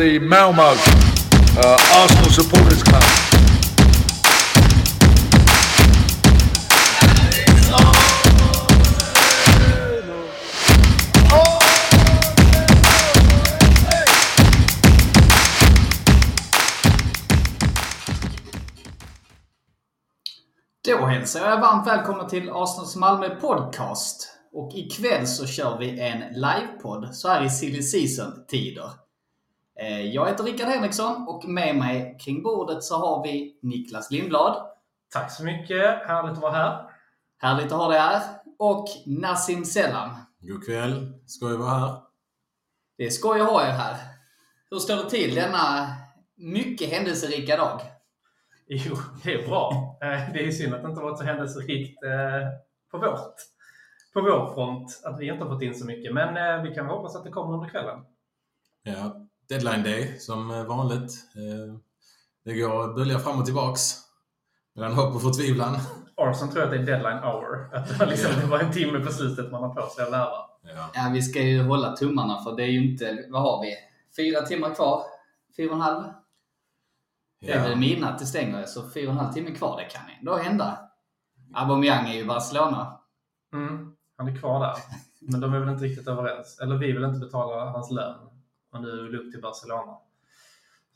the Malmo uh, Arsenal Supporters Club. Då hälsar jag varmt välkomna till Arsenals Malmö Podcast. Och ikväll så kör vi en livepodd så här i silly season-tider. Eh, Jag heter Rickard Henriksson och med mig kring bordet så har vi Niklas Lindblad. Tack så mycket. Härligt att vara här. Härligt att ha dig här. Och Nassim Selam. God kväll. Skoj att vara här. Det är skoj att ha er här. Hur står det till denna mycket händelserika dag? Jo, det är bra. Eh, Det är synd att det inte varit så händelserikt eh, på vårt på vår front, att vi inte har fått in så mycket. Men eh, vi kan hoppas att det kommer under kvällen. Ja, deadline day som eh, vanligt. Eh, Det går böljar fram och tillbaks. Mellan hopp och förtvivlan. Arson tror att det är deadline hour. Att det liksom, det var en timme på slutet man har på sig att lära. Ja. Ja, vi ska ju hålla tummarna för det är ju inte, vad har vi? Fyra timmar kvar? Fyra och en halv? Det är väl Ja. midnatt det stänger, så fyra och en halv timme kvar. Det kan ändå hända. Aubameyang är ju i Barcelona. Mm, han är kvar där. Men de är väl inte riktigt överens. Eller vi vill inte betala hans lön. Och nu är det upp till Barcelona.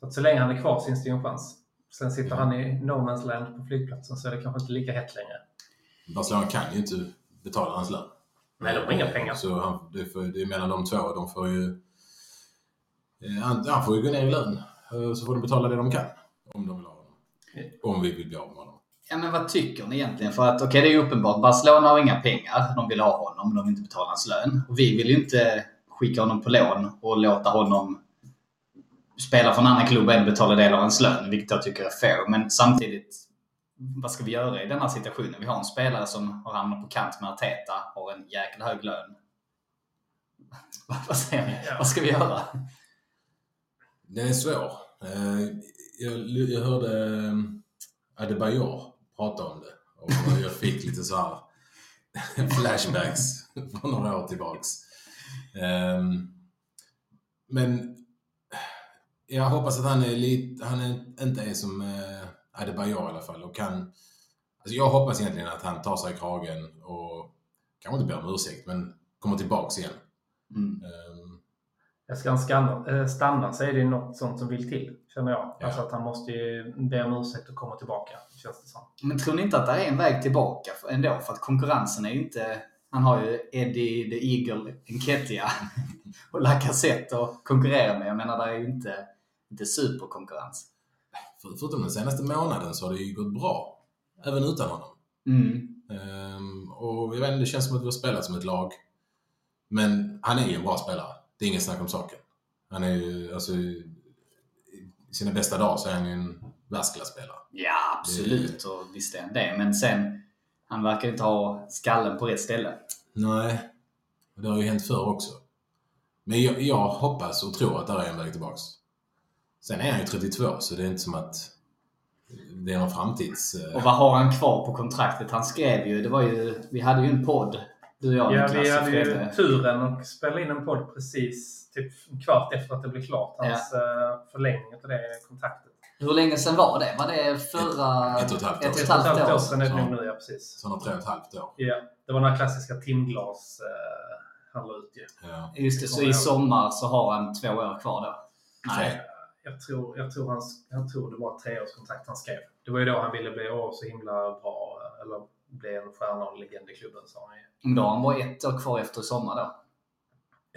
Så att så länge han är kvar finns det ju en chans. Sen sitter han i no man's land på flygplatsen så är det kanske inte lika hett längre. Barcelona kan ju inte betala hans lön. Nej, de har inga pengar. Så han, det, får, det är mellan de två. De får ju... eh, Han, han får ju gå ner i lön. Eh, Så får de betala det de kan. Om de vill ha honom. Om vi vill bli av med honom. Ja, men vad tycker ni egentligen? För att okej, det är ju uppenbart. Barcelona har inga pengar. De vill ha honom, men de vill inte betala hans lön. Och vi vill ju inte skicka honom på lån och låta honom spela för en annan klubb och ändå betala del av hans lön, vilket jag tycker är fair. Men samtidigt, vad ska vi göra i den här situationen? Vi har en spelare som har hamnat på kant med Arteta, har en jäkla hög lön. vad säger ni? Ja. Vad ska vi göra? Den är svår. Eh, Jag, jag hörde eh, Adebayor prata om det och jag fick lite så här flashbacks från några år tillbaks. Ehm, Men jag hoppas att han är lite, han är, inte är som eh, Adebayor i alla fall och kan Alltså jag hoppas egentligen att han tar sig i kragen och kanske inte ber om ursäkt men kommer tillbaks igen. Mm. Ehm, Jag ska han stanna, eh, stanna så är det något sånt som vill till, känner jag. Ja. Alltså att han måste ju be om ursäkt och komma tillbaka, känns det som. Men tror ni inte att det är en väg tillbaka ändå? För att konkurrensen är ju inte... Han har ju Eddie the Eagle Nketiah och Lacazette att konkurrera med. Jag menar, det är ju inte, inte superkonkurrens. För, förutom den senaste månaden så har det ju gått bra. Även utan honom. Mm. Ehm, och jag vet inte, det känns som att vi har spelat som ett lag. Men han är ju en bra spelare. Det är inget snack om saken. Han är ju, alltså, i sina bästa dagar så är han ju en världsklasspelare. Ja, absolut. Och visst är han det. Men sen, han verkar inte ha skallen på rätt ställe. Nej, och det har ju hänt förr också. Men jag, jag hoppas och tror att det är en väg tillbaks. Sen är han ju 32 så det är inte som att det är någon framtids... eh, Och vad har han kvar på kontraktet? Han skrev ju, det var ju, vi hade ju en podd, du och jag Ja, vi och hade ju turen att spela in en podd precis typ en kvart efter att det blev klart. Hans eh, förlängning av det kontraktet. Hur länge sedan var det? Var det förra... Ett- ett och ett halvt år ett och ett sedan. Ett halvt halvt år år sedan är det Så- nog nu, ja precis. Så tre och ett halvt år. Ja, det var några klassiska timglas eh, han la ut ju. Ja. Just det, så i sommar så har han två år kvar då? Nej. Tre. Jag tror, jag, tror han, jag tror det var ett treårskontrakt han skrev. Det var ju då han ville bli åh, så himla bra, eller bli en stjärna och legend i klubben, sa han ju. Men då har han bara ett år kvar efter sommar då?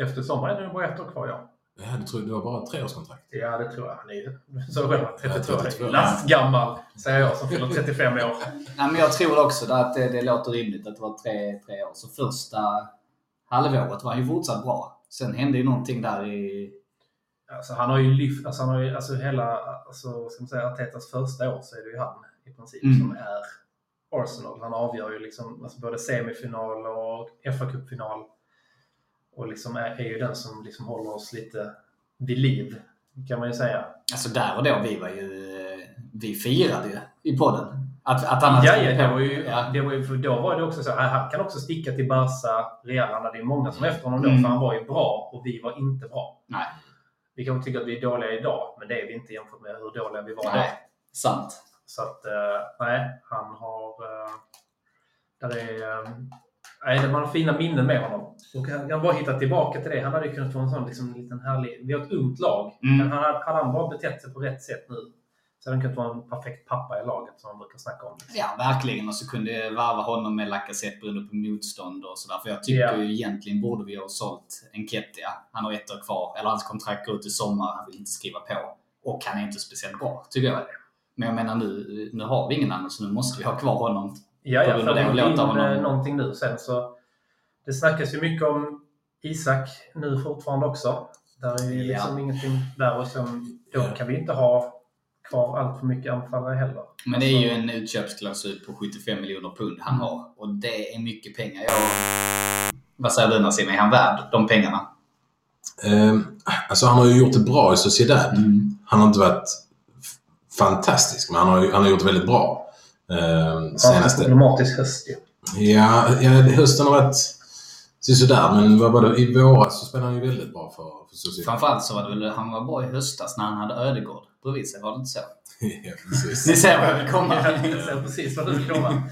Efter sommaren är det bara ett år kvar, ja. Jag hade trott det var bara ett treårskontrakt. Ja, det tror jag. Han är så själv, 32 Ja, 32. Lastgammal, säger jag som fyller 35 år. Nej, men jag tror också att det, det låter rimligt att det var tre, tre år. Så första halvåret var han ju fortsatt bra. Sen hände ju någonting där i... Alltså, han har ju lyft, alltså, han har ju, alltså hela, alltså, ska man säga, Artetas första år så är det ju han i princip Mm. som är Arsenal. Han avgör ju liksom alltså, både semifinal och FA-cupfinal. Och liksom är, är ju den som liksom håller oss lite vid liv, kan man ju säga. Alltså där och då, vi var ju... Vi firade ju i podden. Att, att han Ja, ja, det var ju, Ja. det var ju, för då var det också så. Han han kan också sticka till Barca, Real. Han hade ju många som efter honom då, Mm. för han var ju bra och vi var inte bra. Nej. Vi kanske tycker att vi är dåliga idag, men det är vi inte jämfört med hur dåliga vi var då. Nej, sant. Så att, eh, nej, han har... Eh, där är... Nej, man har fina minnen med honom. Och han kan bara hitta tillbaka till det. Han hade ju kunnat få en sån liksom, liten härlig... Vi har ett ungt lag. Mm. Men han, hade han bara betett sig på rätt sätt nu så hade han kunnat vara en perfekt pappa i laget som man brukar snacka om. Ja, verkligen. Och så kunde jag varva honom med Lacazette beroende på motstånd och sådär. För jag tycker Ja. ju egentligen borde vi ha sålt Enketia. Han har ett år kvar. Eller hans kontrakt går ut i sommar. Han vill inte skriva på. Och han är inte speciellt bra, tycker jag. Men jag menar nu, nu har vi ingen annan så nu måste vi ha kvar honom. Ja, ja, för det och in låta honom- någonting nu sen så... Det snackas ju mycket om Isak nu fortfarande också. Där är ju Ja. liksom ingenting där och sen, då kan vi inte ha kvar allt för mycket anfallare heller. Men det är ju Alltså- en utköpsklausul på 75 miljoner pund han har. Och det är mycket pengar. Jag... Vad säger du Nassim? Är han värd de pengarna? Eh, alltså han har ju gjort det bra i Sociedad. Mm. Han har inte varit fantastisk, men han har, ju- han har gjort det väldigt bra. Eh, Ja, en senaste... problematisk höst ju. Ja, ja, hösten har varit sådär, men vad var det? i våras så spelade han ju väldigt bra för, för Sociedad. Framförallt så var det väl, han var bra i höstas när han hade Ödegård bredvid sig. Var det inte så? ja, precis. Ni ser vad jag vill komma. Jag ser precis vad du vill komma.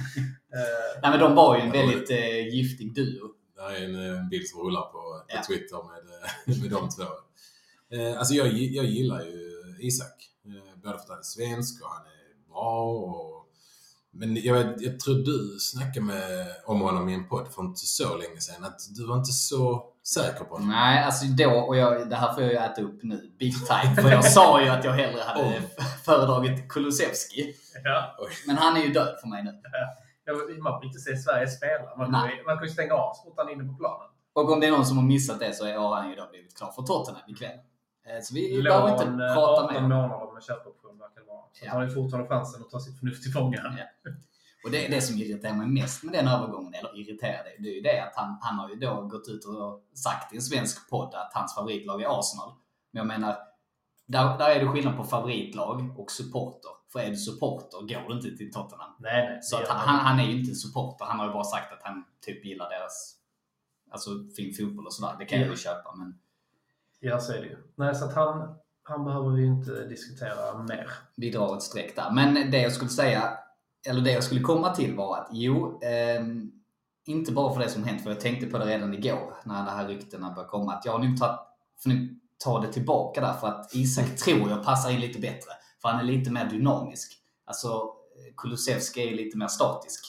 Eh, Nej men de var ju en väldigt eh, giftig duo. Det här är en eh, bild som rullar på, på Ja. Twitter med, eh, med de två. Eh, alltså jag, jag gillar ju Isak. Eh, både för att han är svensk och han är bra. Och, men jag, jag tror du snackade med, om honom i en podd för inte så länge sedan. Att du var inte så säker på honom. Nej, alltså då, och jag, det här får jag ju äta upp nu, big time. För jag sa ju att jag hellre hade Om. föredragit Kulusevski. ja. Men han är ju död för mig nu. Jag- Man får inte se Sverige spela. Man kan, ju- man kan ju stänga av så fort han är inne på planen. Och om det är någon som har missat det så har han ju då blivit klar för Tottenham ikväll. Eh, Så vi behöver inte Lån, eh, prata 18 mer. månader med köpoption. Så Ja. han har ju fortfarande chansen att ta sitt förnuft till fånga. Ja. Och det, det som irriterar mig mest med den övergången, eller irriterar det, det är ju det att han, han har ju då gått ut och sagt i en svensk podd att hans favoritlag är Arsenal. Men jag menar, där, där är det skillnad på favoritlag och supporter. För är du supporter går du inte till Tottenham. Nej, nej. Så han, han, är ju inte supporter. Han har ju bara sagt att han typ gillar deras alltså, fin fotboll och sådär. Det kan jag ju köpa. Men Ja, så är det ju. Nej, så att han, han behöver vi inte diskutera mer. vi drar ett streck där. Men det jag skulle säga, eller det jag skulle komma till var att jo, ehm, inte bara för det som hänt, för jag tänkte på det redan igår när det här ryktena började komma, att jag har nog tagit, nog ta det tillbaka där för att Isak tror jag passar in lite bättre. För han är lite mer dynamisk. Alltså, Kulusevski är lite mer statisk.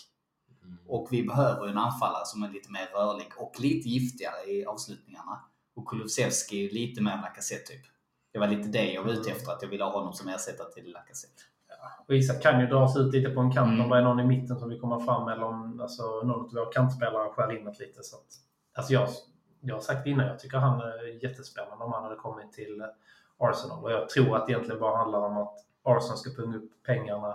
Och vi behöver en anfallare som är lite mer rörlig och lite giftigare i avslutningarna. Och Kulusevski är lite mer Lacazette typ. Det var lite det jag var ute efter, att jag ville ha honom som ersättare till Lacazette. Och Isak kan ju dras ut lite på en kant Mm. om det är någon i mitten som vill komma fram eller om alltså, någon av våra kantspelare skär inåt lite. Så att, alltså jag, jag har sagt innan, jag tycker han är jättespännande om han hade kommit till Arsenal. Och jag tror att det egentligen bara handlar om att Arsenal ska punga upp pengarna.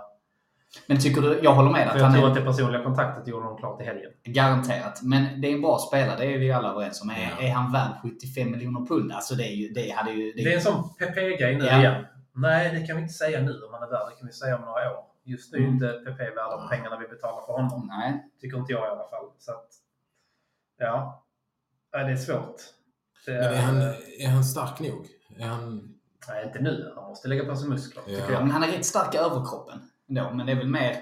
Men tycker du, jag håller med För att jag han tror är att det personliga kontraktet gjorde de klart i helgen. garanterat. Men det är en bra spelare, det är vi alla överens om. Är, Ja. är han värd 75 miljoner pund? Alltså det, är ju, det hade ju... Det är en sån PP-grej nu Ja. igen. Nej, det kan vi inte säga nu om han är värd. Det kan vi säga om några år. Just nu är Mm. inte PP värd de pengarna vi betalar för honom. Nej. Tycker inte jag i alla fall. Så att, ja. Nej, det är svårt. Det Men är han, är han stark nog? Är han... Nej, inte nu. Han måste lägga på sig muskler, Ja. tycker Ja, jag. men han är rätt stark i överkroppen. Ändå, men det är väl mer...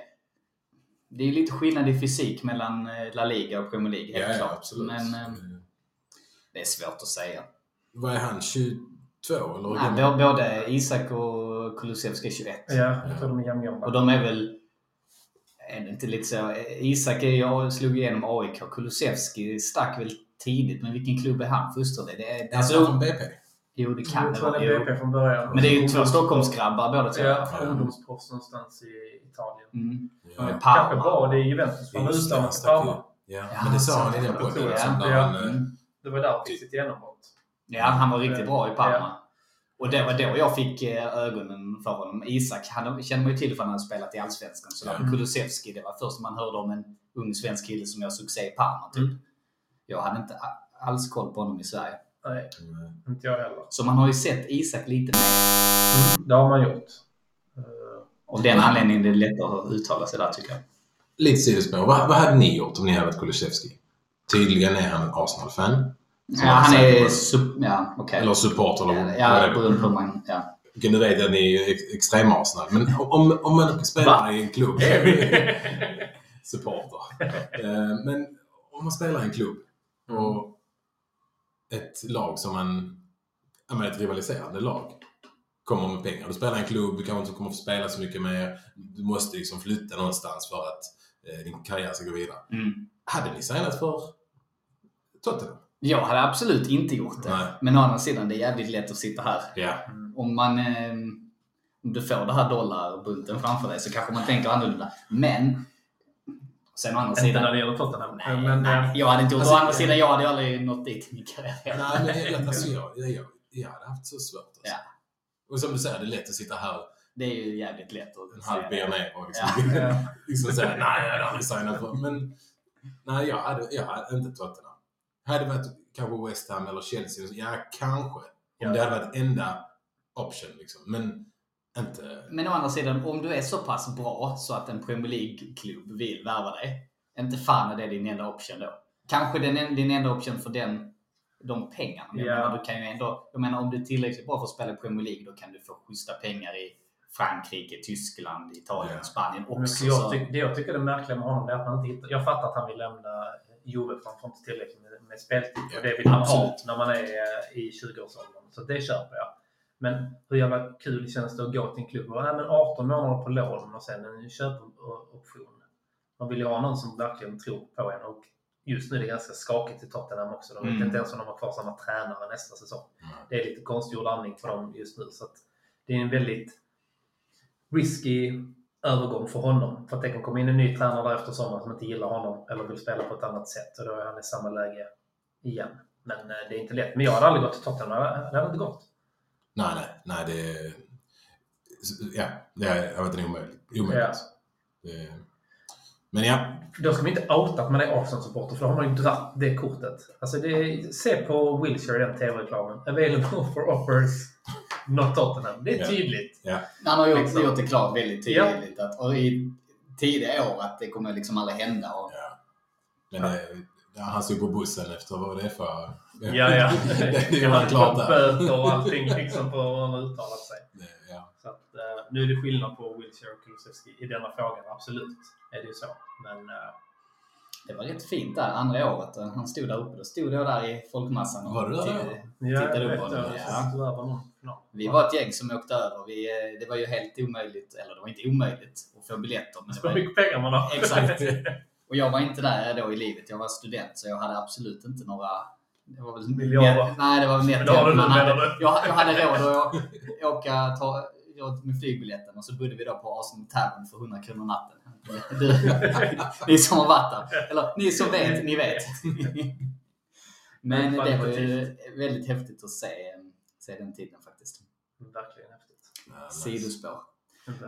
Det är lite skillnad i fysik mellan eh, La Liga och Premier League, helt Ja, ja, klart. absolut. Men eh, det är svårt att säga. Vad är han? 22 eller? Nej, både Isak och Kulusevski är 21. Ja, jag tror de är jämngamla. Och de är väl... Är det inte lite så? Isak är ju, slog igenom AIK. Kulusevski stack väl tidigt, men vilken klubb är han fostrad i? Det är, Är han från alltså, BP? Jo, det kan jag det vara. är. BP från början. Men det är ju två Stockholmsgrabbar båda två. Ja, ungdomsproffs någonstans i Italien. Mm. Ja. Kanske var det i Juventus, för han var Just det, utlånad han till stack Parma. ut. Ja, Ja, men det sa han i den podden. också, eh, Mm. Det var där han fick sitt genombrott. Ja, han var riktigt bra i Parma. Ja. Och det var då jag fick eh, ögonen för honom. Isak han kände man ju till för att han hade spelat i Allsvenskan. Så där. Kulusevski, det var först man hörde om en ung svensk kille som gör succé i Parma. Typ. Mm. Jag hade inte alls koll på honom i Sverige. Nej, Mm. inte jag heller. Så man har ju sett Isak lite mer. Det har man gjort. Eh, Av den anledningen är det lättare att uttala sig där tycker jag. Lite sidospår. Vad, vad hade ni gjort om ni hade varit Kulusevski? Tydligen är han en Arsenal-fan. Ja, han är... Sup, ja, okej. Eller support eller vad Ja, är det? beroende på hur man... Ja. Nu vet jag att ni är ju ex- extrem-Arsenal, men om, om man spelar Va? i en klubb... Supporter. Eh, men om man spelar i en klubb och ett lag som man... Ja, men ett rivaliserande lag kommer med pengar. Du spelar i en klubb, du kanske inte kommer få spela så mycket mer. Du måste liksom flytta någonstans för att eh, din karriär ska gå vidare. Mm. Hade ni signat för Tottenham? Jag hade absolut inte gjort det. Nej. Men å andra sidan, det är jävligt lätt att sitta här. Ja. Om man... Eh, om du får det här dollarbunten framför dig så kanske man tänker annorlunda. Men... Sen å andra Inte sidan... när det gäller Tottenham. Nej, men, nej, eh, jag hade inte gjort Alltså, Å andra sidan, jag hade ju aldrig nått dit i min karriär. Nej, men jag, alltså, jag, jag, jag hade haft så svårt. Alltså. Ja. Och som du säger, det är lätt att sitta här Det är ju jävligt lätt att en halv ner och liksom, Ja. liksom säga nej, jag hade aldrig signat för. Men nej, jag hade, jag hade inte Tottenham. Hade det varit kanske West Ham eller Chelsea, ja kanske. Om Ja. det hade varit enda option liksom. Men inte... Men å andra sidan, om du är så pass bra så att en Premier League-klubb vill värva dig. Inte fan är det din enda option då. Kanske den, din enda option för den, de pengarna. Men Jag, Ja. menar, du kan ju ändå, jag menar, om du är tillräckligt bra för att spela i Premier League då kan du få schyssta pengar i Frankrike, Tyskland, Italien, Ja. Spanien Men också. jag, tyck, det jag tycker är märkliga med honom är att han inte hittar... Jag fattar att han vill lämna Juve för han får inte tillräckligt med, med speltid. Och det vill man ha när man är i 20-årsåldern. Så det köper jag. Men hur jävla kul känns det att gå till en klubb och men 18 månader på lån och sen en köpoption. Man vill ju ha någon som verkligen tror på en. Och just nu är det ganska skakigt i Tottenham också. De vet Mm. inte ens om de har kvar samma tränare nästa säsong. Nej. Det är lite konstgjord andning för dem just nu. Så det är en väldigt risky övergång för honom. För att det kan komma in en ny tränare där efter sommaren som inte gillar honom eller vill spela på ett annat sätt. Och då är han i samma läge igen. Men eh, det är inte lätt. Men jag hade aldrig gått till Tottenham. Det hade inte gått. Nej, nej, nej det... Ja, det har varit en omöjligt. omöjligt. Ja. Det, men ja, Då ska man inte outa att man är Arsenal-supporter för då har man ju dratt det kortet. Alltså det, se på Wilshire i den tv-reklamen. Available for offers, not Tottenham. Det är Ja. tydligt. Han har gjort, Liksom. gjort det klart väldigt Ja. tydligt. Att, och i tidiga år att det kommer liksom aldrig hända. Och, ja. Men det, ja, han stod på bussen efter vad det är för... Ja, ja. det, det Han var klart där. böter och allting liksom på hur han uttalat sig. Det, ja. Så att, eh, nu är det skillnad på Wilshire och Kulusevski i denna frågan, absolut. Är det ju så. Men eh, Det var rätt fint där andra året. Han stod där uppe. Då stod jag där i folkmassan och Var du där tittade- ja, upp på honom, ja. Vi var ett gäng som åkte över. Vi, eh, det var ju helt omöjligt, eller det var inte omöjligt att få biljetter. Men det Så var, mycket pengar man har. Exakt. och jag var inte där då i livet. Jag var student så jag hade absolut inte några... Det var väl Miljarder. nej, det var väl Men nätt. nu, Man hade, jag, jag hade råd att åka ta, med flygbiljetten och så bodde vi då på Arsenal Tavern för 100 kronor natten. Du, ni som har varit där. Eller ni som vet, ni vet. Men det var ju väldigt häftigt att se, se den tiden faktiskt. Verkligen häftigt. Sidospår.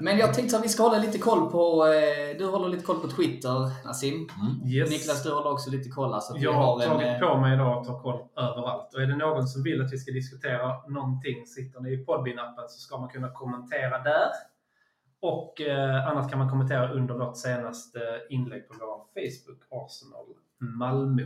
Men jag tänkte att vi ska hålla lite koll på... Eh, du håller lite koll på Twitter, Nassim. Mm. Yes. Niklas, du håller också lite koll. här, Så att vi Jag har har en, tagit eh, på mig idag att ta koll överallt. Och är det någon som vill att vi ska diskutera någonting, sitter ni i Podbean-appen så ska man kunna kommentera där. Och eh, annat kan man kommentera under vårt senaste inlägg på vår Facebook, Arsenal Malmö.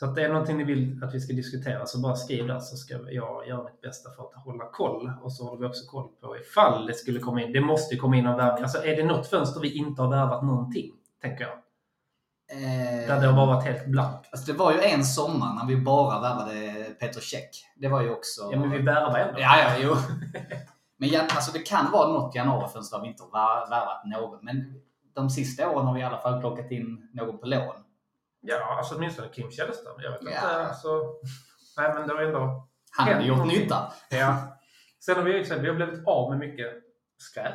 Så att det är någonting ni vill att vi ska diskutera så bara skriv där så ska jag göra mitt bästa för att hålla koll. Och så håller vi också koll på ifall det skulle komma in. Det måste ju komma in någon värvning. Alltså är det något fönster vi inte har värvat någonting, tänker jag. eh, Där det har bara varit helt blankt. Alltså det var ju en sommar när vi bara värvade Petr Cech. Det var ju också... Ja, men vi värvar ändå. Ja, ja, jo. Men alltså det kan vara något januarifönster där vi inte har vär- värvat någon. Men de sista åren har vi i alla fall plockat in någon på lån. Ja, alltså åtminstone Kim Källström. Jag vet Ja. inte. Alltså, nej, men det var ändå... Han hade gjort nytta. Ja. Sen har vi vi har blivit av med mycket skräp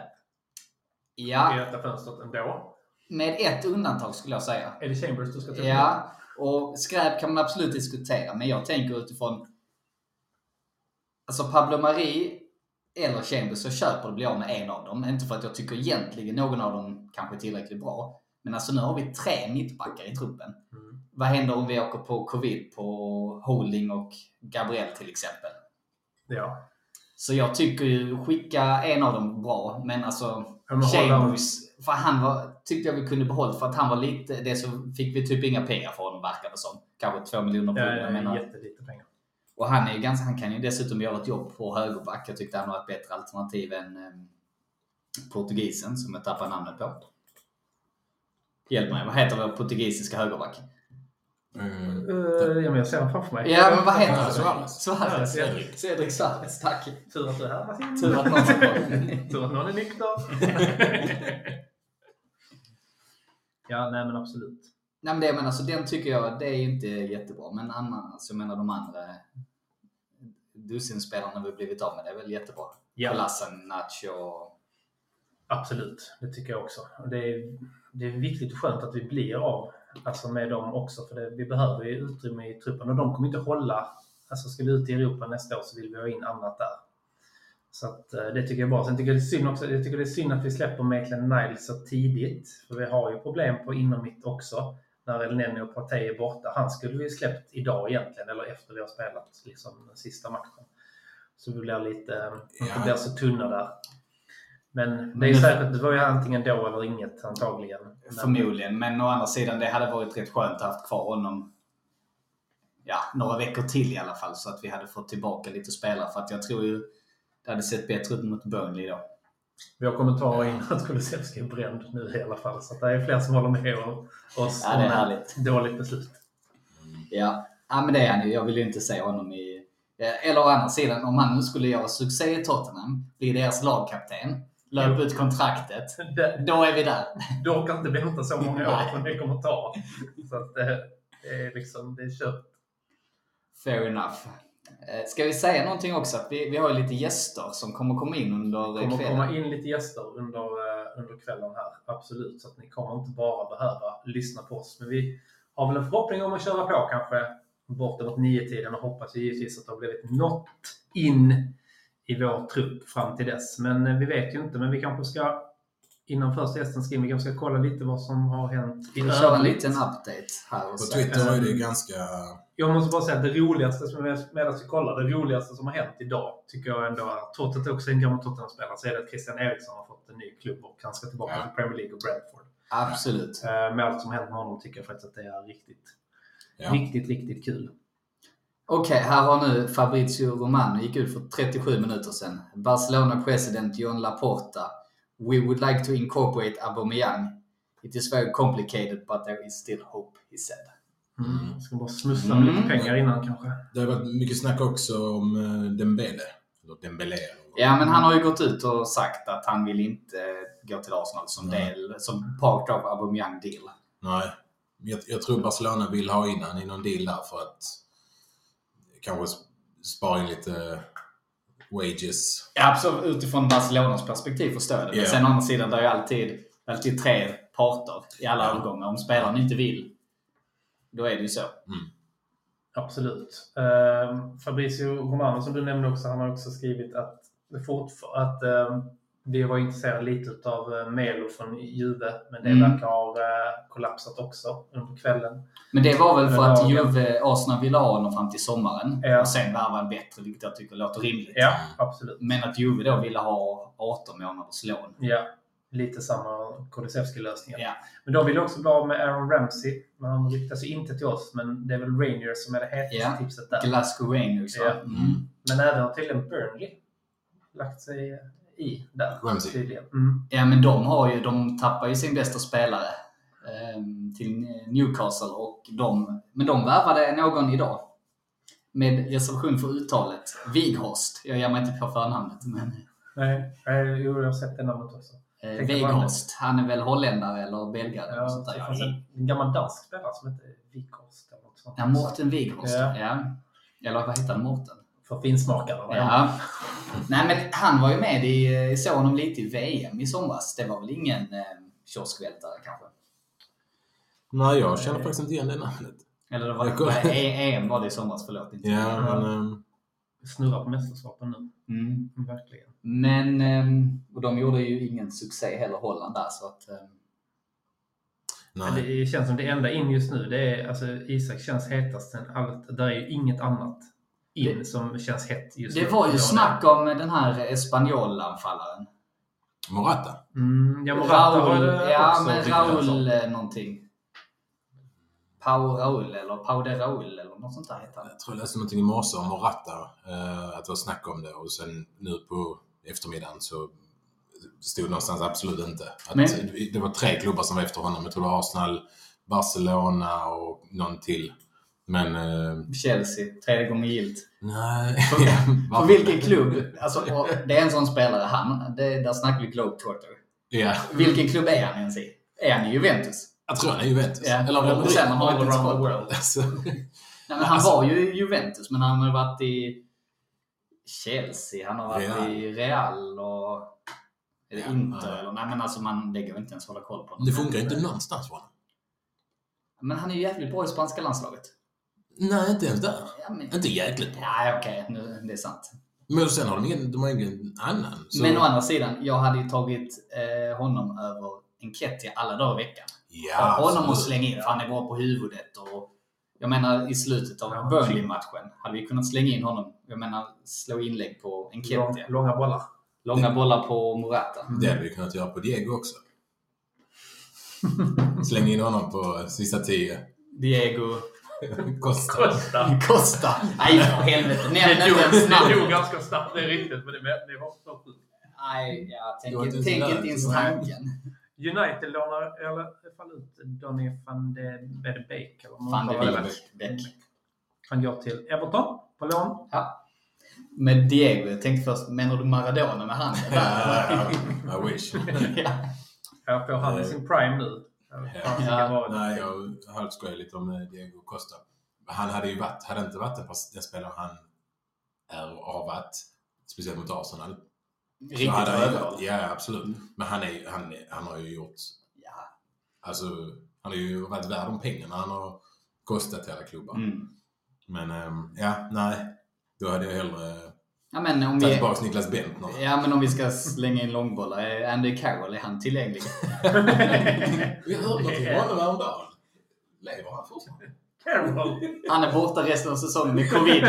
i Ja, detta fönstret ändå. med ett undantag skulle jag säga. Är det Chambers du ska ta Ja, och skräp kan man absolut diskutera, men jag tänker utifrån... Alltså Pablo Mari eller Chambers så köper det bli av med en av dem. Inte för att jag tycker egentligen någon av dem kanske är tillräckligt bra. Men alltså nu har vi tre mittbackar i truppen. Mm. Vad händer om vi åker på covid på Holding och Gabriel till exempel? Ja. Så jag tycker ju skicka en av dem bra, men alltså Chambers, för han var, tyckte jag vi kunde behålla för att han var lite, det så fick vi typ inga pengar för honom verkar det som. kanske två miljoner pund. Ja, menar, jättelite pengar. och han, är ju ganska, han kan ju dessutom göra ett jobb på högerback. Jag tyckte han var ett bättre alternativ än eh, portugisen som jag tappar namnet på. Hjälp mig, vad heter vår portugisiska högerback? Mm. Uh, ja, men jag ser honom framför mig. Ja, men vad heter han? Suarez. Suarez. Cedric. Cedric Suarez, tack. Tur att du är här Martin. Tur att någon. Tur att någon är nykter. ja, nej men absolut. Nej men det jag menar, så den tycker jag, det är inte jättebra. Men annars, jag menar de andra dussinspelarna vi blivit av med, det är väl jättebra. Ja. Kolasinac och... Absolut, det tycker jag också. Det är, det är viktigt och skönt att vi blir av alltså med dem också, för det, vi behöver ju utrymme i truppen och de kommer inte hålla. Alltså ska vi ut i Europa nästa år så vill vi ha in annat där. Så att, eh, det tycker jag är bra. Sen tycker jag det är synd också, jag tycker det är synd att vi släpper Maitland Niles så tidigt. För vi har ju problem på inom mitt också. När El Neni och Partey är borta. Han skulle vi släppt idag egentligen, eller efter vi har spelat liksom, den sista matchen. Så vi blir lite, inte Ja. blir så tunna där. Men det är säkert, det var ju antingen då eller inget antagligen. Förmodligen, men å andra sidan det hade varit rätt skönt att ha haft kvar honom ja, några veckor till i alla fall så att vi hade fått tillbaka lite spelare. För att jag tror ju det hade sett bättre ut mot Burnley då. Vi har kommentarer in att Kulusevski är bränd nu i alla fall. Så att det är fler som håller med oss Ja, det är härligt. dåligt beslut. Ja, ja men det är han ju. Jag vill ju inte se honom i... eh, Eller å andra sidan, om han nu skulle göra succé i Tottenham, bli deras lagkapten, löpa ut kontraktet, då är vi där. du orkar inte vänta så många år som det kommer ta. Så att det, det är liksom, det är kört. Fair enough. Eh, Ska vi säga någonting också? Att vi, vi har lite gäster som kommer komma in under Det kommer kvällen. komma in lite gäster under, eh, under kvällen här. Absolut. Så att ni kommer inte bara behöva lyssna på oss. Men vi har väl en förhoppning om att köra på kanske bortemot nio tiden och hoppas givetvis att det har blivit något in i vår trupp fram till dess. Men eh, vi vet ju inte. Men vi kanske ska innan första gästen ska in, vi kanske ska kolla lite vad som har hänt i Vi kör en liten update här. Och På. Twitter ju det ganska... Jag måste bara säga att det roligaste, som är- medan vi kollar, det roligaste som har hänt idag tycker jag ändå är, trots att det också är en gammal Tottenham-spelare, så är det att Christian Eriksson har fått en ny klubb och han ska tillbaka Ja. till Premier League och Brentford. Absolut. Eh, Med allt som hänt med honom tycker jag faktiskt att det är riktigt, Ja. riktigt, riktigt kul. Okej, här har nu Fabrizio Romano gick ut för 37 minuter sedan. Barcelona president John Laporta. We would like to incorporate Aubameyang. It is very complicated but there is still hope, he said. Mm. Jag ska bara smussla med lite Mm. pengar innan kanske. Det har varit mycket snack också om eh, Dembele. Eller Dembele. Ja, men han har ju gått ut och sagt att han vill inte gå till Arsenal som Nej. del, som part of Aubameyang deal. Nej. Jag, jag tror Barcelona vill ha in han i någon deal där för att kanske sp- spara in lite wages. Ja, absolut. Utifrån Barcelonas perspektiv förstår jag det. Men sen å andra sidan, det är ju alltid, alltid tre parter i alla Ja. övergångar. Om spelaren inte vill, då är det ju så. Absolut. Eh, Fabricio Romano som du nämnde också, han har också skrivit att, att eh, vi var intresserade lite av uh, Melo från Juve, men det Mm. verkar ha eh, kollapsat också under kvällen. Men det var väl för att ja, Juve, Arsenal ville ha honom fram till sommaren. Ja. Och sen värva en bättre, vilket jag tycker låter rimligt. Ja, absolut. Men att Juve då ville ha 18 månaders lån. Ja, lite samma Kulusevski-lösningen. Ja. Men de ville också bli av med Aaron Ramsey. Men han ryktas ju inte till oss, men det är väl Rangers som är det hetaste Ja. tipset där. Glasgow Rangers? Ja. Mm. Men även tydligen Burnley lagt sig i där. Ramsey. Tydligen. Mm. Ja, men de har ju, de tappar ju sin bästa spelare ehm, till Newcastle och de, men de värvade någon idag. Med reservation för uttalet. Vighorst. Jag ger mig inte på förnamnet, men Nej, jo, jag har sett det namnet också. eh, Vighorst. Han är väl holländare eller belgare Ja, sånt det där. fanns en, en gammal dansk spelare som hette något sånt. Ja, Mårten Vighorst. Ja. Ja. Eller vad heter han? Mårten? För finsmakarna. Ja. Nej, men han var ju med i, jag såg honom lite i VM i somras. Det var väl ingen eh, kioskvältare kanske? Nej, jag känner faktiskt inte igen det namnet. Eller det var, Jag E- EM var det i somras, förlåt. Inte. Ja, men... Vi snurrar på mästerskapen nu. Mm. Verkligen. Men, ehm, och de gjorde ju ingen succé heller, Holland där. Så att, nej. det känns som det enda in just nu, det är alltså Isak känns hetast allt. Där är ju inget annat in som känns hett just nu. det var ju snack om den här Espanyol-anfallaren. Morata. Mm, ja, Morata Raul, det ja men. Raul eh, någonting. Pau Raul eller Pau de Raul eller något sånt där heter han. Jag tror jag läste någonting i morse om Morata, eh, att det var snack om det och sen nu på eftermiddagen så stod någonstans absolut inte. Att Men- Det var tre klubbar som var efter honom. Jag tror det var Arsenal, Barcelona och någon till. Men eh, Chelsea, tredje gången gillt. nej. För vilken klubb, alltså, det är en sån spelare, han, det, där snackar vi Globetrotter. Ja, Vilken klubb är han ens i? Är han i Juventus? jag tror han är Juventus. Ja, Eller Real Madrid. sen All around the world. Alltså, Nej, men han Alltså- var ju i Juventus, men han har varit i Chelsea, han har varit Real. i Real och är det Ja, Inter ja. eller Nej men alltså man, det går inte ens att hålla koll på. honom. det funkar inte någonstans för honom. Men han är ju jävligt bra i spanska landslaget. Nej, inte ens där. Ja, men, Inte jäkligt bra. ja okej, nu, det är sant. Men sen har de ingen, de har ingen annan. Så, Men å andra sidan, jag hade ju tagit eh, honom över Enketia alla dagar i veckan. ja, Ha honom absolut. slänga in, för han är bra på huvudet. Och, jag menar i slutet av Ja, Burnley-matchen hade vi kunnat slänga in honom. Jag menar slå inlägg på Lång, Enketia. långa bollar. Långa bollar på Morata. Det hade vi kunnat göra på Diego också. Släng in honom på sista tio. Diego Kostar. Costa. Costa. Nej för helvete, nämn inte ens det dog ganska snabbt, det är riktigt. Men det, det var så sjukt. Nej, jag tänker inte tänk inte ens tanken. United lånar i alla fall ut Donny van de Beek. eller Van de. Beek. Han går till Everton på lån. Med Diego, jag tänkte först, menar du Maradona med handen? där? I wish. ja. Här får han i sin prime nu. Ja. Nej, jag halvskojar lite om eh, Diego Costa. Han hade ju varit, hade inte varit den, spelare han är och har varit, speciellt mot Arsenal. Riktigt varit- Ja, absolut. Men han, är, han, är- han har ju gjort, Ja. alltså, han har ju varit värd de pengarna han har kostat till alla klubbar. Mm. Men ehm, ja, nej. Då hade jag hellre Ja, men om tagit vi, tillbaka Niklas Bentner. ja, men om vi ska slänga in långbollar, är Andy Carroll, är han tillgänglig? Vi hörde om honom häromdagen. Lever han fortfarande? Carroll. Han är borta resten av säsongen med covid.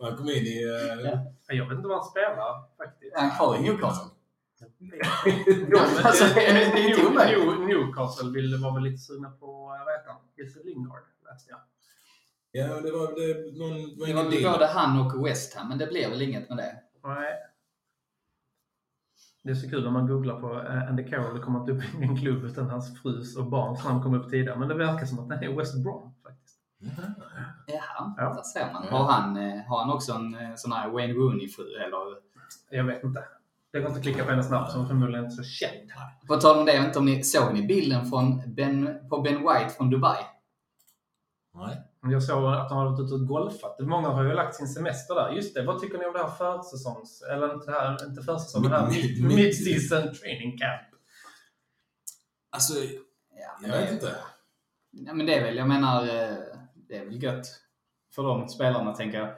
Han kom in i... eh, Ja. Jag vet inte vad han spelar faktiskt. Han kvar i Newcastle? Alltså, det- är inte Newcastle ville, var väl lite sugna på, vad heter han? Jesse Lingard läste jag. Ja, det var det, någon, var Det var deal. både han och West Ham, men det blev väl inget med det. Nej. Det är så kul om man googlar på eh, Andy Carroll, det kommer inte upp ingen klubb utan hans frus och barns namn kom upp tidigare. Men det verkar som att det är West Brom faktiskt. Jaha. Jaha, Ja. där ser man. Har han, eh, har han också en eh, sån här Wayne Rooney-fru? Eller? Jag vet inte. Det går inte att klicka på hennes namn som förmodligen inte är så känd. På tal om det, jag vet inte om ni såg ni bilden från ben, på Ben White från Dubai? Nej. Jag såg att de har varit ute och golfat. Många har ju lagt sin semester där. Just det, vad tycker ni om det här försäsongs... Eller inte det här, inte försäsong, men det här Mid- mid- mid- mid-season training camp. Ja, Alltså, men jag vet det- inte. Ja, men det är väl, jag menar, eh, det är väl gött för de spelarna tänker jag.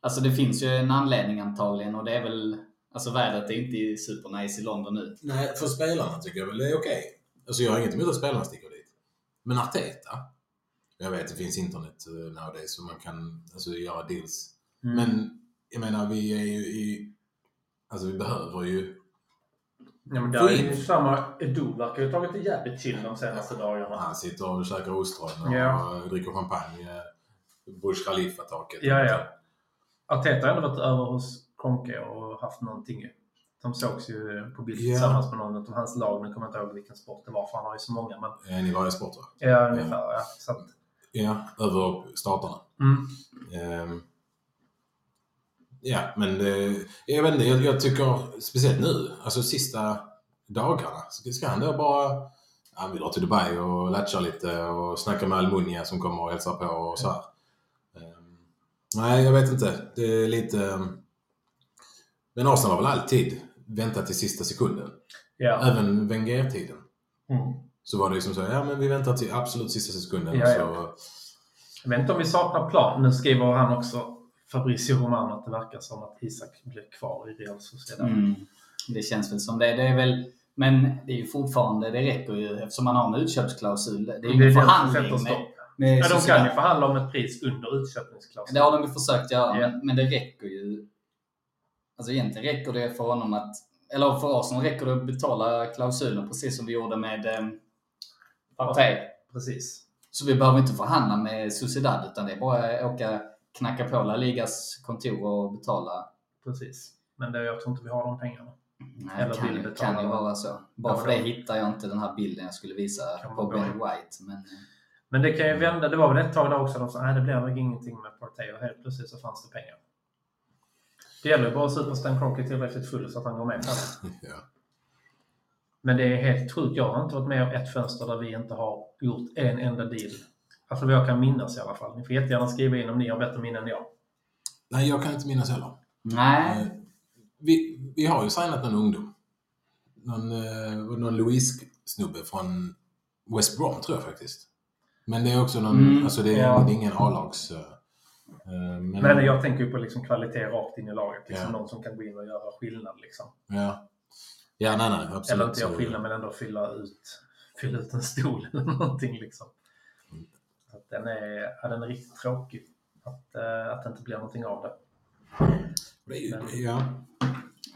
Alltså det finns ju en anledning antagligen och det är väl, alltså vädret är inte supernice i London nu. Nej, för spelarna tycker jag väl det är okej. Alltså jag har inget emot att spelarna sticker dit. Men Arteta, jag vet det finns internet uh, nowadays så man kan alltså, göra deals. Mm. Men jag menar vi är ju i... Alltså vi behöver ju... Ja, men där är ju samma... Edu verkar ju ha tagit det jävligt chill de senaste dagarna. Han sitter och käkar ostron och Ja. dricker champagne. Burj Khalifa-taket. Ja, ja. Arteta har ändå varit över hos Konke och haft någonting ju. De sågs ju på bild Ja. tillsammans med någon av hans lag. Nu kommer jag inte ihåg vilken sport det var för han har ju så många. Men En i varje sport va? ja, ungefär. Ja. Så att, Ja, över staterna. mm. Ehm, ja, men det, jag vet inte, jag, jag tycker speciellt nu, alltså sista dagarna, så ska han då bara ja, vi drar till Dubai och latchar lite och snackar med Almunia som kommer och hälsar på och så här. Ehm, nej, jag vet inte. Det är lite... Men Arsenal har väl alltid väntat till sista sekunden. ja. Även Wenger-tiden. Mm. Så var det liksom så, ja men vi väntar till absolut sista sekunden. Ja, ja. så, Jag vet inte om vi saknar plan. Nu skriver han också, Fabrizio Romano, att det verkar som att Isak blir kvar i Real Sociedad. Mm. Det känns väl som det. Det är väl, men det är ju fortfarande, det räcker ju eftersom man har en utköpsklausul. Det är ju som förhandling med, med Ja, de kan ju förhandla om ett pris under utköpningsklausulen. Det har de ju försökt göra, Ja. men, men det räcker ju. Alltså egentligen räcker det för honom att, eller för oss som räcker det att betala klausulen precis som vi gjorde med eh, Partey. Precis. Så vi behöver inte förhandla med Sociedad utan det är bara att åka, knacka på La Ligas kontor och betala. Precis. Men det, jag tror inte vi har de pengarna. Nej, Eller kan, vill ju- kan ju vara så. Bara för det hittar jag inte den här bilden jag skulle visa på Ben. White. Men, Men det kan ju vända. Det var väl ett tag där också de sa att det blir nog ingenting med Partey och helt plötsligt så fanns det pengar. Det gäller ju bara att supa Stan Kroenke tillräckligt full så att han går med på det. Ja. Men det är helt sjukt. Jag har inte varit med om ett fönster där vi inte har gjort en enda deal. Alltså vad jag kan minnas i alla fall. Ni får jättegärna skriva in om ni har bättre minne än jag. Nej, jag kan inte minnas heller. nej, Eh, Vi, vi har ju signat någon ungdom. Någon, eh, någon Louise-snubbe från West Brom, tror jag faktiskt. Men det är också någon, Mm, alltså det är, ja. det är ingen A-lags... eh, men, Men jag tänker ju på liksom kvalitet rakt in i laget. Liksom Ja. Någon som kan gå in och göra skillnad. Liksom. Ja. Ja, nej, nej, absolut. Eller inte göra skillnad men ändå fylla ut, fylla ut en stol eller någonting. Liksom. Så att den, är, ja, den är riktigt tråkig. Att, eh, att det inte blir någonting av det. Det är ju, ja.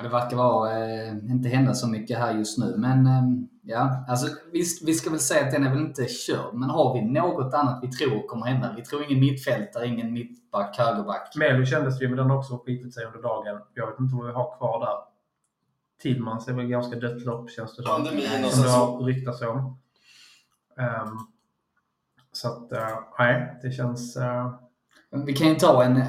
det verkar vara, eh, inte hända så mycket här just nu. Men eh, ja, alltså visst, vi ska väl säga att den är väl inte körd. Men har vi något annat vi tror kommer hända? Vi tror ingen mittfältare, ingen mittback, högerback. Melo kändes ju, men den har också skitit sig under dagen. Jag vet inte vad vi har kvar där. Tidmans är väl ganska dött lopp känns det som. Pandemin och Som det så. har ryktats om. Ehm, så att, eh, nej, det känns uh, Vi kan ju ta en...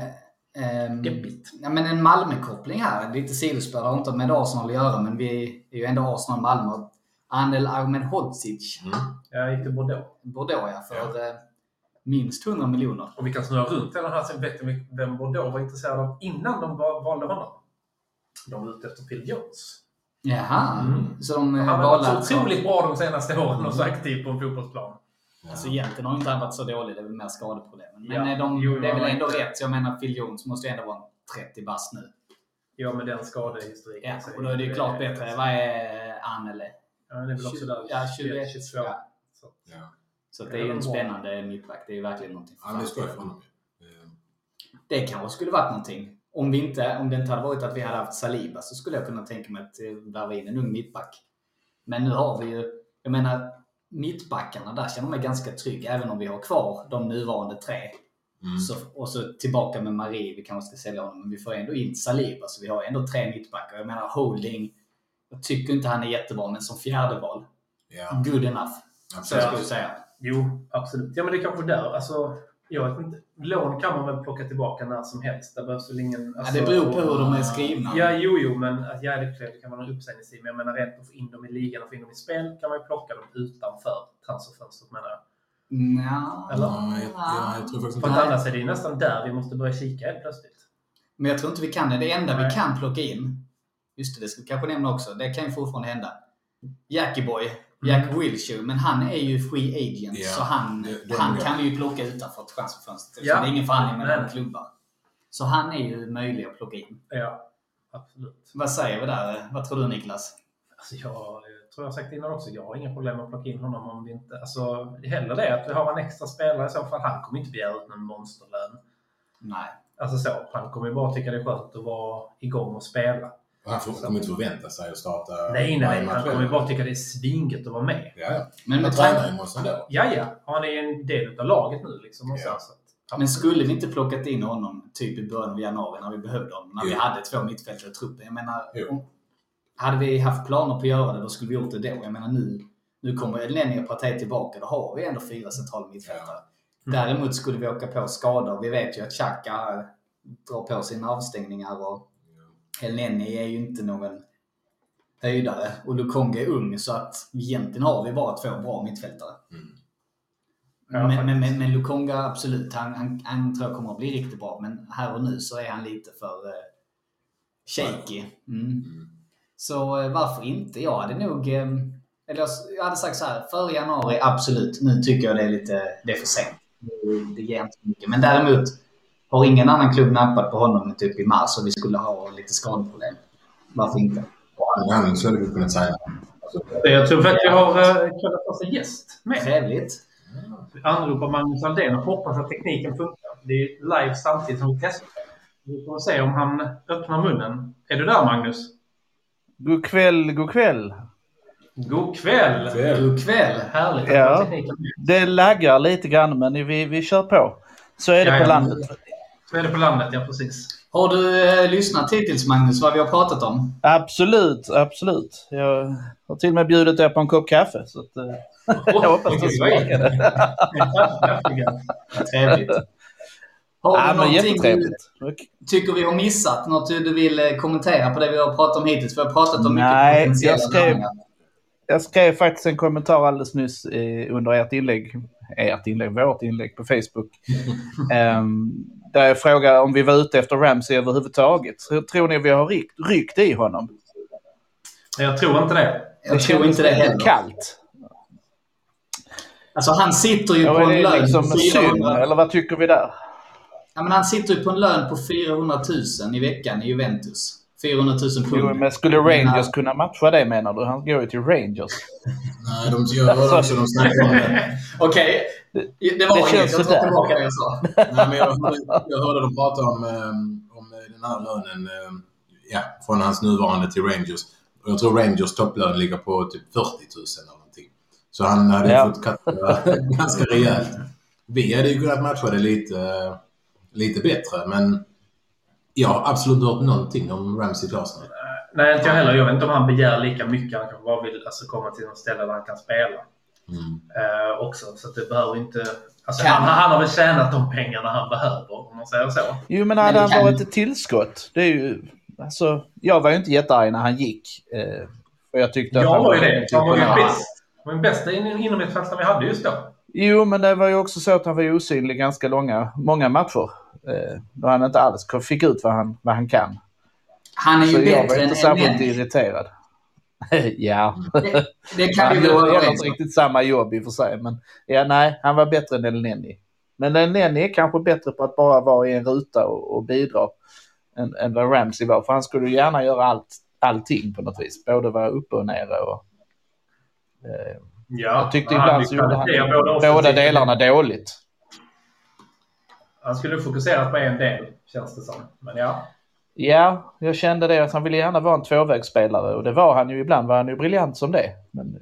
ehm, deppigt. Ja, men en Malmö-koppling här. Lite sidospår, har inte med Arsenal att göra, men vi är ju ändå Arsenal-Malmö. Anel Ahmedhodzic, Mm. Jag gick till Bordeaux. Bordeaux ja, för eh, minst 100 miljoner. Och vi kan snurra runt den här sen vet vem Bordeaux var intresserad av innan de va- valde honom. De var ute efter Phil Jones. Jaha, Mm. så de eh, Han har varit så otroligt bra de senaste åren och så aktiv på en fotbollsplan. Alltså egentligen har inte han varit så dålig, det är väl mer skadeproblemen. Men Ja. eh, de, Jo, det är väl ja. ändå rätt. Jag menar, Phil Jones måste ju ändå vara 30 bast nu. Ja, med den skadehistoriken. Ja, och då är det ju klart bättre. Vad är Anel? Ja, det är väl också där. Ja, 21, 22. 22. Så. Ja. Så det är ju en spännande mittback. Det är ju verkligen någonting. ja, det ska jag för honom. Eh, Det kanske skulle varit någonting. Om, vi inte, om det inte hade varit att vi hade haft Saliba så skulle jag kunna tänka mig att eh, värva in en ung mittback. Men nu har vi ju, jag menar, mittbackarna där känner mig ganska trygg. Även om vi har kvar de nuvarande tre. Mm. Så, och så tillbaka med Marie, vi kanske ska sälja honom. Men vi får ändå in Saliba, så vi har ändå tre mittbackar. Jag menar Holding, jag tycker inte han är jättebra, men som fjärde val Ja, good enough. Så absolut. jag skulle säga. Jo, absolut. Ja, men det är kanske där. Alltså, jag vet inte. Lån kan man väl plocka tillbaka när som helst. Det behövs väl ingen... Ja, Alltså, det beror på hur de är skrivna. Ja, jo, jo, men att ja, det det kan vara en uppsägningstid. Men jag menar rent att få in dem i ligan och få in dem i spel kan man ju plocka dem utanför transferfönstret menar jag. Nja, Eller? Ja, jag, ja, jag tror faktiskt För att annars är det ju nästan där vi måste börja kika helt plötsligt. Men jag tror inte vi kan det. Det enda vi Nej. kan plocka in, just det, det ska vi kanske nämna också, det kan ju fortfarande hända. Jackie Boy, Jack Wilshere, men han är ju free agent, Ja, så han, det- de han kan vi ju plocka utanför transferfönstret. Så det är ingen förhandling mellan klubbar. Så han är ju möjlig att plocka in. Ja, absolut. Vad säger vi där? Vad tror du Niklas? Alltså jag tror jag sagt innan också, jag har inga problem att plocka in honom om vi inte... Alltså, hellre det att vi har en extra spelare i så fall. Han kommer inte begära ut någon monsterlön. Nej. Alltså så, han kommer ju bara tycka det är skönt att vara igång och spela. Han får- kommer inte förvänta sig att starta Nej, nej, han kommer ju bara tycka det är svingött att vara med. Ja, ja. Men, med tränar ju måste ändå. Ja, ja, han är en del av laget nu liksom. Och så, Ja. så att, men skulle vi inte plockat in honom typ i början av januari när vi behövde honom? När vi Jo. hade två mittfältare i truppen. Jag menar, Jo. hade vi haft planer på att göra det, då skulle vi gjort det då. Jag menar nu, nu kommer Elneny och Partey tillbaka. Då har vi ändå fyra centrala mittfältare. Mm. Däremot skulle vi åka på skador. Vi vet ju att Xhaka drar på sina avstängningar och Elneny är ju inte någon höjdare. Och Lukonga är ung, så att egentligen har vi bara två bra mittfältare. Mm. Ja, men, men, men, men Lukonga, absolut. Han, han, han tror jag kommer att bli riktigt bra. Men här och nu så är han lite för uh, shaky. Mm. Mm. Så eh, varför inte? Jag hade nog... eh, Eller jag, jag hade sagt så här, före januari, absolut. Nu tycker jag det är lite det är för sent. Det, det ger inte mycket. Men däremot har ingen annan klubb nappat på honom typ i mars och vi skulle ha lite skadeproblem. Varför inte? Och han skulle vi kunnat säga. Alltså, Jag tror faktiskt vi har kallat oss en gäst med. Trevligt. Vi anropar Magnus Aldén och hoppas att tekniken funkar. Det är live samtidigt som vi testar. Vi får se om han öppnar munnen. Är du där Magnus? God kväll, god kväll. God kväll! God kväll. Härligt att Ja. ha tekniken med. Det laggar lite grann, men vi, vi kör på. Så är det Ja, på ja. landet. Så är det på landet, ja precis. Har du eh, lyssnat hittills Magnus vad vi har pratat om? Absolut, absolut. Jag har till och med bjudit er på en kopp kaffe. Så att, eh, jag hoppas det smakade. Verkligen. Trevligt. Har Ja, du men någonting du jättetrevligt. tycker vi har missat? Något du vill eh, kommentera på det vi har pratat om hittills? Vi har pratat om Nej, mycket potentiella jag skrev-. Jag skrev faktiskt en kommentar alldeles nyss eh, under ert inlägg, ert inlägg, vårt inlägg på Facebook. Ehm, där jag frågade om vi var ute efter Ramsey överhuvudtaget. Så tror ni vi har ryckt, ryckt i honom? Jag tror inte det. Jag tror inte det heller. kallt. Alltså han sitter ju på Ja, en är det lön liksom på synd, 400 eller vad tycker vi där? ja, men Han sitter ju på en lön på 400 000 i veckan i Juventus. 400 000 Jo, pund. men skulle Rangers Ja. kunna matcha det menar du? Han går ju till Rangers. Nej, de gör också de snackar om det. Okej, det var det inget. Jag tar tillbaka det jag sa. Nej, men jag, hörde, jag hörde dem prata om, ehm, om den här lönen ehm, ja, från hans nuvarande till Rangers. Och jag tror Rangers topplön ligger på typ 40 000 eller någonting. Så han hade Ja. fått katta ganska rejält. Vi hade ju kunnat matcha det lite, lite bättre, men jag har absolut inte hört någonting om Ramsey till Arsenal. Nej, inte jag heller. Jag vet inte om han begär lika mycket. Han kanske bara vill alltså, komma till något ställe där han kan spela Mm. eh, också. Så att det behöver inte... Alltså, han, han har väl tjänat de pengarna han behöver, om man säger så. Jo, men hade det han kan- varit ett tillskott? Det är ju... Alltså, jag var ju inte jättearg när han gick. Eh, för jag tyckte att Jag han var ju det. Han var ju bäst. Han var ju bästa in- inom ett fast vi hade just då. Jo, men det var ju också så att han var osynlig ganska långa, många matcher. Eh, då han inte alls fick ut vad han, vad han kan. Han är ju Så jag var bättre inte särskilt irriterad. ja. Det, det kan Han gjorde inte riktigt samma jobb i och för sig. Men ja, nej, han var bättre än Elneny. Men Elneny är kanske bättre på att bara vara i en ruta och, och bidra än, än vad Ramsey var. För han skulle ju gärna göra allt, allting på något vis. Både vara uppe och nere och... Eh, Ja, jag tyckte ibland så gjorde han båda delarna dåligt. Han skulle fokusera på en del, känns det som. Men ja. Ja, jag kände det att han ville gärna vara en tvåvägsspelare och det var han ju ibland. var han ju briljant som det. Men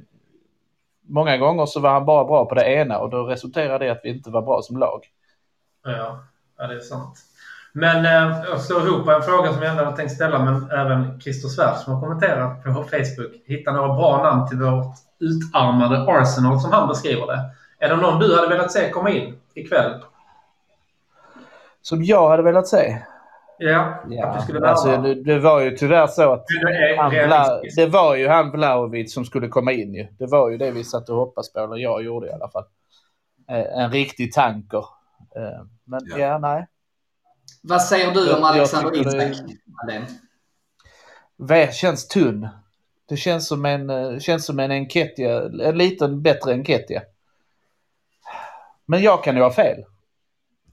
många gånger så var han bara bra på det ena och då resulterade det att vi inte var bra som lag. Ja, ja det är sant. Men eh, jag slår ihop en fråga som jag ändå hade tänkt ställa, men även Christer Svärd som har kommenterat på Facebook. Hitta några bra namn till vårt utarmade Arsenal som han beskriver det. Är det någon du hade velat se komma in ikväll? Som jag hade velat se. Ja, att du skulle värva? alltså, det, det var ju tyvärr så att det han realistiskt. det var ju han Vlahovic som skulle komma in ju. Det var ju det vi satt och hoppades på, eller jag gjorde i alla fall. Eh, en riktig tanker. Eh, men Ja. ja, nej. Vad säger du om Alexander det- Isak? V känns tunn. Det känns som en, eh, känns som en Enketia, en liten bättre Enketia. Men jag kan ju ha fel.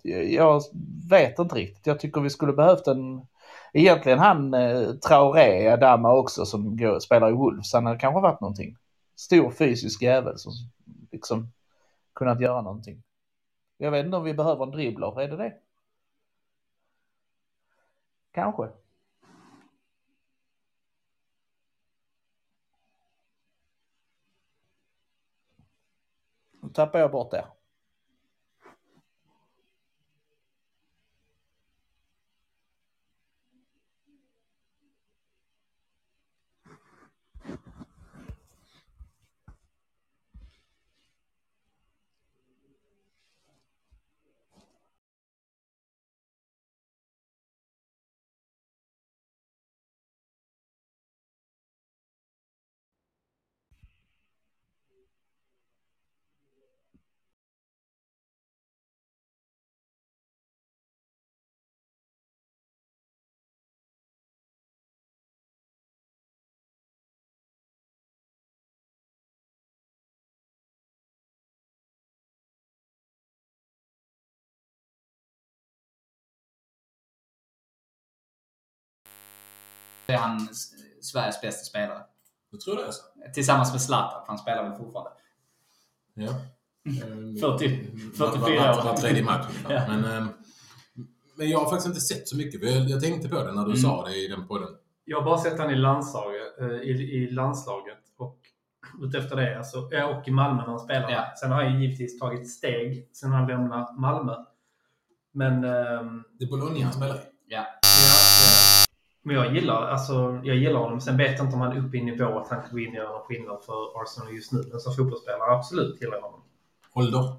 Jag- vet inte riktigt. Jag tycker vi skulle behövt en... Egentligen han eh, Traoré, Adama också, som går, spelar i Wolves. Han hade kanske varit någonting. Stor fysisk jävel som liksom kunnat göra någonting. Jag vet inte om vi behöver en dribbler. Är det det? Kanske. Nu tappar jag bort det. Är han Sveriges bästa spelare. Jag tror det är så. Tillsammans med Zlatan, han spelar väl fortfarande. Ja. 40 44 var, år. var, var tredje match ungefär. Ja. Men, ehm, men jag har faktiskt inte sett så mycket. Jag, tänkte på det när du Mm. sa det i den podden. Jag har bara sett han i landslaget, eh, i, i landslaget och utefter det. Alltså, och i Malmö när han spelar. Ja. Sen har han givetvis tagit steg sen han lämnade Malmö. Men, ehm, Det är Bologna han spelar i. Ja. Ja, ja. men jag gillar, alltså, jag gillar honom. Sen vet jag inte om han är uppe i nivå att han kan gå in och göra någon skillnad för Arsenal just nu. Men som fotbollsspelare, absolut gillar jag honom. Ålder?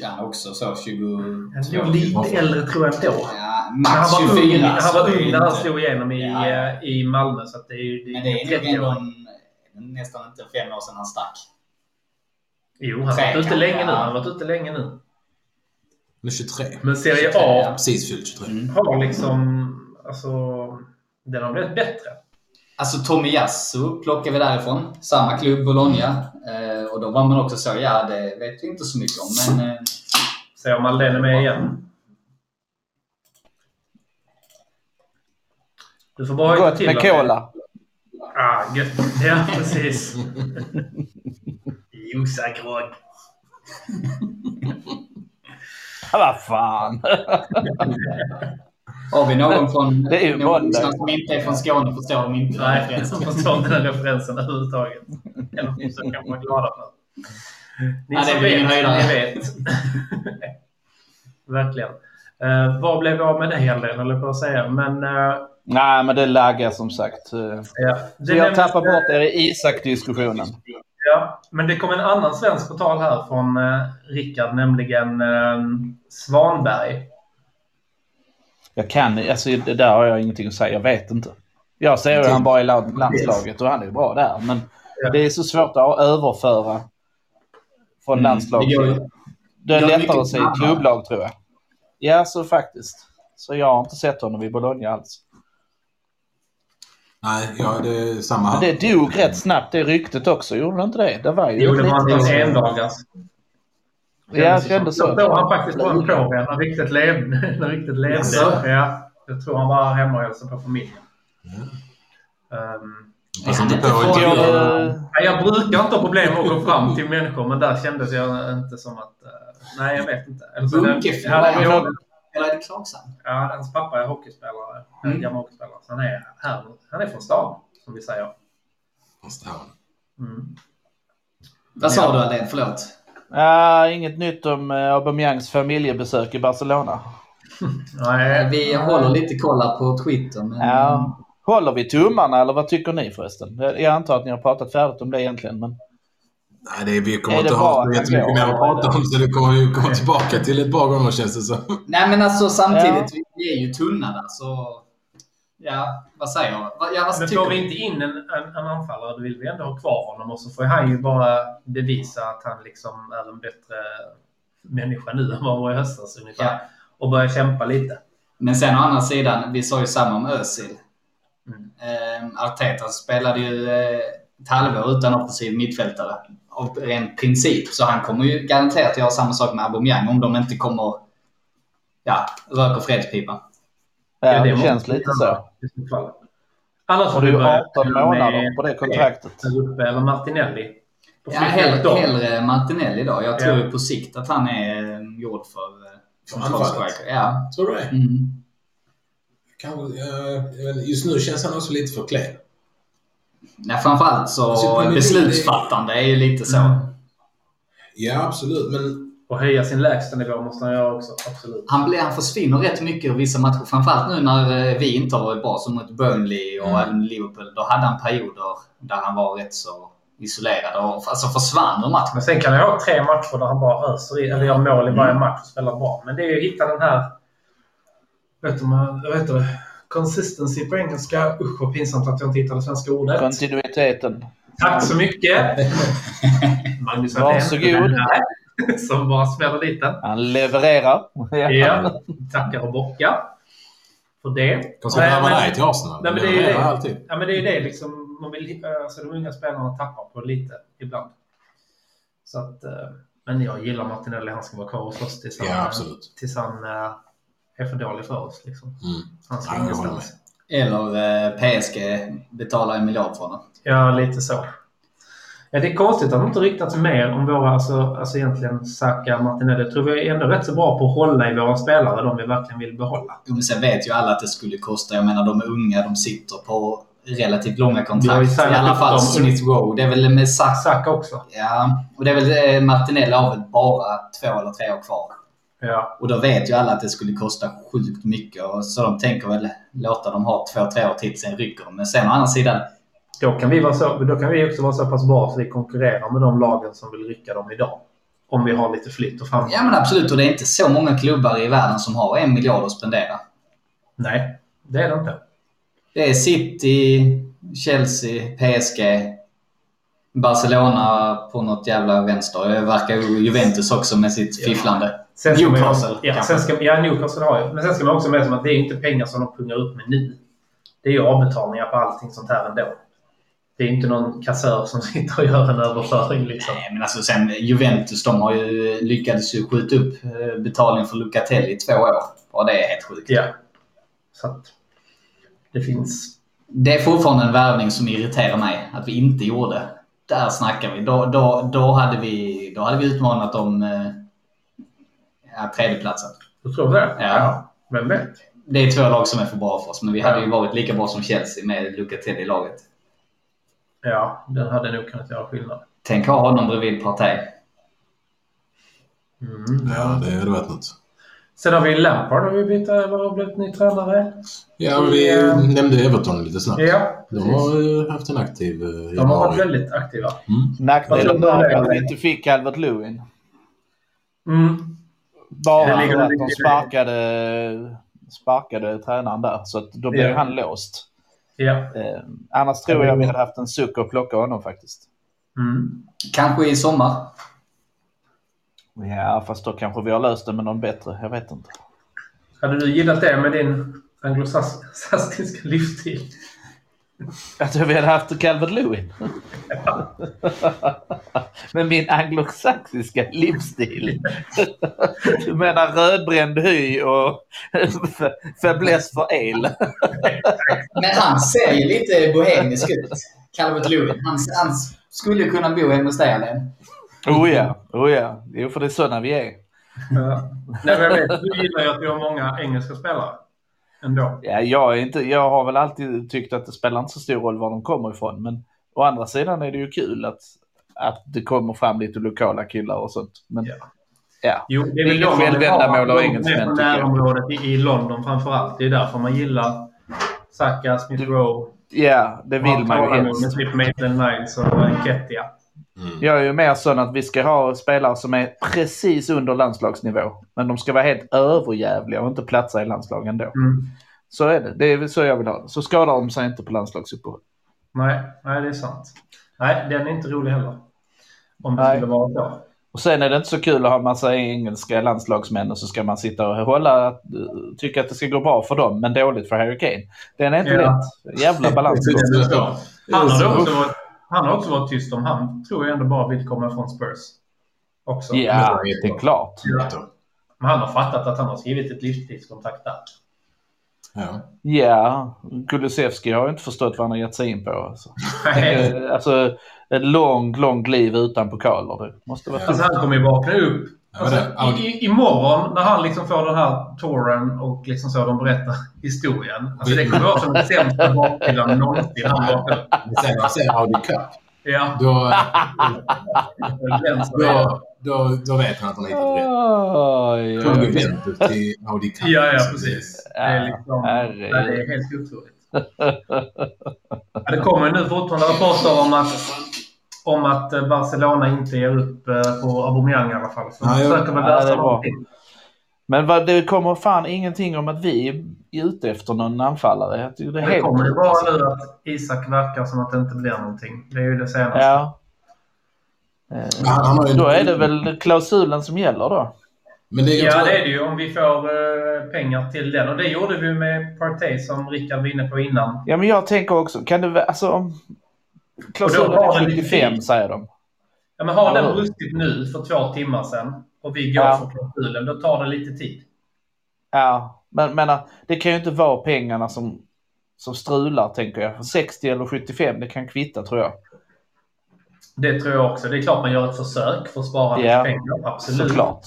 Ja, också så 20... Han är nog lite äldre tror jag ändå. Ja, Men max han var 24. ung, han var det ung när han slog igenom i, Ja, ja. eh, i Malmö. Så att det är ju... Men det är nog 30 ändå en, nästan inte fem år sedan han stack. Jo, han har varit ute länge nu. ja. Han har varit ute länge nu. Är 23. Men Serie 23, A ja. Precis fyllt 23. Mm. har liksom... Alltså, den har blivit bättre. Alltså Tomiyasu plockar vi därifrån. Samma klubb, Bologna. Eh, och då var man också så, ja det vet vi inte så mycket om. Men eh, Se om Aldén är med igen. Du får bara Gott till med cola. Ah, gött. Ja, precis. Josa-grogg. Vad fan. har vi någon från Det är ju någon som inte är från Skåne förstår de inte den Nej, referensen. förstår inte den referensen överhuvudtaget. Eller så kan man vara glada för. Ni det är som vet, ni vet. Verkligen. Uh, vad blev vi av med det höll jag på att säga. Men uh, Nej, men det laggar som sagt. Eh, ja. Så jag tappar bort er i Isak-diskussionen. Ja, men det kom en annan svensk på tal här från uh, Rickard, nämligen uh, Svanberg. Jag kan alltså det där har jag ingenting att säga. Jag vet inte. Jag ser ju han bara i land- landslaget och han är ju bra där. Men Ja. det är så svårt att överföra från Mm, landslaget. det går ju- Det är lättare att se i klubblag tror jag. Ja, så faktiskt. Så jag har inte sett honom i Bologna alls. Nej, ja, det är samma Men det dog rätt snabbt det ryktet också. Gjorde det inte det? Det var ju Jo, det var en endagars. Ja, jag kände så. Jag tror han faktiskt var en på när riktigt levde. När riktigt levde. Jaså? Ja, jag tror han var hemma och hälsade på familjen. Ja. Inte på från- Jag, brukar inte ha problem med att gå fram till människor, men där kändes jag inte som att... eh, nej, jag vet inte. Eller så- Bunkeflo, Ja? Eller är det Klagshamn? Ja, hans pappa är hockeyspelare. Mm. En gammal hockeyspelare. Så han är, här, han är från stan, som vi säger. Måste ha. Mm. Vad sa du Aldén? Förlåt. Ja, inget nytt om uh, Aubameyangs familjebesök i Barcelona. Nej, Vi håller lite koll här på Twitter. Men... Ja. Håller vi tummarna eller vad tycker ni förresten? Jag antar att ni har pratat färdigt om det egentligen. Men... Nej, det är, vi kommer Är inte ha jättemycket mer att prata om så det kommer ju komma tillbaka till ett par gånger känns det som. Nej men alltså samtidigt, vi- vi är ju tunna där så... Ja, vad säger jag? Ja, vad men får vi inte in en, en, en anfallare, då vill vi ändå ha kvar honom. Och så får han ju bara bevisa att han liksom är en bättre människa nu än vad han var i höstas ungefär. Ja. Och börja kämpa lite. Men sen å andra sidan, vi sa ju samma om Özil. Mm. Eh, Arteta spelade ju eh, ett halvår utan offensiv mittfältare. Av ren princip. Så han kommer ju garanterat göra samma sak med Aubameyang om de inte kommer... Ja, röker fredspipan. Ja, det, måste känns lite så. I så fall. Annars får vi ju börja 18 med månader på det kontraktet. Ruppe eller Martinelli. Ja, hellre, hellre Martinelli då. Jag tror Ja. på sikt att han är eh, gjord för eh, anfallet? Ja. Tror du det? Mm. Eh, inte, just nu känns han också lite för klen. Ja, framförallt så Alltså, beslutsfattande är ju lite så. Mm. Ja, absolut. Men Och höja sin lägstanivå måste han göra också. Absolut. Han, blir, han försvinner rätt mycket i vissa matcher. Framförallt nu när eh, vi inte har varit bra, som mot Burnley och Mm. Liverpool. Då hade han perioder där han var rätt så isolerad och alltså försvann ur matchen. Men sen kan jag ha tre matcher där han bara öser i, eller gör mål i varje Mm. match och spelar bra. Men det är ju att hitta den här... Vet du, vad heter det? Consistency på engelska. Usch vad pinsamt att jag inte hittade svenska ordet. Kontinuiteten. Tack så mycket! Magnus Varsågod. Som bara smäller dit den. Han levererar. Ja, tackar och bockar för det. kanske Nej, värva men- dig till Arsenal. Nej, men Det är det. alltid. Ja, men det är det liksom, man vill, alltså, de unga spelarna tappar på lite ibland. Så att, eh, men jag gillar Martinelli, han ska vara kvar hos oss tills han, Ja, absolut. tills han eh, är för dålig för oss. Liksom. Mm. Han ska Ja, ingenstans. Eller eh, PSG betalar en miljard för honom. Ja, lite så. Ja, det är konstigt att de inte ryktats mer om våra, alltså, alltså egentligen Saka, Martinelli. Jag tror vi är ändå rätt så bra på att hålla i våra spelare, de vi verkligen vill behålla. Jo, men sen vet ju alla att det skulle kosta. Jag menar, de är unga, de sitter på relativt långa kontrakt. I alla fall. Smith Rowe. Det är väl med Saka. Saka också. Ja, och det är väl eh, Martinelli har väl bara två eller tre år kvar. Ja. Och då vet ju alla att det skulle kosta sjukt mycket. Och så de tänker väl låta dem ha två, tre år till, sen rycker de. Men sen å andra sidan, Då kan, vi vara så, då kan vi också vara så pass bra så vi konkurrerar med de lagen som vill rycka dem idag. Om vi har lite flytt och framgång. ja men absolut. Och det är inte så många klubbar i världen som har en miljard att spendera. Nej, det är det inte. Det är City, Chelsea, PSG, Barcelona på något jävla vänster. Det verkar ju Juventus också med sitt Ja. fifflande. Man ju- Newcastle, Ja, sen ska, ja, Newcastle har ju. Men sen ska man också med som att det är inte pengar som de pungar upp med nu. Det är ju avbetalningar på allting sånt här ändå. Det är inte någon kassör som sitter och gör en överföring liksom. Nej, men alltså sen Juventus, de har ju lyckats ju skjuta upp eh, betalningen för Lucatelli i två år. Och det är helt sjukt. Ja. Så att det finns... Det är fortfarande en värvning som irriterar mig att vi inte gjorde. Där snackar vi. Då, då, då, hade, vi, då hade vi utmanat om eh, ja, tredjeplatsen. Du tror det? Ja. Vem vet? Det är två lag som är för bra för oss, men vi hade Ja. ju varit lika bra som Chelsea med Lucatelli i laget. Ja, den hade nog kunnat göra skillnad. Tänk ha honom bredvid Partey. Mm, Ja, det hade varit något. Sen har vi Lampard har vi bytt över och blivit ny tränare. Ja, vi Eh, nämnde Everton lite snabbt. Ja, De har haft en aktiv eh, De har varit väldigt aktiva. Nackdelen där du? är att vi inte fick Calvert Lewin. Mm. Bara för att de sparkade, sparkade tränaren där. Så att då blev Ja. han låst. Ja. Eh, annars tror jag vi hade haft en suck att plocka honom faktiskt. Mm. Kanske i sommar. Ja, fast då kanske vi har löst det med någon bättre. Jag vet inte. Hade du gillat det med din anglosaskiska livsstil? Att vi hade haft Calvert Lewin. Med min anglosaxiska livsstil. Du menar rödbränd hy och fäbless för el. Men han ser ju lite bohemisk ut. Calvert Lewin. Han, han skulle kunna bo hemma hos dig, Alain. Oh ja, oh ja. Jo, för det är sådana vi är. Ja. Nej, men jag vet, du gillar ju att vi har många engelska spelare. Ändå. Ja, jag, är inte, jag har väl alltid tyckt att det spelar inte så stor roll var de kommer ifrån. Men å andra sidan är det ju kul att, att det kommer fram lite lokala killar och sånt. Men Ja. ja. Jo, det är väl de självändamål av engelsmän, närområdet i, i London framför allt. Det är därför man gillar Saka, Smith Rowe. ja, det vill man ju Med helst. typ Maitland Niles och Nketiah. Mm. Jag är ju mer sån att vi ska ha spelare som är precis under landslagsnivå. Men de ska vara helt överjävliga och inte platsa i landslagen ändå. Mm. Så är det. Det är så jag vill ha det. Så skadar de sig inte på landslagsuppehåll. Nej, nej, det är sant. Nej, den är inte rolig heller. Om det Nej. skulle vara så. Och sen är det inte så kul att ha en massa engelska landslagsmän och så ska man sitta och hålla, tycka att det ska gå bra för dem men dåligt för Harry Kane. Den är inte Ja. lätt. Jävla balans. Det är så. Han har, Så- också varit, han har också varit tyst om han tror jag ändå bara vill komma från Spurs. Också. Ja, det är klart. Men han har fattat att han har skrivit ett livstidskontrakt där. Ja. Ja, Kulusevski har ju inte förstått vad han har gett sig in på. Alltså, alltså ett långt, långt liv utan pokaler. Det måste vara Alltså han kommer ju vakna upp. Alltså, ja, i, i, imorgon när han liksom får den här touren och liksom så de berättar historien. Alltså det kommer vara som den sämsta bakfyllan någonsin sen ser Audi Cup, Ja, då, är- då, då, då vet han att han hittat rätt. Oj, Från. Juventus till Audi Cup. Ja, ja, precis. Det är, liksom, det är helt otroligt. Ja, det kommer ju nu fortfarande rapporter om att, om att eh, Barcelona inte ger upp eh, på Aubameyang i alla fall. Så ja. försöker väl det lösa någonting. Men vad, det kommer fan ingenting om att vi är ute efter någon anfallare. Det är Det helt kommer ju alltså. nu att Isak verkar som att det inte blir någonting. Det är ju det senaste. Ja. Eh, Då är det väl klausulen som gäller då? Men det, Ja, tror, det är det ju om vi får eh, pengar till den. Och det gjorde vi med Partey som Rickard var inne på innan. Ja, men jag tänker också, kan det alltså om klausulen Och då har är den lite 75 tid. säger de. Ja, men har den brustit nu för två timmar sedan och vi går Ja. för klausulen, då tar det lite tid. Ja, men, men äh, det kan ju inte vara pengarna som, som strular tänker jag. 60 eller 75, det kan kvitta tror jag. Det tror jag också. Det är klart man gör ett försök för att spara Ja, pengar. Absolut. Såklart.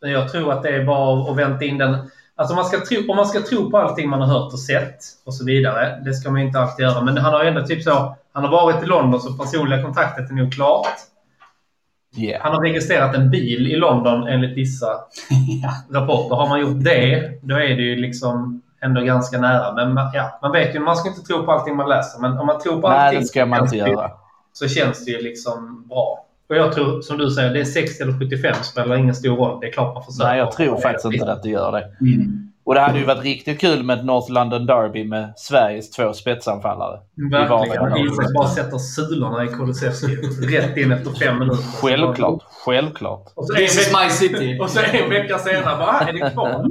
Men jag tror att det är bara att vänta in den. Alltså man ska tro, om man ska tro på allting man har hört och sett och så vidare. Det ska man inte alltid göra. Men han har ändå typ så... Han har varit i London så personliga kontaktet är nog klart. Yeah. Han har registrerat en bil i London enligt vissa rapporter. Har man gjort det, då är det ju liksom ändå ganska nära. Men man- ja, man vet ju, man ska inte tro på allting man läser. Men om man tror på Nej, allting det ska man inte göra. så känns det ju liksom bra. Och jag tror, som du säger, det är 60 eller 75 spelar ingen stor roll. Det är klart man försöker. Nej, jag tror faktiskt inte att det gör det. Mm. Och det hade ju varit riktigt kul med ett North London Derby med Sveriges två spetsanfallare. Verkligen. Isak bara sätter sulorna i Kulusevski rätt in efter fem minuter. Självklart. Självklart. Och så en, This is my city. och så en vecka senare bara, ah, är det kvar?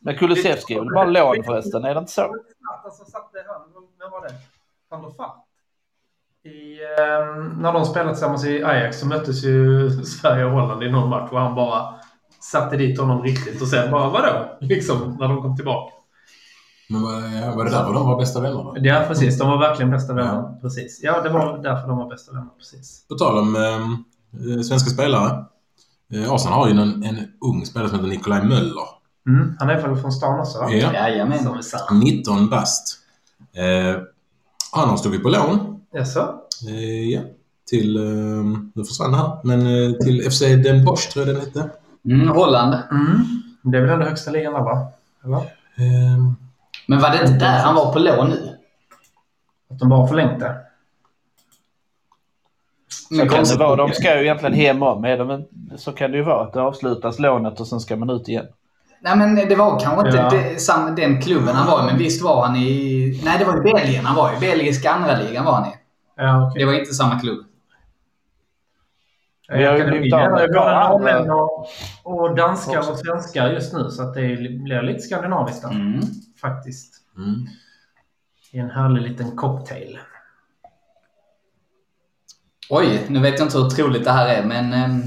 Men Kulusevski är väl bara lån förresten? Är det inte så? Alltså, satte han, när var det? Van der Fart. I, eh, när de spelade tillsammans i Ajax så möttes ju Sverige och Holland i någon match och han bara satte dit honom riktigt och sen bara vadå? Liksom när de kom tillbaka. Men var, var det därför de var bästa vänner då? Ja precis, de var verkligen bästa vänner. Precis. Ja, det var därför de var bästa vänner. Precis. På tal om eh, svenska spelare. Eh, Arsenal har ju en, en ung spelare som heter Nikolaj Möller. Mm, han är väl från stan också? va? Ja. Jajamän. Som är sann. 19 bast. Eh, han har stått på lån. Jaså? Eh, ja. Till, eh, nu försvann det här, men eh, till FC Den Bosch tror jag den hette. Mm, Holland. Mm. Det är väl ändå högsta ligan där va? Eller? Eh, Men var det inte där han var på lån nu? Att de bara det? Så kan det vara. De ska ju egentligen hem om. Är de, så kan det ju vara. Att det avslutas lånet och sen ska man ut igen. Nej men det var kanske inte Ja. det, sam, den klubben han var i, men visst var han i... Nej, det var i Belgien han var i. Belgiska andra ligan var han i. Ja, okej. Det var inte samma klubb. Vi har ju blivit av med norrmän och, och danskar och svenskar just nu så att det är- blir lite skandinaviskt där. Mm. Faktiskt. mm. I en härlig liten cocktail. Oj, nu vet jag inte hur troligt det här är, men... Um,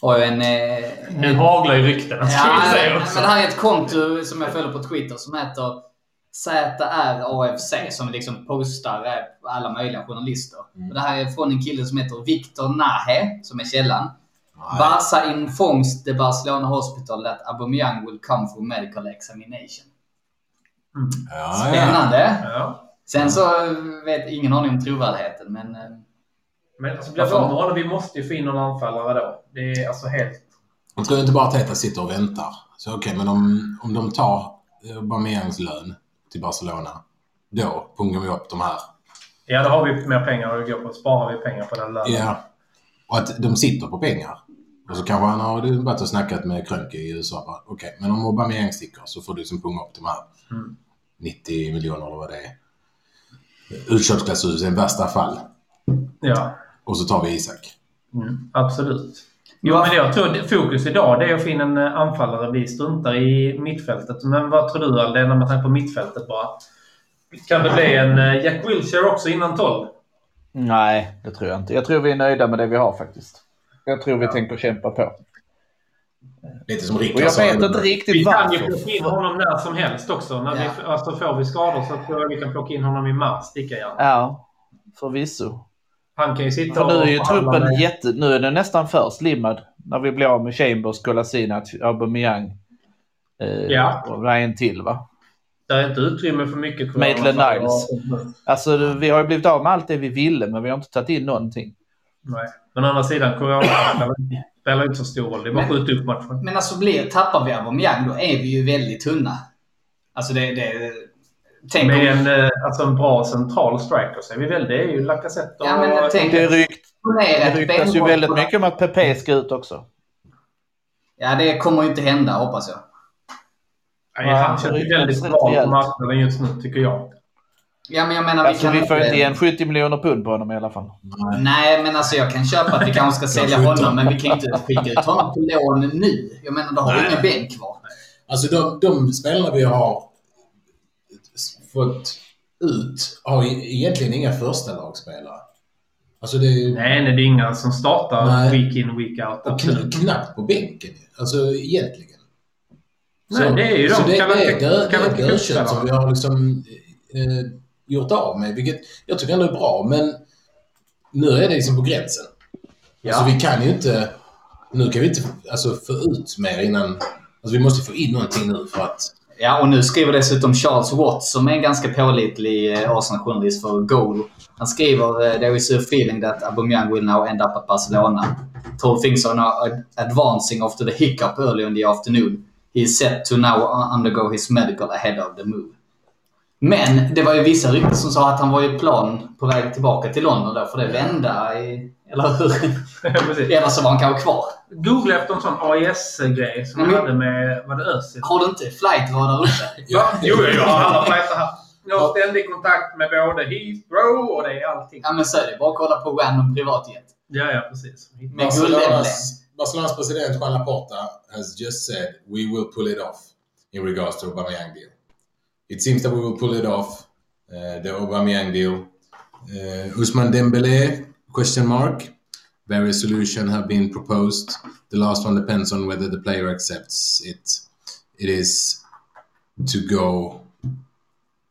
har en... Eh, Nu haglar ju ryktena ska Ja, men också. det här är ett konto som jag följer på Twitter som heter ZRAFC som liksom postar alla möjliga journalister. Och det här är från en kille som heter Victor Nahe, som är källan. Nej. Barca informs the Barcelona Hospital that Aubameyang will come for medical examination. Mm. Ja. Spännande! Ja. Sen så vet ingen aning om trovärdigheten, men... eh, Men alltså, blir honom, vi måste ju få in någon anfallare då. Det är alltså helt... Jag tror inte bara att Teta sitter och väntar. Så okej, men om, om de tar Aubameyangs lön till Barcelona, då pungar vi upp de här. Ja, då har vi mer pengar att gå på. Sparar vi pengar på den lönen. Ja. Och att de sitter på pengar. Och så kanske han har varit och snackat med Krönke i USA. Okej, men om Aubameyang sticker så får du liksom punga upp de här Mm. 90 miljoner eller vad det är. Utköpsklausul i värsta fall. Ja, Och så tar vi Isak. mm, absolut. Jo, men jag tror fokus idag det är att få in en eh, anfallare. Vi struntar i mittfältet. Men vad tror du Aldén, med tanke på mittfältet bara? Kan det bli en eh, Jack Wilshere också innan 12? Nej, det tror jag inte. Jag tror vi är nöjda med det vi har faktiskt. Jag tror vi tänker kämpa på. Lite som Rickard jag sa. vet inte riktigt Vi kan ju plocka in varför. honom när som helst också. När Ja. vi, alltså får vi skador så tror jag vi kan plocka in honom i mars lika gärna. Ja, förvisso. Han kan ju sitta För nu är ju truppen med- jätte... Nu är den nästan för slimmad. När vi blir av med Chambers, Kolasinac, Aubameyang. Eh, Ja. Och en till va? Det är inte utrymme för mycket. tror jag. Maitland-Niles. Alltså vi har ju blivit av med allt det vi ville men vi har inte tagit in någonting. Nej. Men å andra sidan, corona spelar inte så stor roll. Det är bara att Men- skjuta upp matchen. Men alltså blir, tappar vi Aubameyang då är vi ju väldigt tunna. Alltså det... det tänk om... Med en, eh, alltså en bra central striker så är vi väl. Det är ju Lacazette och... Ja, men tänk- Det, rykt, det ryktas ju väldigt mycket om att Pepe ska ut också. Ja, det kommer ju inte hända hoppas jag. Nej, han känns det ju väldigt bra på marknaden just nu, tycker jag. Ja, men jag menar Alltså vi vi kan får inte igen 70 miljoner pund på honom i alla fall. Nej, men alltså jag kan köpa att vi kanske ska sälja honom, men vi kan inte skicka ut honom på lån nu. Jag menar, då har vi ingen bänk kvar. Alltså de, de spelarna vi har fått ut har ju egentligen inga första lagspelare. Alltså det är Nej, nej, det är inga som startar Nej. week in, week out. och kn- knappt på bänken. Alltså egentligen. Nej, det är ju de. Så det, Kan det är kan det är som vi har liksom eh, gjort av med. Vilket jag tycker ändå är bra. Men nu är det liksom på gränsen. Ja. Alltså vi kan ju inte... Nu kan vi inte alltså, få ut mer innan Alltså vi måste få in någonting nu för att... Ja, och nu skriver dessutom Charles Watts, som är en ganska pålitlig eh, Arsenal-journalist för Goal. Han skriver eh, “There is a feeling that Aubameyang will now end up at Barcelona. Tall things are now advancing after the hiccup early in the afternoon. He is set to now undergo his medical ahead of the move.” Men det var ju vissa rykten som sa att han var i plan på väg tillbaka till London då, för det vända i... Eller hur? Eller så var han kanske kvar. Googla efter en sån AIS-grej som Mm. hade med, var det Özil? Har du inte flightradar uppe? Va? Jo, jag har alla här. Jag har ständig kontakt med både Heathrow och det är allting. Ja, men så är det. Bara kolla på random privatjet. Ja, ja, precis. Med guldemblem. Barcelonas president Juan Laporta has just said we will pull it off in regards to Aubameyang deal. It seems that we will pull it off, uh, the Aubameyang deal. Uh, Usman Dembele, question mark. Various solutions have been proposed. The last one depends on whether the player accepts it. It is to go...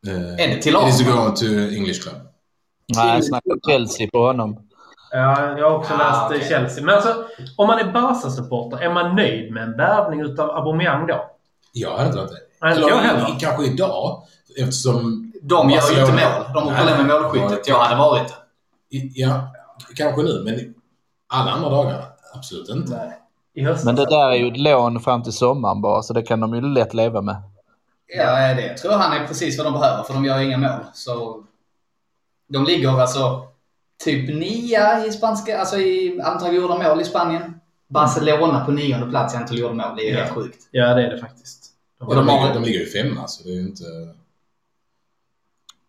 Uh, Är det till it is to go to English club. Nej, jag snackar Chelsea på honom. Ja, jag har också Ah, läst okej. okay. Chelsea. Men alltså, om man är Barca-supporter, är man nöjd med en värvning utav Aubameyang då? Jag hade inte varit det. Nej, inte jag heller. kanske idag, eftersom... De gör ju inte Barcelona- mål. De har Nej. problem med målskyttet. Jag hade varit det. Ja, kanske nu, men alla andra dagar absolut inte. Höstas. Men det där är ju ett lån fram till sommaren bara, så det kan de ju lätt leva med. Ja, det tror jag han är precis vad de behöver, för de gör inga mål. Så de ligger alltså typ nia i spanska, alltså i antal gjorda mål i Spanien. Barcelona på nionde plats i antal gjorda mål. Det är Ja. helt sjukt. Ja, det är det faktiskt. Och De, har- de ligger ju femma, så det är ju inte...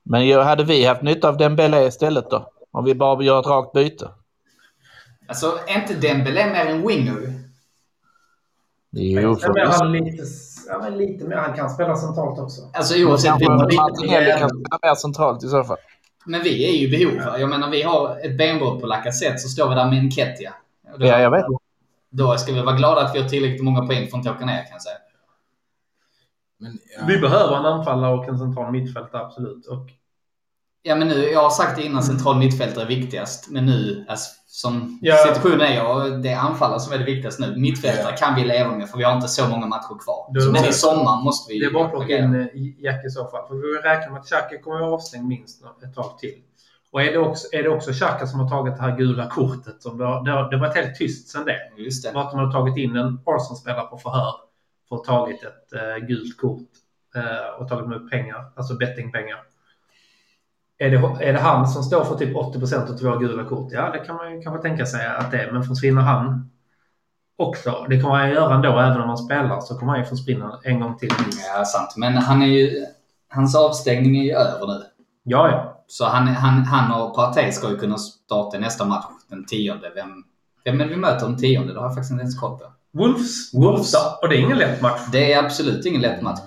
Men hade vi haft nytta av Dembélé istället då? Om vi bara gör ett rakt byte? Alltså, är inte Dembélé mer en winger? Jo, förvisso. han lite, ja, men lite mer. Han kan spela centralt också. Alltså oavsett Martinelli kan spela mer centralt i så fall. Men vi är ju i behov. va? Jag menar, vi har ett benbrott på Lacazette, så står vi där med en Kettia. Då- Ja, jag vet. Då ska vi vara glada att vi har tillräckligt många poäng för att inte åka ner, kan jag säga. Men, ja. Vi behöver en anfallare och en central mittfältare, absolut. Och Ja, men nu, jag har sagt det innan, central mittfältare är viktigast. Men nu, alltså, som Ja. situationen är, och det är anfallare som är det viktigaste nu. Mittfältare kan vi leva med, för vi har inte så många matcher kvar. Så, men i sommar måste vi... det är bara att plocka in eh, Jack i så fall. För vi räknar med att Xhaka kommer att vara avstängd minst ett tag till. Och är det också, är det också Xhaka som har tagit det här gula kortet? Som det, har- det, har- det var helt tyst sedan det. Just det. Var att de har tagit in en Arsenal-spelare på förhör för ha tagit ett eh, gult kort eh, och tagit med pengar, alltså bettingpengar. Är det, är det han som står för typ 80% av våra gula kort? Ja, det kan man ju kanske tänka sig att det är. Men försvinner han också, det kommer han göra ändå, även om han spelar, så kommer han ju försvinna en gång till. Ja, sant. Men han är ju... Hans avstängning är ju över nu. Ja, ja. Så han, han, han och Partey ska ju kunna starta nästa match den tionde. Vem, vem är det vi möter den tionde? Det har jag faktiskt inte ens koll på. Wolves. Wolves. Ja, Och det är ingen lätt match. Det är absolut ingen lätt match.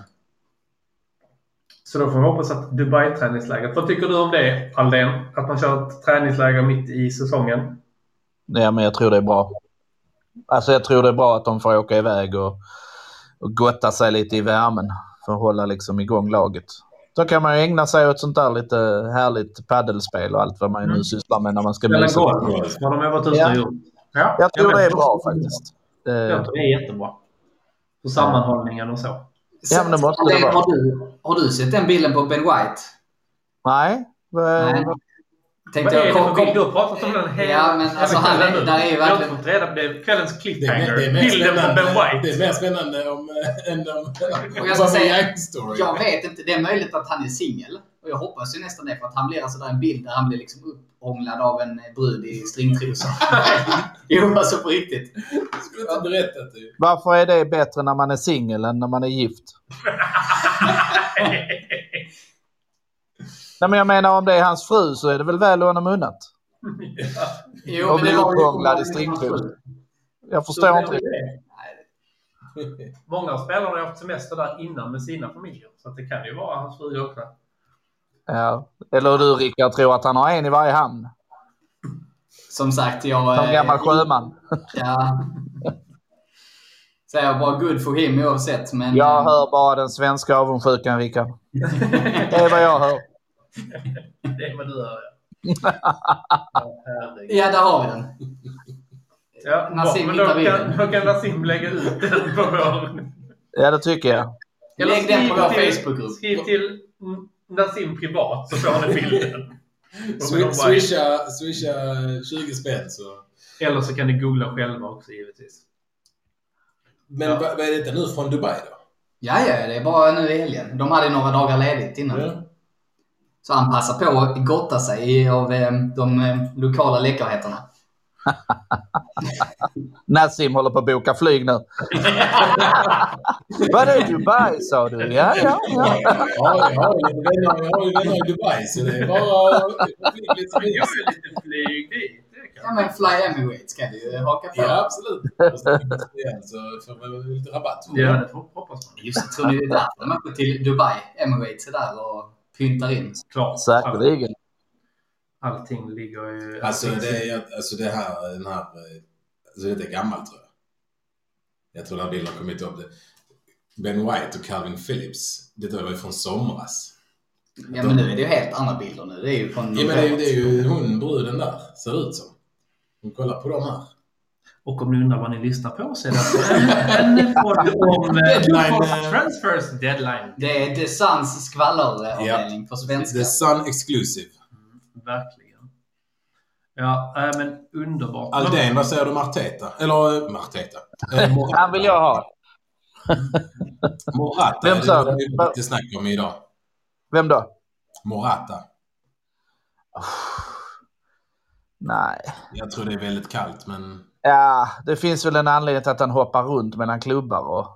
Så då får vi hoppas att Dubai-träningsläget. Vad tycker du om det, Aldén? Att man kör ett träningsläger mitt i säsongen? Ja, men jag tror det är bra. Alltså jag tror det är bra att de får åka iväg och, och gotta sig lite i värmen för att hålla liksom igång laget. Då kan man ju ägna sig åt sånt där lite härligt paddelspel och allt vad man ju nu Mm. sysslar med när man ska Spela mysa. golf, vad de har varit ute Ja. och gjort. Ja, Jag tror det är bra faktiskt. Eh, Jag tror det är jättebra. För sammanhållningen och så. Ja, men det måste det vara. har, du, har du sett den bilden på Ben White? Nej. Nej. Vad Tänkte är det jag, för kom, bild? Du kom, har pratat om den hela Ja, men alltså, hela kvällen nu. där är ju Jag har verkligen- fått reda på det. Kvällens Det är, cliffhanger. det, är Bilden på Ben White. det är mer spännande om, än om Och jag ska säga- jag vet inte, det är möjligt att han är singel. Och jag hoppas ju nästan det, för att han blir alltså där en bild där han blir liksom upphånglad av en brud i stringtrosor. jo, alltså på riktigt. Skulle inte berättat det. Varför är det bättre när man är singel än när man är gift? Nej, men jag menar om det är hans fru så är det väl väl honom unnat. Jo, Och det ju- upphånglad i stringtrosor. Jag förstår inte riktigt. Många av spelarna har haft semester där innan med sina familjer. Så att det kan ju vara hans fru också. Ja. Eller du Rickard tror att han har en i varje hamn. Som sagt, jag... Som eh, gammal sjöman. Ja. Så jag bara good for him oavsett, men... Jag eh, hör bara den svenska avundsjukan Rickard. Det är vad jag hör. Det är vad du hör, ja. Ja, där har vi den. Ja, Nassim bra, men då kan, då kan Nassim lägga ut den på vår... Ja, det tycker jag. Eller Lägg den på vår Facebookgrupp. Skriv till Nassim privat så får ni bilden. Swi- Swisha, swisha 20 spänn så... Eller så kan ni googla själva också givetvis. Men Ja. vad, är detta nu från Dubai då? Ja, ja, det är bara nu i helgen. De hade några dagar ledigt innan. Ja. Så han passar på att gotta sig av eh, de eh, lokala läckerheterna. Nassim håller på att boka flyg nu. Var det Dubai sa du? Ja, ja, ja. Ja, jag har ju vänner, i Dubai så det är bara att lite flyg dit. Ja, men Fly Emirates kan du ju haka på. Ja, absolut. Så får man lite rabatt. Ja, det hoppas man. Just det, tror ni det är därför de åker till Dubai? Emirates är där och pyntar in. Klart. Säkerligen. All, allting ligger ju... Alltså det, är, alltså det här, den här, alltså det är gammalt tror jag. Jag tror den här bilden har kommit upp. Ben White och Calvin Phillips. Det var ju från somras. Ja, men nu är det ju helt andra bilder nu. Det är ju från Ja men det är, ju- det är ju hon bruden där, ser ut som. Hon kollar på dem här. Och om ni undrar vad ni lyssnar på så är det alltså en, en podd om eh, Transfers deadline. Det är The Suns skvalleravdelning på svenska. The Sun Exclusive. Verkligen. Ja, äh, men underbart. Aldén, vad säger du om Arteta? Eller eh, Arteta? Eh, Morata. Han vill jag ha. Morata. Vem sa det var lite snack om idag. Vem då? Morata. Nej. Jag tror det är väldigt kallt men... Ja, det finns väl en anledning till att han hoppar runt mellan klubbar och...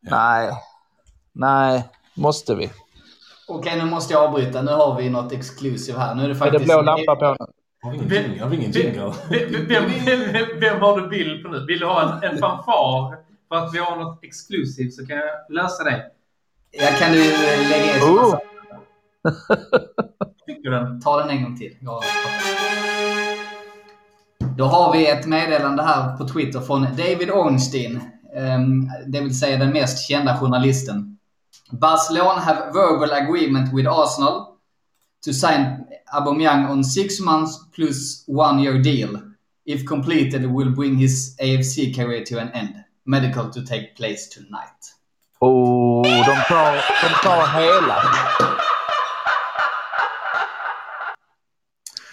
Nej. Nej. Måste vi? Okej, nu måste jag avbryta. Nu har vi något exclusive här. Nu är det Är faktiskt... det blå lampa på? Har vi ingen Vem- jingle? Har vi ingen vem- jingle? Vem, vem, vem, vem har du bild på nu? Vill du ha en, en fanfar för att vi har något exklusivt så kan jag lösa det. Jag kan du lägga in Oh. Den? Ta den en gång till. Jag... Då har vi ett meddelande här på Twitter från David Ornstein. ehm, Det vill säga den mest kända journalisten. Barcelona have verbal agreement with Arsenal to sign Aubameyang on six months plus one year deal. If completed will bring his AFC career to an end. Medical to take place tonight. Oh, de tar, de tar hela.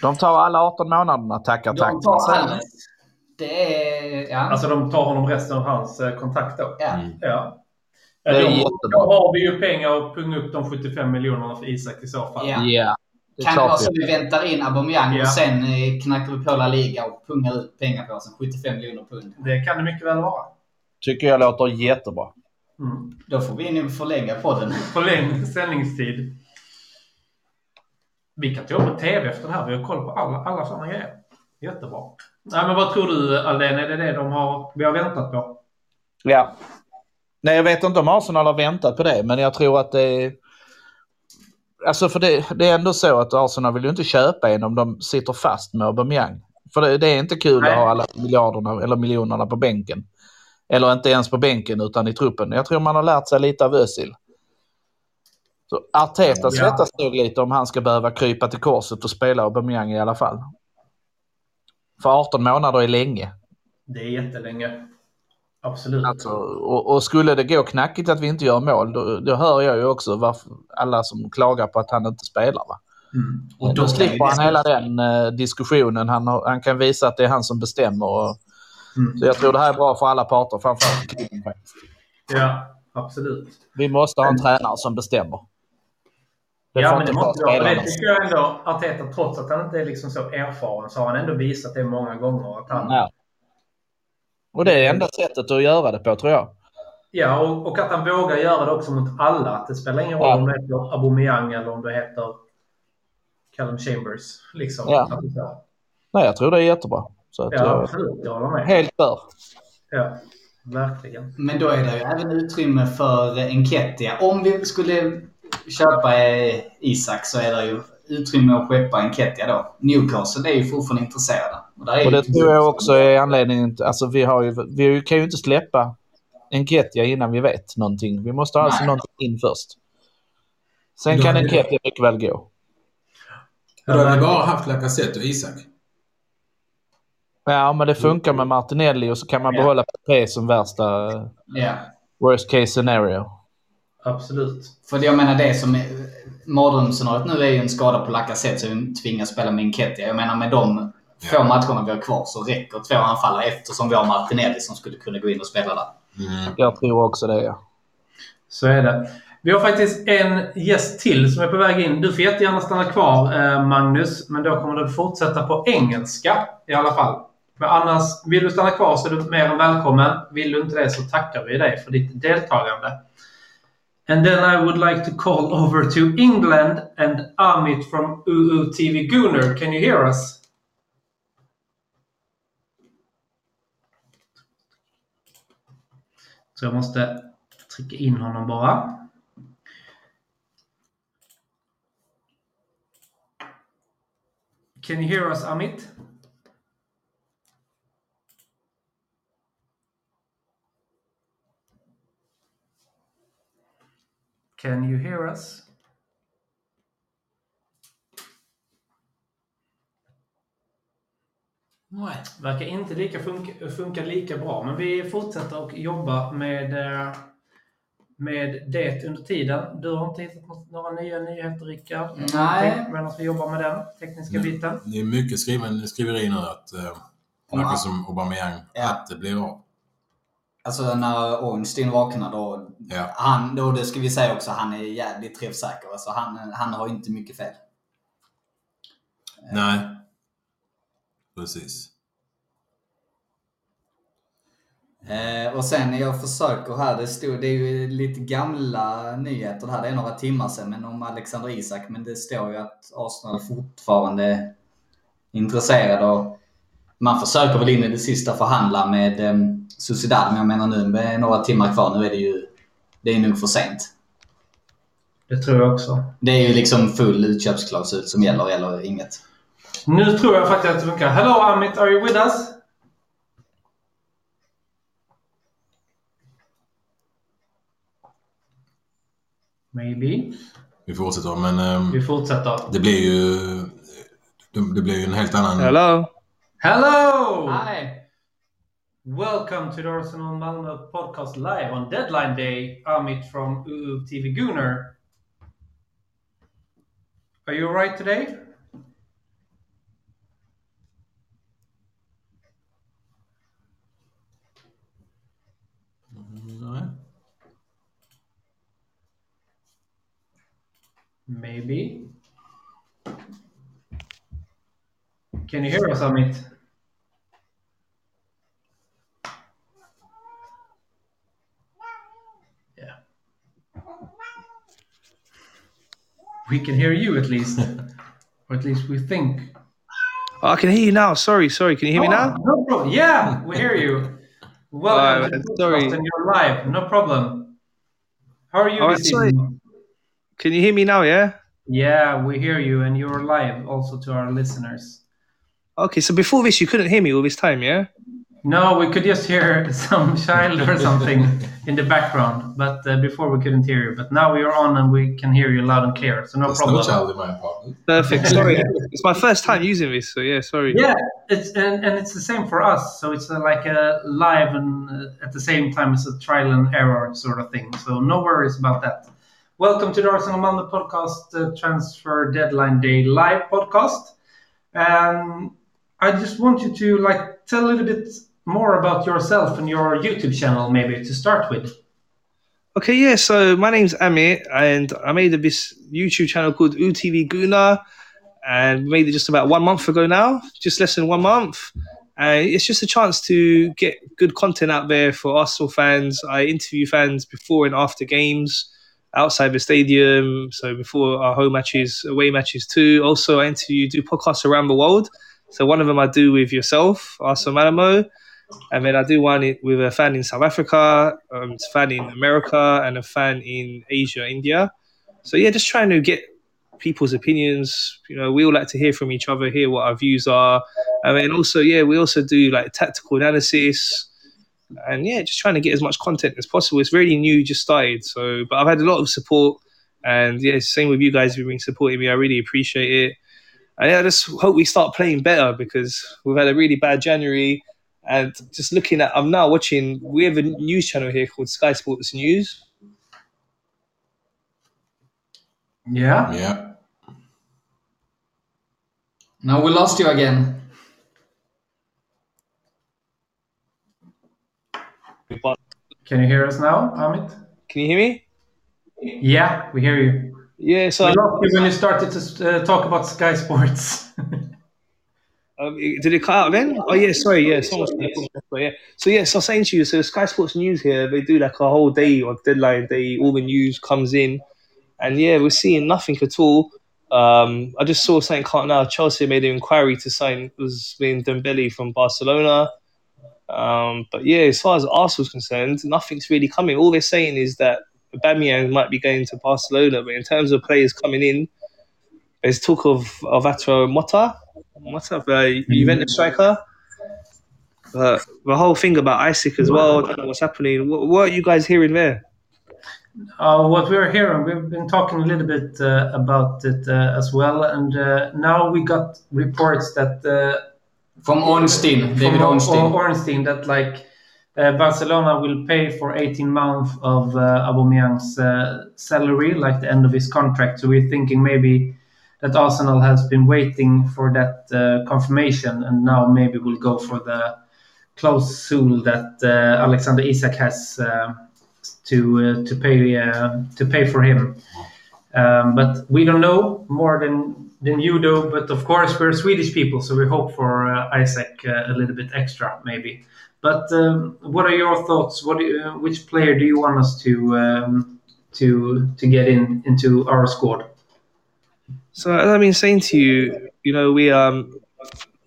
De tar alla 18 månaderna, tackar De tack. tar. Det är... Ja. Alltså de tar honom resten av hans eh, kontrakt då? ja. Ja. Det är då, jättebra. då har vi ju pengar att punga upp de 75 miljonerna för Isak i så fall. Ja. Ja, det är Kan det vara så vi väntar in Aubameyang Ja. och sen eh, knackar vi på La Liga och pungar ut pengar på oss. 75 miljoner pund. Det kan det mycket väl vara. Tycker jag låter jättebra. Mm. Då får vi nog förlänga podden. Förlängd sändningstid. Vi kan ta upp på TV efter det här. Vi har koll på alla, alla sådana grejer. Jättebra. Nej, men vad tror du Aldén? Är det det de har, vi har väntat på? Ja. Nej, jag vet inte om Arsenal har väntat på det, men jag tror att det är... Alltså för det, det är ändå så att Arsenal vill ju inte köpa en om de sitter fast med Aubameyang. För det, det är inte kul Nej. att ha alla miljarderna eller miljonerna på bänken. Eller inte ens på bänken utan i truppen. Jag tror man har lärt sig lite av Özil. Så Arteta svettas nog lite om han ska behöva krypa till korset och spela Aubameyang i alla fall. För 18 månader är länge. Det är jättelänge. Absolut. Alltså, och, och skulle det gå knackigt att vi inte gör mål, då, då hör jag ju också varför, alla som klagar på att han inte spelar. Va? Mm. Och Då kan slipper han hela den eh, diskussionen. Han, han kan visa att det är han som bestämmer. Och, Mm. så jag tror det här är bra för alla parter, framförallt klubben faktiskt. Ja, absolut. Vi måste ha en tränare som bestämmer. Det ja, men det måste spelarna. Det tycker jag ändå. Arteta, trots att han inte är liksom så erfaren, så har han ändå visat det många gånger. Att han, Ja. Och det är enda sättet att göra det på, tror jag. Ja, och, och att han vågar göra det också mot alla. Att det spelar ingen roll Ja. om det heter Aubameyang eller om det heter Callum Chambers. Liksom. Ja. Nej, jag tror det är jättebra. Så att ja, jag absolut. Jag håller med. helt för. Ja, verkligen. Men då är det ju även utrymme för Enketia. Om vi skulle köpa eh, Isak så är det ju utrymme att skeppa Enketia då. Newcastle är ju fortfarande intresserade. Och, det tror jag också är anledningen. till- Alltså vi, har ju, vi kan ju inte släppa Enketia innan vi vet någonting. Vi måste ha alltså någonting in först. Sen kan Enketia mycket väl gå. Då har vi bara haft Lacazette och Isak. Ja, men det funkar med Martinelli och så kan man Ja. behålla P som värsta... Ja. Worst case scenario. Absolut. För jag menar det som är- mardrömsscenariot nu är ju en skada på Lacazette så vi tvingas spela med Enketia. Jag menar med de få Ja. matcherna vi har kvar så räcker två anfallare eftersom vi har Martinelli som skulle kunna gå in och spela där. Mm. Jag tror också det, ja. Så är det. Vi har faktiskt en gäst till som är på väg in. Du får jättegärna stanna kvar, eh, Magnus. Men då kommer du fortsätta på engelska i alla fall. Men annars, vill du stanna kvar så är du mer än välkommen. Vill du inte det så tackar vi dig för ditt deltagande. And then I would like to call over to England and Amit from UUTV Gunner. Can you hear us? Så jag måste trycka in honom bara. Can you hear us, Amit? Can you hear us? Nej. Verkar inte lika funka, funka lika bra, men vi fortsätter att jobba med, eh, med det under tiden. Du har inte hittat något, några nya nyheter, Rickard? Nej. Medan vi jobbar med den tekniska Nej. biten. Det är mycket skriven, skriveri nu att, eh, verkar som Aubameyang, Ja. att det blir av. Alltså när Ornstein vaknar då, Ja. han, då det ska vi säga också, han är jävligt träffsäker. Alltså han, han har inte mycket fel. Nej. Precis. Eh, och sen jag försöker här, det, stod, det är ju lite gamla nyheter det här, det är några timmar sedan, men om Alexander Isak. Men det står ju att Arsenal fortfarande är intresserade och man försöker väl in i det sista förhandla med eh, Sociedad, men jag menar nu med några timmar kvar, nu är det ju det är nog för sent. Det tror jag också. Det är ju liksom full utköpsklausul som gäller eller inget. Nu tror jag faktiskt att det funkar. Hello Amit, are you with us? Maybe. Vi fortsätter, men ehm, Vi fortsätter. det blir ju... Det, det blir ju en helt annan... Hello? Hello! Hi! Welcome to the Arsenal Malmö podcast live on deadline day. Amit from UU TV Gunner. Are you alright today? Maybe. Can you hear us, Amit? Yeah. We can hear you at least. or at least we think. Oh, I can hear you now. Sorry, sorry. Can you hear me Oh, now? No problem. Yeah, we hear you. Welcome Uh, sorry. and you're live. No problem. How are you All this right, sorry. evening? Can you hear me now? Yeah. Yeah, we hear you and you're live also to our listeners. Okay. So before this, you couldn't hear me all this time. Yeah. No, we could just hear some child or something in the background, but uh, before we couldn't hear you. But now we are on and we can hear you loud and clear, so no There's no problem. child in my apartment. Perfect. Sorry. it's my first time using this, so yeah. Sorry. Yeah, it's and, and it's the same for us. So it's uh, like a live and uh, at the same time it's a trial and error sort of thing. So no worries about that. Welcome to the Arsenal Malmö podcast transfer deadline day live podcast. Um, I just want you to like tell a little bit more about yourself and your YouTube channel, maybe to start with. Okay. Yeah. So my name's Amit, and I made a this YouTube channel called UTV Guna, and made it just about one month ago now, just less than one month. And it's just a chance to get good content out there for Arsenal fans. I interview fans before and after games. Outside the stadium. So before our home matches, away matches too. Also, I interview, do podcasts around the world. So one of them I do with yourself, Arsenal Malamo. And then I do one with a fan in South Africa, um, a fan in America, and a fan in Asia, India. So yeah, just trying to get people's opinions. You know, we all like to hear from each other, hear what our views are, and then also yeah, we also do like tactical analysis and yeah, just trying to get as much content as possible. It's really new, just started. So, but I've had a lot of support, and yeah, same with you guys who've been supporting me. I really appreciate it. And yeah, I just hope we start playing better because we've had a really bad January, And just looking at, I'm now watching. We have a news channel here called Sky Sports News. Yeah. Yeah. Now we lost you again. Can you hear us now, Amit? Can you hear me? Yeah, we hear you. Yeah. So We lost you when you started to uh, talk about Sky Sports. Um, did it cut out then? Oh yeah, sorry, yeah, but yeah. So yes, I was saying to you, so Sky Sports News here, they do like a whole day of deadline day, all the news comes in, and yeah, we're seeing nothing at all. Um, I just saw something out now. Chelsea made an inquiry to sign was being Dembele from Barcelona. Um, but yeah, as far as Arsenal's concerned, nothing's really coming. All they're saying is that Aubameyang might be going to Barcelona, but in terms of players coming in, there's talk of of Atro Mota, up, uh, Juventus striker? But the whole thing about Isaac as well, I don't know what's happening. What, what are you guys hearing there? Uh, what we're hearing, we've been talking a little bit uh, about it uh, as well, and uh, now we got reports that uh, From Ornstein, David from Ornstein. Ornstein that like uh, Barcelona will pay for 18 months of uh, Aubameyang's uh, salary, like the end of his contract. So we're thinking maybe that Arsenal has been waiting for that uh, confirmation, and now maybe we'll go for the clause that uh, Alexander Isak has uh, to uh, to pay uh, to pay for him. Um, but we don't know more than than you do. But of course, we're Swedish people, so we hope for uh, Isaac uh, a little bit extra, maybe. But um, what are your thoughts? What do you, uh, which player do you want us to um, to to get in into our squad? So as I've been saying to you, you know, we um,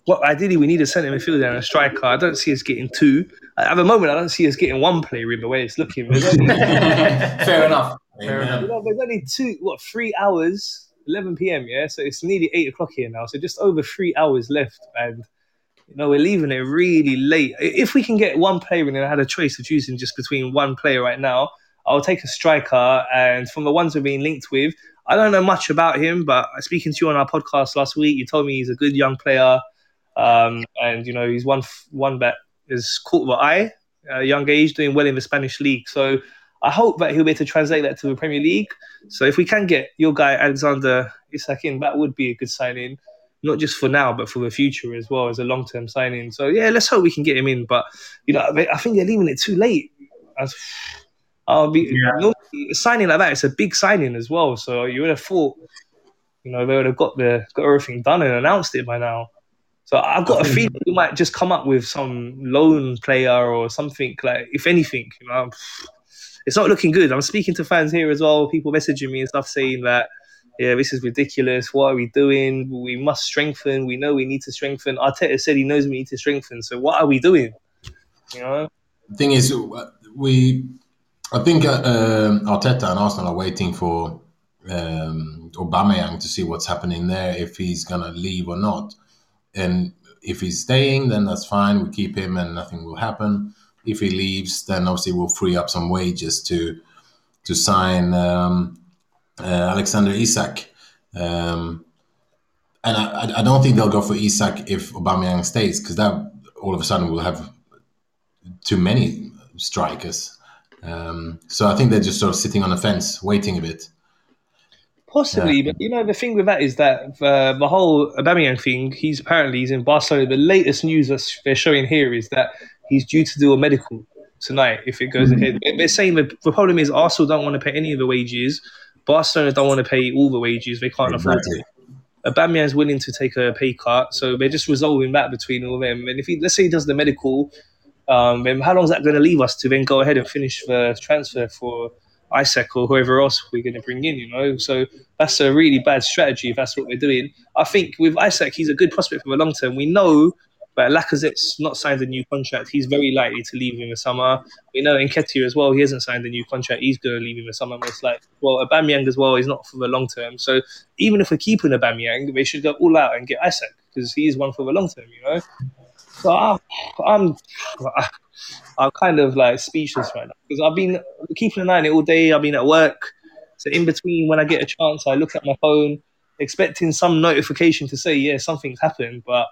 what ideally we need a centre midfielder and a striker. I don't see us getting two. At the moment, I don't see us getting one player in the way it's looking. Only, Fair enough. Fair enough. you know, there's only two, what, three hours, 11 p.m. Yeah, so it's nearly eight o'clock here now. So just over three hours left, and you know we're leaving it really late. If we can get one player and I had a choice of choosing just between one player right now, I'll take a striker. And from the ones we're being linked with, I don't know much about him, but speaking to you on our podcast last week, you told me he's a good young player, um, and you know he's one one that has caught the eye a young age, doing well in the Spanish league. So I hope that he'll be able to translate that to the Premier League. So if we can get your guy Alexander Isak in, that would be a good signing, not just for now, but for the future as well as a long term signing. So yeah, let's hope we can get him in. But you know, I think they're leaving it too late. As- I'll be Yeah. signing like that. It's a big signing as well. So you would have thought, you know, they would have got the got everything done and announced it by now. So I've got a feeling we might just come up with some loan player or something like, if anything, you know, it's not looking good. I'm speaking to fans here as well, people messaging me and stuff saying that, yeah, this is ridiculous. What are we doing? We must strengthen. We know we need to strengthen. Arteta said he knows we need to strengthen. So what are we doing? You know, The thing is, we, I think uh, um Arteta and Arsenal are waiting for um, Aubameyang to see what's happening there, if he's gonna leave or not. And if he's staying, then that's fine. We keep him, and nothing will happen. If he leaves, then obviously we'll free up some wages to to sign um, uh, Alexander Isak. Um, and I, I- don't think they'll go for Isak if Aubameyang stays, because that all of a sudden we'll have too many strikers. Um, so I think they're just sort of sitting on the fence, waiting a bit. Possibly, but you know the thing with that is that uh, the whole Aubameyang thing. He's apparently he's in Barcelona. The latest news that they're showing here is that he's due to do a medical tonight if it goes ahead. They- They're saying that the problem is Arsenal don't want to pay any of the wages. Barcelona don't want to pay all the wages. They can't afford it. Aubameyang's willing to take a pay cut, so they're just resolving that between all them. And if he, let's say he does the medical, um, then how long is that going to leave us to then go ahead and finish the transfer for Isaac or whoever else we're going to bring in? You know, so that's a really bad strategy if that's what we're doing. I think with Isaac, he's a good prospect for the long term. We know that Lacazette's not signed a new contract. He's very likely to leave in the summer. We know Nketiah as well. He hasn't signed a new contract. He's going to leave in the summer most likely. Well, Aubameyang as well is not for the long term. So even if we're keeping Aubameyang, they should go all out and get Isaac because he is one for the long term. You know. So I'm, I'm, I'm kind of like speechless right now because I've been keeping an eye on it all day. I've been at work. So in between, when I get a chance, I look at my phone, expecting some notification to say, yeah, something's happened. But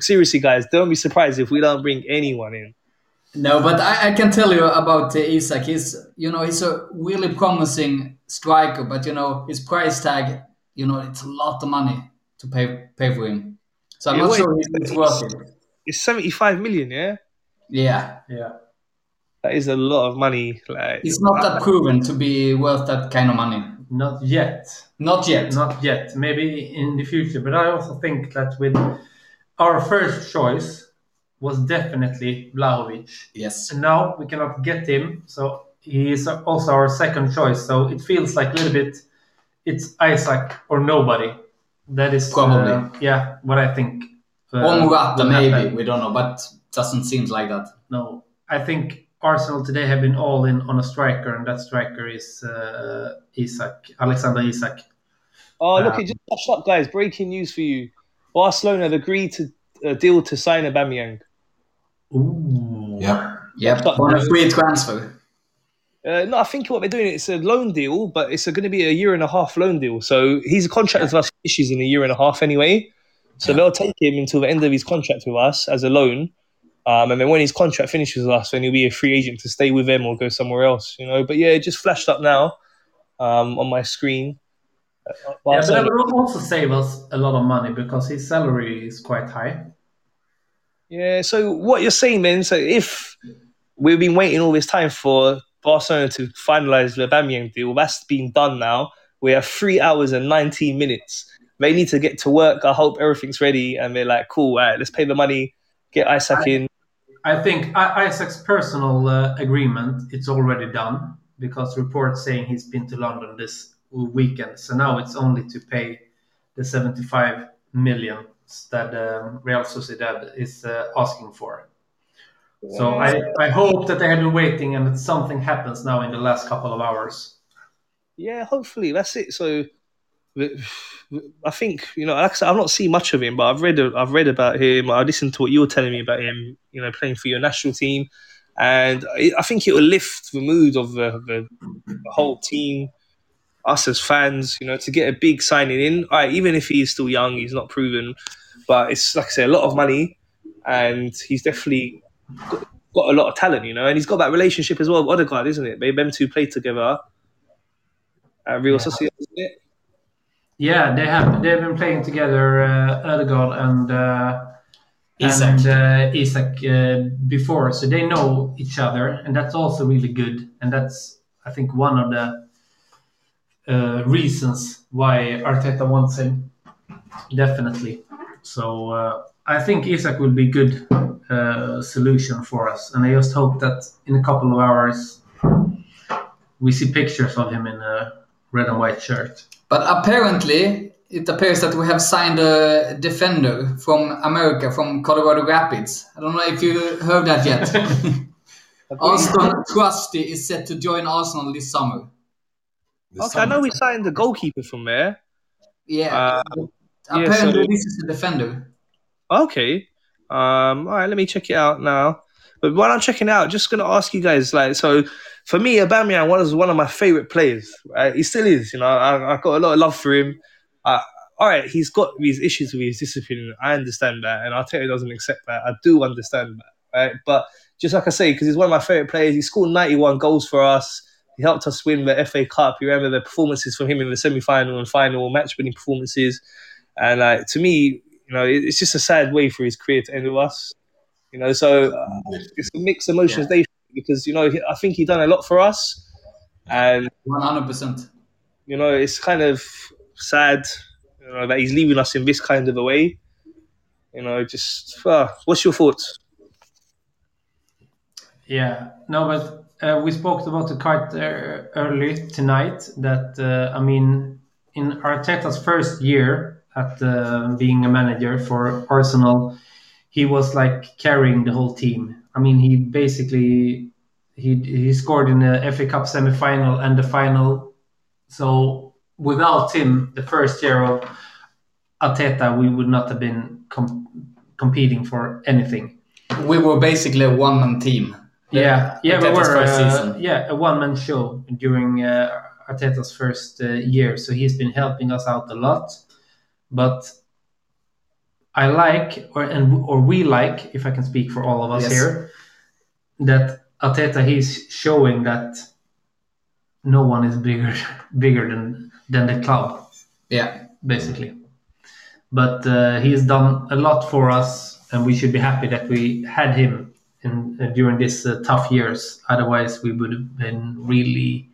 seriously, guys, don't be surprised if we don't bring anyone in. No, but I, I can tell you about uh, Isak. He's, you know, he's a really promising striker, but you know, his price tag, you know, it's a lot of money to pay pay for him. So I'm Yeah, not wait, sure it's worth it. It's 75 million, yeah? Yeah, Yeah. That is a lot of money. Like, he's not that proven to be worth that kind of money. Not yet. Not yet. Not yet. Maybe in the future. But I also think that with our first choice was definitely Vlahovic. Yes. And now we cannot get him, so he is also our second choice. So it feels like a little bit it's Isaac or nobody. That is Probably. uh, yeah, what I think. uh, Or Morata, maybe. happen. We don't know, but doesn't seem like that. No, I think Arsenal today have been all in on a striker, and that striker is uh, Isak, Alexander Isak. Oh, look, Um, it just flashed up, guys. Breaking news for you. Barcelona have agreed to a deal to sign Aubameyang. Ooh. Yep. Yep. But- On a free transfer. Uh, no, I think what they're doing it's a loan deal, but it's going to be a year and a half loan deal. So he's a contract with us issues in a year and a half anyway. So Yeah. they'll take him until the end of his contract with us as a loan, um, and then when his contract finishes with us, then he'll be a free agent to stay with them or go somewhere else. You know. But yeah, it just flashed up now um, on my screen. Uh, Yeah, but that Barcelona- would also save us a lot of money because his salary is quite high. Yeah, so what you're saying then, so if we've been waiting all this time for Barcelona to finalise the Aubameyang deal, that's been done now. We have three hours and 19 minutes. They need to get to work. I hope everything's ready and they're like, cool, all right, let's pay the money, get Isaac in. I think Isaac's personal uh, agreement it's already done because reports saying he's been to London this weekend. So now it's only to pay the 75 million that um, Real Sociedad is uh, asking for. So I, I hope that they have been waiting and that something happens now in the last couple of hours. Yeah, hopefully that's it. So I think you know, like I I've not seen much of him, but I've read I've read about him. I listened to what you were telling me about him. You know, playing for your national team, and I I think it will lift the mood of the, the, the whole team, us as fans. You know, to get a big signing in. All right, even if he's still young, he's not proven, but it's like I say, a lot of money, and he's definitely got, got a lot of talent. You know, and he's got that relationship as well with Odegaard, isn't it? They them two played together at Real Sociedad. isn't it? Yeah, they have they've been playing together, uh, Ødegaard and uh, Isak. and uh, Isak uh, before, so they know each other, and that's also really good. And that's I think one of the uh, reasons why Arteta wants him, definitely. So uh, I think Isak will be good uh, solution for us, and I just hope that in a couple of hours we see pictures of him in a red and white shirt. But apparently, it appears that we have signed a defender from America, from Colorado Rapids. I don't know if you heard that yet. Austin Trusty is set to join Arsenal this summer. The Okay, I know we signed the goalkeeper from there. Yeah. Uh, yeah, apparently, so- this is the defender. Okay. Um, all right, let me check it out now. But while I'm checking out, just gonna ask you guys, like, so for me, Aubameyang was one of my favorite players. Right? He still is. You know, I, I got a lot of love for him. Uh, all right, he's got these issues with his discipline. I understand that, and Arteta doesn't accept that. I do understand that, right? But just like I say, because he's one of my favorite players, he scored 91 goals for us. He helped us win the FA Cup. You remember the performances from him in the semi-final and final, match-winning performances. And like to me, you know, it- it's just a sad way for his career to end with us. You know, so uh, it's a mixed emotions day because you know he- I think he done a lot for us, and 100%. you know it's kind of sad, you know, that he's leaving us in this kind of a way. You know, just uh, what's your thoughts? Yeah, no, but uh, we spoke about it quite uh, early tonight. That uh, I mean, in Arteta's first year at uh, being a manager for Arsenal, he was like carrying the whole team. I mean, he basically he he scored in the FA Cup semi-final and the final. So without him, the first year of Arteta, we would not have been com- competing for anything. We were basically a one man team. Yeah, yeah, we Arteta's were first uh, yeah a one man show during uh, Arteta's first uh, year, so he's been helping us out a lot. But I like, or and or we like, if I can speak for all of us Yes. here, that Ateta he's showing that no one is bigger bigger than than the club, Yeah. basically. But uh, he has done a lot for us, and we should be happy that we had him in, uh, during these uh, tough years. Otherwise, we would have been really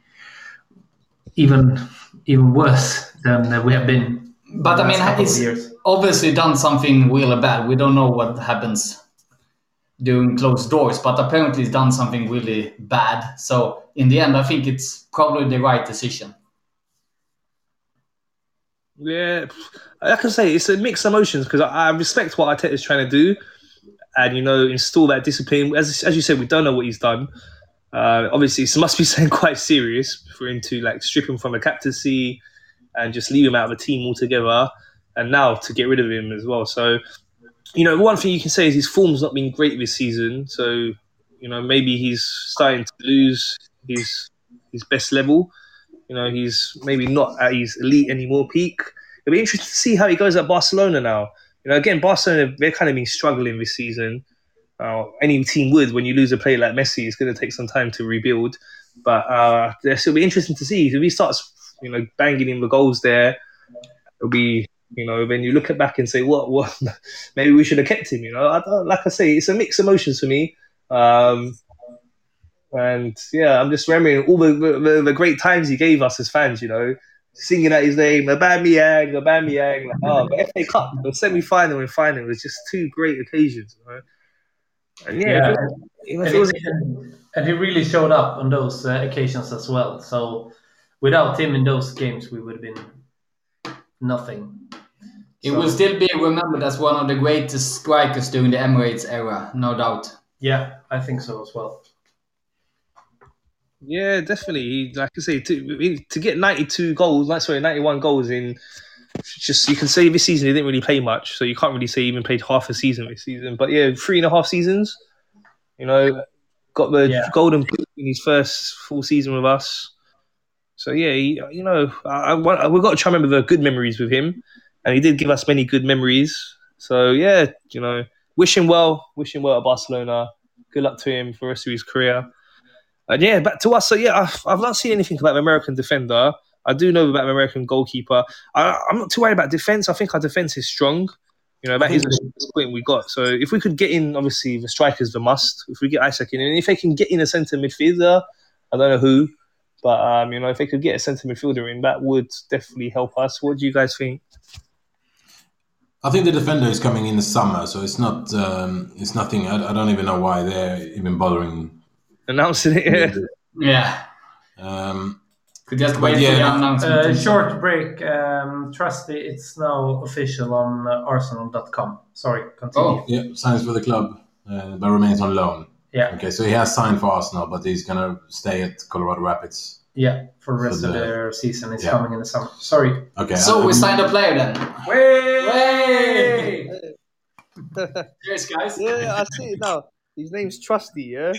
even even worse than uh, we have been. But I mean, last couple of it's years. obviously done something really bad. We don't know what happens during closed doors, but apparently he's done something really bad. So in the end, I think it's probably the right decision. Yeah, like I say, it's a mixed emotions because I, I respect what Arteta is trying to do, and you know, install that discipline. As as you said, we don't know what he's done. Uh, obviously, it must be something quite serious for him to like strip him from a captaincy and just leave him out of the team altogether, and now to get rid of him as well. So, you know, one thing you can say is his form's not been great this season. So, you know, maybe he's starting to lose his his best level. You know, he's maybe not at his elite anymore peak. It'll be interesting to see how he goes at Barcelona now. You know, again, Barcelona they're kind of been struggling this season. Uh, any team would when you lose a player like Messi. It's going to take some time to rebuild, but uh, it'll be interesting to see if he starts, you know, banging in the goals there. It'll be, you know, when you look at back and say, what, what, maybe we should have kept him. You know, I, like I say, it's a mixed emotions for me. Um, and yeah, I'm just remembering all the, the, the great times he gave us as fans, you know, singing out his name, Aubameyang, Aubameyang. Like, oh, the FA Cup, the semi-final and final was just two great occasions, you know. And yeah, Yeah. you know, And if it was, he, and he really showed up on those uh, occasions as well. So without him in those games, we would have been nothing. He So- will still be remembered as one of the greatest strikers during the Emirates era, no doubt. Yeah, I think so as well. Yeah, definitely. He, like I say, to, to get 92 goals, like, sorry, 91 goals in just you can say this season he didn't really play much, so you can't really say he even played half a season this season. But yeah, three and a half seasons. You know, got the Yeah. golden boot in his first full season with us. So yeah, he, you know, I, I, we've got to try and remember the good memories with him, and he did give us many good memories. So yeah, you know, wish him well, wish him well at Barcelona. Good luck to him for the rest of his career. And yeah, back to us. So yeah, I've, I've not seen anything about the American defender. I do know about the American goalkeeper. I, I'm not too worried about defense. I think our defense is strong. You know, that is the point we got. So if we could get in, obviously the strikers the must. If we get Isaac in, and if they can get in a centre midfielder, I don't know who, but um, you know, if they could get a centre midfielder in, that would definitely help us. What do you guys think? I think the defender is coming in the summer, so it's not. Um, it's nothing. I, I don't even know why they're even bothering. Announcing it. Yeah. Yeah. Um, Could just wait yeah, for the announcement. Uh, short break. Um, Trusty, it's now official on uh, Arsenal.com. Sorry, continue. Oh. yeah, signs for the club, uh, but remains on loan. Yeah, Okay, so he has signed for Arsenal, but he's gonna stay at Colorado Rapids. yeah. For the rest For of the- their season, it's yeah. coming in the summer. Sorry. Okay, So I- we signed a player then. Way! Cheers, guys. yeah, I see it now. His name's Trusty. Yeah,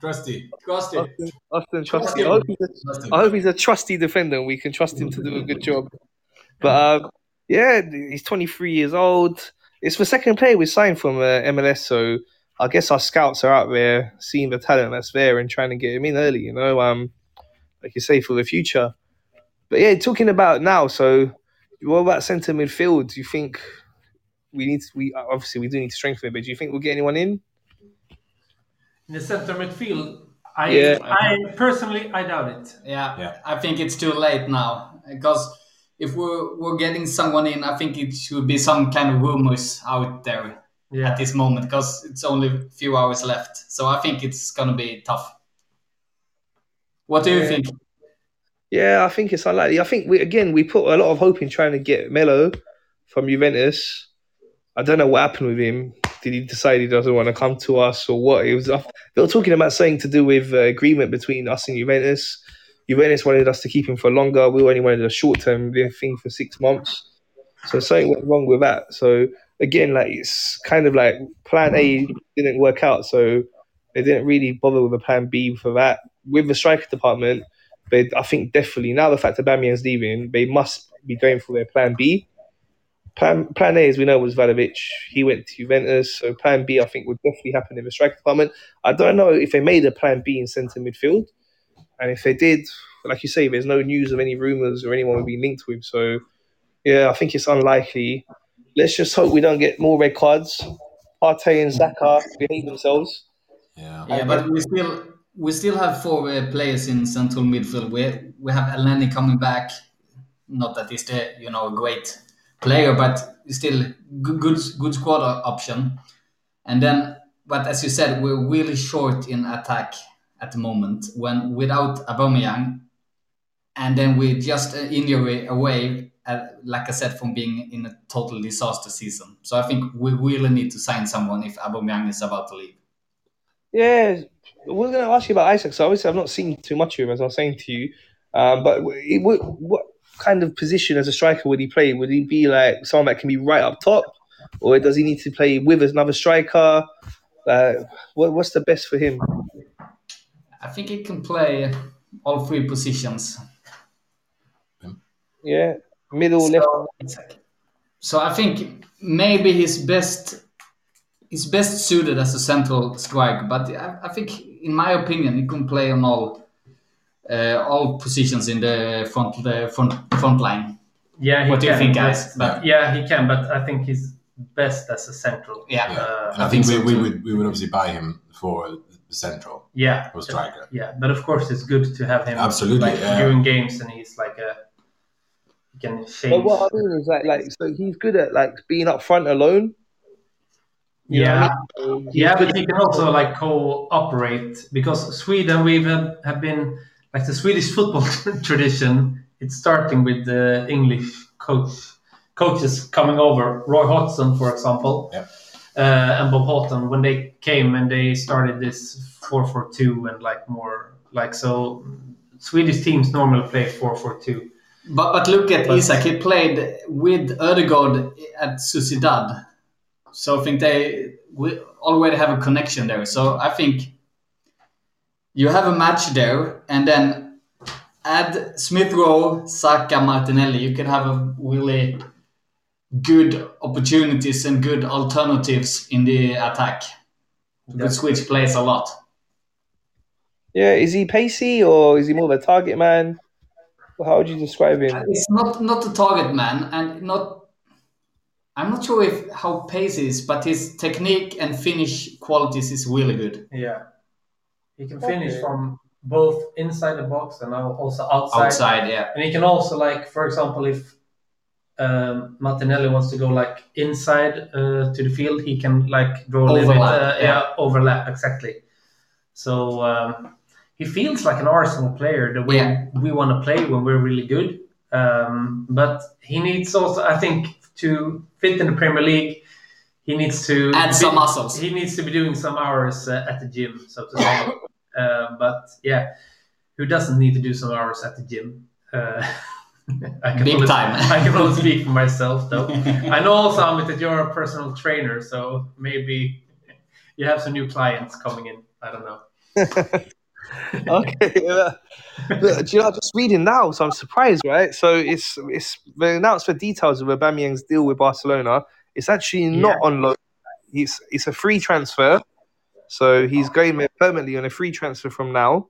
Trusty. Trusty. Austin, Austin Trusty. I hope, he's a, Trusty. I hope he's a trusty defender and we can trust him to do a good job. But um, yeah, he's 23 years old. It's the second player we signed from uh, MLS, so I guess our scouts are out there seeing the talent that's there and trying to get him in early. You know, um, like you say for the future. But yeah, talking about now. So, what about centre midfield? Do you think we need? To, we obviously we do need to strengthen it, but do you think we'll get anyone in? In the center midfield, I, Yeah. I personally, I doubt it. Yeah, Yeah. I think it's too late now because if we're, we're getting someone in, I think it should be some kind of rumors out there Yeah. at this moment because it's only a few hours left. So I think it's gonna be tough. What do you Yeah. think? Yeah, I think it's unlikely. I think we again we put a lot of hope in trying to get Melo from Juventus. I don't know what happened with him. Did he decide he doesn't want to come to us or what? It was they were talking about something to do with uh, agreement between us and Juventus. Juventus wanted us to keep him for longer. We only wanted a short term thing for six months. So something went wrong with that. So again, like it's kind of like plan A didn't work out. So they didn't really bother with a plan B for that. With the striker department, they, I think definitely now the fact that Bamian's leaving, they must be going for their plan B. plan, plan A, as we know, was Vadovic. He went to Juventus. So plan B, I think, would definitely happen in the strike department. I don't know if they made a plan B in centre midfield. And if they did, like you say, there's no news of any rumours or anyone being linked with. So, yeah, I think it's unlikely. Let's just hope we don't get more red cards. Partey and Zaka behave themselves. Yeah. Yeah, but we still we still have four uh, players in central midfield. We we have Elneny coming back. Not that he's the you know a great player, but still good good, good squad option. And then, but as you said, we're really short in attack at the moment. When without Aubameyang, and then we're just an injury away, uh, like I said, from being in a total disaster season. So I think we really need to sign someone if Aubameyang is about to leave. Yeah, we're going to ask you about Isaac. So obviously, I've not seen too much of him, as I was saying to you. Um, but it, what kind of position as a striker would he play? Would he be like someone that can be right up top, or does he need to play with another striker? Uh, what, what's the best for him? I think he can play all three positions. Yeah, middle, left. So, so I think maybe his best he's best suited as a central striker, but I, I think, in my opinion, he can play on all all positions in the front the front front line. Yeah, he What do you can, think, but- guys? But yeah, he can, but I think he's best as a central. Yeah. Yeah. Uh, and I think, think we, we would we would obviously buy him for the central yeah. or striker. Yeah, but of course it's good to have him Absolutely, like, yeah. during games, and he's like a he can change. But what I mean is like, like so he's good at like being up front alone. You know I yeah, mean? So yeah, but he can also like cooperate because Sweden we've have, have been like the Swedish football tradition. It's starting with the English coach coaches coming over. Roy Hodgson, for example, Yeah. uh, and Bob Houghton when they came and they started this four four two and like more like so. Swedish teams normally play four four two. But but look at But- Isak. He played with Ödegaard at Sociedad, so I think they we already have a connection there. So I think you have a match there, and then add Smith Rowe, Saka, Martinelli. You can have a really good opportunities and good alternatives in the attack. You could switch plays a lot. Yeah, is he pacey or is he more of a target man? How would you describe him? Uh, it's not not a target man, and not. I'm not sure if how pace is, but his technique and finish qualities is really good. Yeah, he can Okay. finish from both inside the box and now also outside. Outside, yeah. And he can also like, for example, if um, Martinelli wants to go like inside uh, to the field, he can like draw a little bit, Overlap, uh, yeah. yeah, overlap exactly. So um, he feels like an Arsenal player the way Yeah. we want to play when we're really good. Um, but he needs also, I think, to fit in the Premier League. He needs to Add be- some muscles. He needs to be doing some hours uh, at the gym, so to say. uh, but yeah, who doesn't need to do some hours at the gym? Uh, I can Big only, time. I can only speak for myself, though. I know also, Amit, that you're a personal trainer, so maybe you have some new clients coming in. I don't know. okay. Yeah. Look, do you know, I'm just reading now, so I'm surprised, right? So it's it's they announced the details of Aubameyang's deal with Barcelona. It's actually not on loan. It's it's a free transfer, so he's going there permanently on a free transfer from now.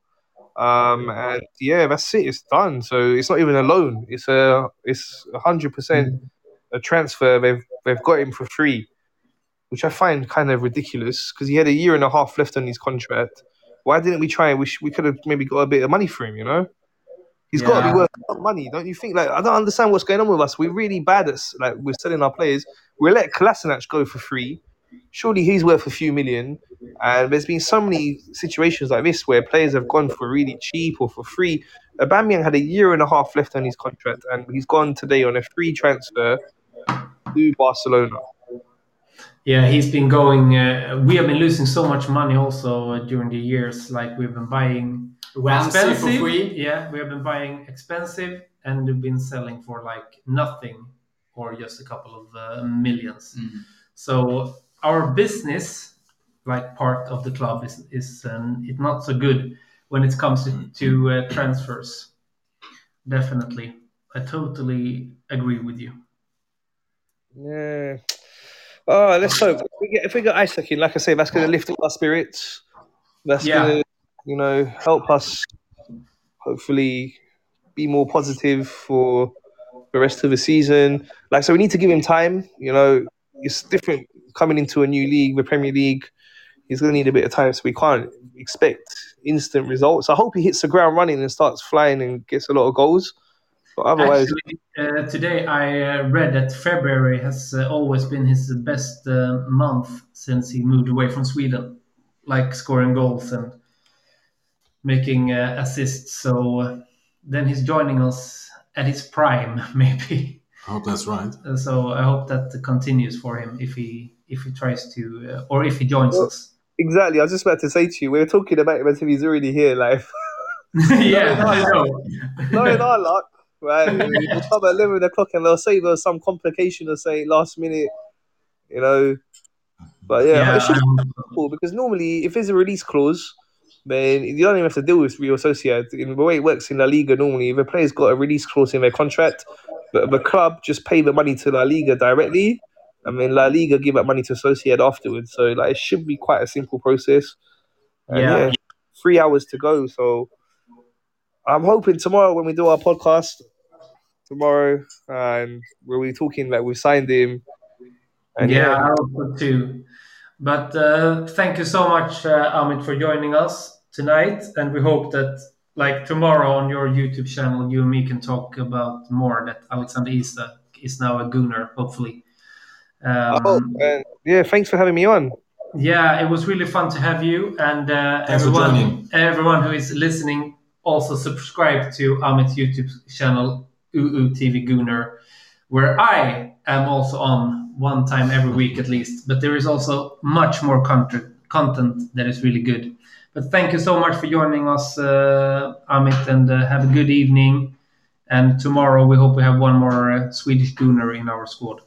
Um, and yeah, that's it. It's done. So it's not even a loan. It's a it's hundred percent a transfer. They've they've got him for free, which I find kind of ridiculous because he had a year and a half left on his contract. Why didn't we try? We sh- we could have maybe got a bit of money for him. You know, he's got to be worth a lot of money, don't you think? Like I don't understand what's going on with us. We're really bad at like we're selling our players. We let Kolasinac go for free. Surely he's worth a few million. And there's been so many situations like this where players have gone for really cheap or for free. Aubameyang had a year and a half left on his contract, and he's gone today on a free transfer to Barcelona. Yeah, he's been going. Uh, we have been losing so much money also uh, during the years. Like we've been buying Ramsey for expensive. free. Yeah, we have been buying expensive and we've been selling for like nothing or just a couple of uh, millions. Mhm. So our business, like part of the club, is is um, it's not so good when it comes to, to uh, transfers. Definitely, I totally agree with you. Yeah. Oh, let's hope. If we get, if we get Isaac in, like I say, that's going to lift up our spirits. That's Yeah. going to, you know, help us hopefully be more positive for the rest of the season. Like, so we need to give him time. You know, it's different coming into a new league, the Premier League. He's going to need a bit of time, so we can't expect instant results. I hope he hits the ground running and starts flying and gets a lot of goals. But otherwise, Actually, uh, today I uh, read that February has uh, always been his best uh, month since he moved away from Sweden, like scoring goals and making uh, assists. So then he's joining us at his prime, maybe. I hope that's right. Uh, so I hope that continues for him if he if he tries to uh, or if he joins Well- us. exactly. I was just about to say to you, we were talking about him as if he's already here, like. yeah, I know. no, in our luck, right? We'll come at 11 o'clock and they'll say there's some complication or say last minute, you know. But yeah, Yeah, it should I- be cool because normally if there's a release clause, then you don't even have to deal with Real Sociedad. In the way it works in La Liga, normally, if a player's got a release clause in their contract, the, the club just pay the money to La Liga directly, and then La Liga give that money to Sociedad afterwards. So like, it should be quite a simple process. And, Yeah. yeah, three hours to go. So I'm hoping tomorrow when we do our podcast tomorrow, and we'll be talking like we've signed him. And yeah, yeah, I hope too. But uh, thank you so much, uh, Amit, for joining us tonight. And we hope that, like tomorrow on your YouTube channel, you and me can talk about more that Alexander Isak is now a Gunner, hopefully. Um, Oh, and yeah, thanks for having me on. yeah, it was really fun to have you, and uh, everyone, everyone who is listening, also subscribe to Amit's YouTube channel, UU TV Gunner, where I am also on one time every week at least. But there is also much more content content that is really good. But thank you so much for joining us, uh, Amit, and uh, have a good evening. And tomorrow we hope we have one more uh, Swedish Gunner in our squad.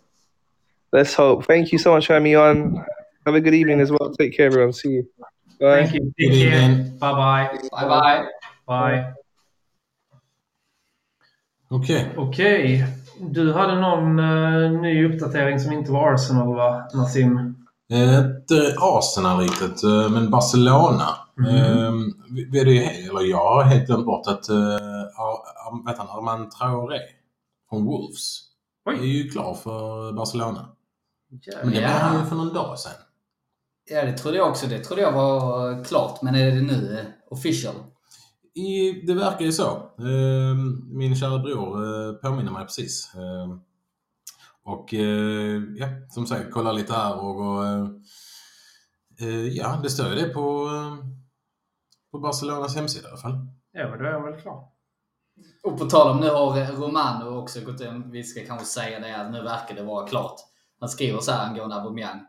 Let's hope. Thank you so much for having me on. Have a good evening as well. Take care, everyone. See you. Bye. Thank you. Good Take care. evening. Bye bye. Bye bye. Bye. Okej. Okej. Du hade någon eh, ny uppdatering som inte var Arsenal va, Nassim? Eh, Inte Arsenal riktigt, eh, men Barcelona. Mhm. Eh, vi- ju- eller jag har helt glömt bort att uh, Ar- vet han, Armand Traoré från Wolves Oj. är ju klar för Barcelona. Men det Jävlar. var han ju för någon dag sedan. Ja, det trodde jag också. Det trodde jag var klart. Men är det nu eh, official? I, det verkar ju så. Eh, min kära bror eh, påminner mig precis. Eh, och eh, ja, som sagt, kolla lite här och, och ja, det står ju det på, eh, på Barcelonas hemsida i alla fall. Ja, men då är han väl klar. Och på tal om nu har Romano också gått in. Vi ska kanske säga det att nu verkar det vara klart. Han skriver så här angående Aubameyang.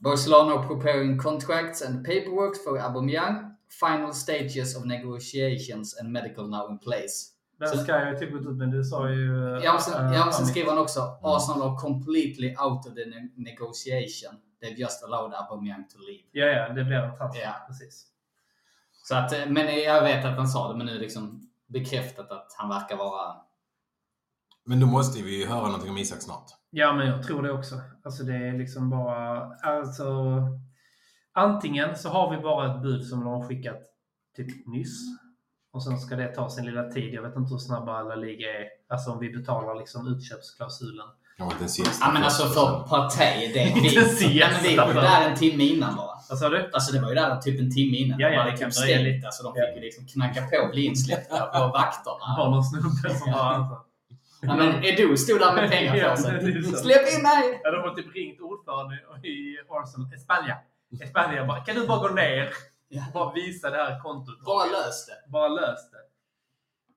Barcelona are preparing contracts and paperwork for Aubameyang. Final stages of negotiations and medical now in place. Den Så- ska jag typ gått ut men du sa ju... eh, Ja, sen, eh, ja, men sen skriver han också Arsenal are completely out of the ne- negotiation. They've just allowed Aubameyang to leave. Ja, ja, det blir en transfer. Ja. Precis. Så att, eh, men jag vet att han sa det, men nu liksom bekräftat att han verkar vara... Men då måste vi ju höra någonting om Isak snart. Ja, men jag tror det också. Alltså det är liksom bara... Alltså... Antingen så har vi bara ett bud som de har skickat typ nyss. Och sen ska det ta sin lilla tid. Jag vet inte hur snabba alla liga är. Alltså om vi betalar liksom utköpsklausulen. Kanske inte en siesta Ja men alltså för och Partey, det Inte vi, ja, men vi var ju där en timme innan bara. Vad sa du? Alltså det var ju där typ en timme innan. Ja, ja, de hade det kan typ dröja stängt. lite. Alltså de Ja. fick ju liksom knacka på och bli insläppta på vakterna. Har någon snubbe som bara. Ja, men Edu stod där med pengar Ja, på är sig. så. Släpp in mig! Ja, de har typ ringt ordförande i Arsenal. Espanja. Espanja bara, kan du bara gå ner? Ja. Bara visa det här kontot. Bara lös det. Bara lös det.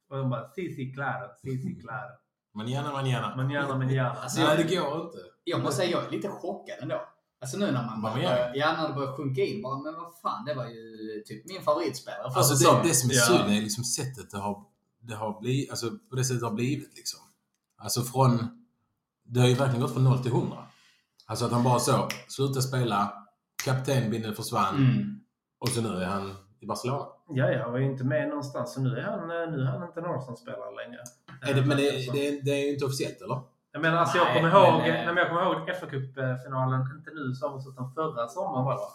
Och de bara, si, si, claro, si, si, claro. Men gärna, men gärna. Men gärna, men gärna. Alltså, Nej, jag, det går inte. jag måste säga, jag är lite chockad ändå. Alltså nu när man börjar, ja, när det börjar sjunka in. Bara, men vad fan, det var ju typ min favoritspelare Alltså det, säsongen. det som är Ja. synd är liksom sättet det har, det har blivit, alltså på det sättet det har blivit liksom. Alltså från, det har ju verkligen gått från 0 till 100. Alltså att han bara så, sluta spela, kaptenbindeln försvann Mm. och så nu är han i Barcelona. Ja, jag var ju inte med någonstans. Så nu är han, nu är han inte en Arsenal-spelare längre. Är det, men det, det, det är ju inte officiellt eller? Jag menar, alltså jag Nej, kommer ihåg, men, eh, nej, jag kommer ihåg fa Cup-finalen, inte nu Samuelsson, utan förra sommaren var det va?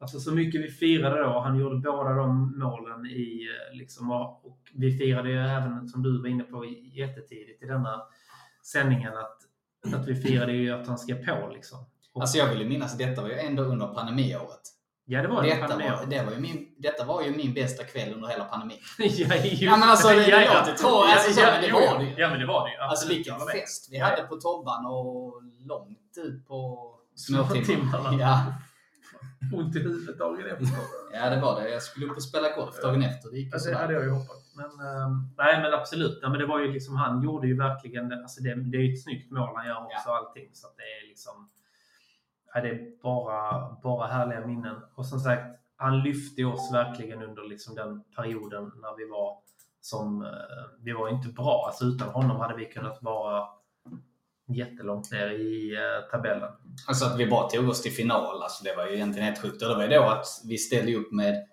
Alltså så mycket vi firade då. Han gjorde båda de målen i eh, liksom, och vi firade ju även, som du var inne på, jättetidigt i denna sändningen att, att vi firade ju att han skrev på liksom. Och, Alltså jag vill ju minnas att detta var ju ändå under pandemiåret. ja, det var det. Detta var, det var ju min, detta var ju min bästa kväll under hela pandemin. ja, Ja, men alltså, det- ja, ja. låter tråkigt, alltså, så, men det jo, var ja. det ju. Ja, men det var det ju. Alltså vilken fest vi Ja, hade ja. på Tobban och långt ut på Småtimmarna. Ja. Ont i huvudet dagen efter. ja, det var det. Jag skulle upp och spela golf dagen efter. Det gick Ja, det hade jag ju hoppats. Men, ehm, nej, men absolut. Ja, men det var ju liksom, han gjorde ju verkligen, alltså det, det är ju ett snyggt mål han gör också, allting. Så att det är liksom, ja, det är bara, bara härliga minnen. Och som sagt, han lyfte oss verkligen under liksom den perioden när vi var som, eh, vi var inte bra. Alltså utan honom hade vi kunnat vara jättelångt ner i eh, tabellen. Alltså att vi bara tog oss till final, alltså det var ju egentligen helt sjukt. Och det var ju då att vi ställde upp med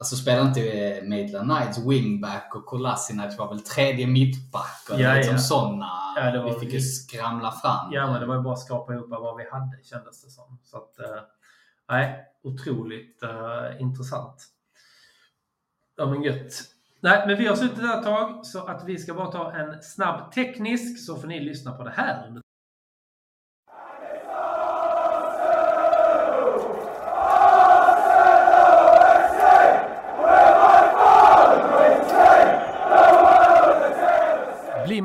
Alltså spelade inte Maitland Knights wingback och Kolasinac var väl tredje mittback och Ja, liksom ja. sådana. Ja, vi fick ju skramla fram. Ja, men det var ju bara att skapa ihop vad vi hade kändes det som. Så att, eh, nej, otroligt uh, intressant. Ja, men gött. Nej, men vi har suttit där ett tag så att vi ska bara ta en snabb teknisk så får ni lyssna på det här.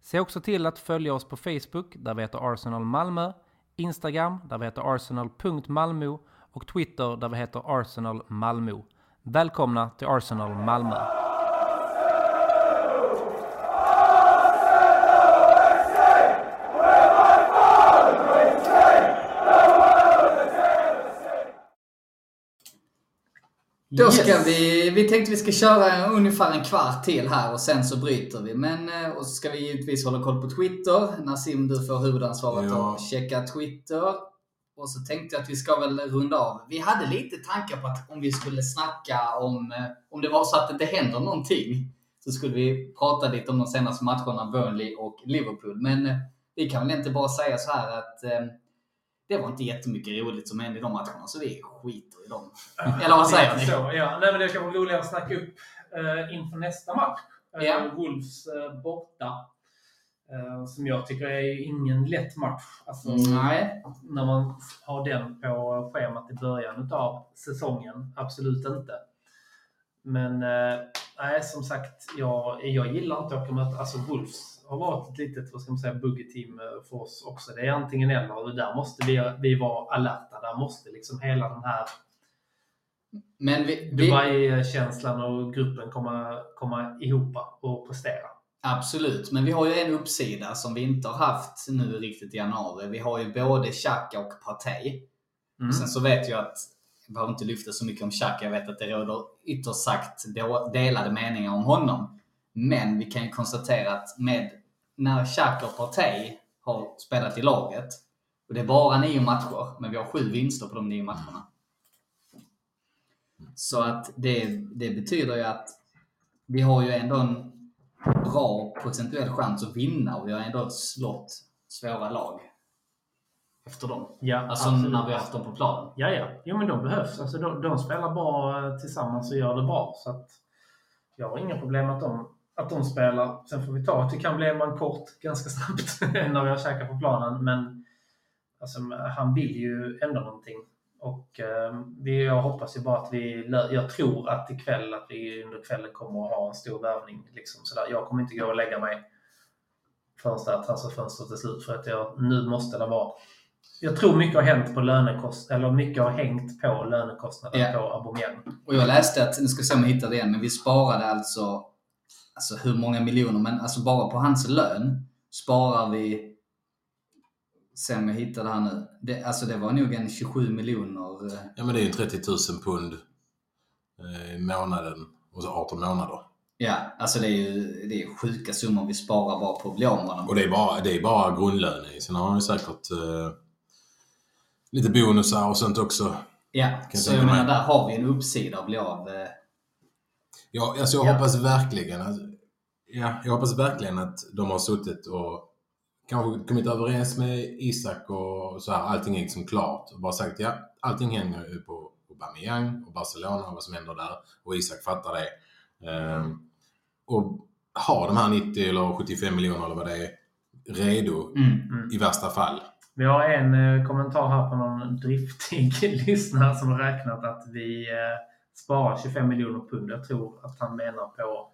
Se också till att följa oss på Facebook där vi heter Arsenal Malmö, Instagram där vi heter arsenal.malmo och Twitter där vi heter Arsenal Malmö. Välkomna till Arsenal Malmö! Då ska Yes. vi, vi tänkte vi ska köra ungefär en kvart till här och sen så bryter vi. Men, eh, och så ska vi givetvis hålla koll på Twitter. Nassim, du får huvudansvaret Ja. att checka Twitter. Och så tänkte jag att vi ska väl runda av. Vi hade lite tankar på att om vi skulle snacka om, eh, om det var så att det inte händer någonting, så skulle vi prata lite om de senaste matcherna, Burnley och Liverpool. Men eh, vi kan väl inte bara säga så här att det var inte jättemycket roligt som hände i de matcherna, så vi skiter i dem. Eller vad säger ni? Så, ja. Nej, men det kan vara roligare att snacka upp eh, inför nästa match. Eh, Ja. Wolves eh, borta. Eh, som jag tycker är ingen lätt match. Alltså, Nej. När man har den på schemat i början av säsongen. Absolut inte. Men eh, nej, som sagt, jag, jag gillar inte att åka möta... Alltså Wolves har varit ett litet, vad ska man säga, buggy-team eh, för oss också. Det är antingen eller och där måste vi, vi vara alerta. Där måste liksom hela den här Men vi, vi, Dubai-känslan och gruppen komma, komma ihop och prestera. absolut, men vi har ju en uppsida som vi inte har haft nu riktigt i januari. Vi har ju både Xhaka och Partey. Mm. Sen så vet jag att, jag behöver inte lyfta så mycket om Xhaka, jag vet att det råder ytterst sagt delade meningar om honom. Men vi kan ju konstatera att med, när Xhaka och Partey har spelat i laget, och det är bara nio matcher, men vi har sju vinster på de nio matcherna. Så att det, det betyder ju att vi har ju ändå en bra procentuell chans att vinna och vi har ändå slått svåra lag efter dem. Ja, Alltså absolut. när vi har haft dem på planen. Ja, ja. Jo, men de behövs. Alltså, de, de spelar bra tillsammans och gör det bra. Så att jag har inga problem att de, att de spelar. Sen får vi ta att det kan bli en man kort ganska snabbt när vi har käkat på planen. Men alltså, han vill ju ändå någonting. Och eh, vi, jag hoppas ju bara att vi... Jag tror att ikväll, att vi under kvällen kommer att ha en stor värvning. Liksom, sådär. Jag kommer inte gå och lägga mig förrän det här transferfönstret är slut. För att jag, nu måste det vara jag tror mycket har hänt på lönekost eller mycket har hängt på lönekostnaden Ja. på Aubameyang. Och jag läste att, nu ska se om jag hittar det igen, men vi sparade alltså, alltså hur många miljoner, men alltså bara på hans lön sparar vi se om jag hittar det här nu. Det, alltså det var nog en 27 miljoner. eh, Ja men det är ju 30 000 pund eh, i månaden och så 18 månader. Ja, alltså det är ju det är sjuka summor vi sparar bara på att bli av med honom. Och det är bara, det är bara grundlönen. Sen har han ju säkert eh, lite bonusar och sånt också. Ja, jag så jag menar där har vi en uppsida att bli av. eh, Ja, alltså jag Ja. hoppas verkligen att, ja, jag hoppas verkligen att de har suttit och kanske kommit överens med Isak och så här. Allting är liksom klart. Och bara sagt ja, allting hänger ju på Aubameyang och Barcelona och vad som händer där. Och Isak fattar det. Ehm, och har de här 90 eller 75 miljoner eller vad det är redo Mm. i värsta fall. Vi har en eh, kommentar här på någon driftig lyssnare som har räknat att vi eh, sparar 25 miljoner pund. Jag tror att han menar på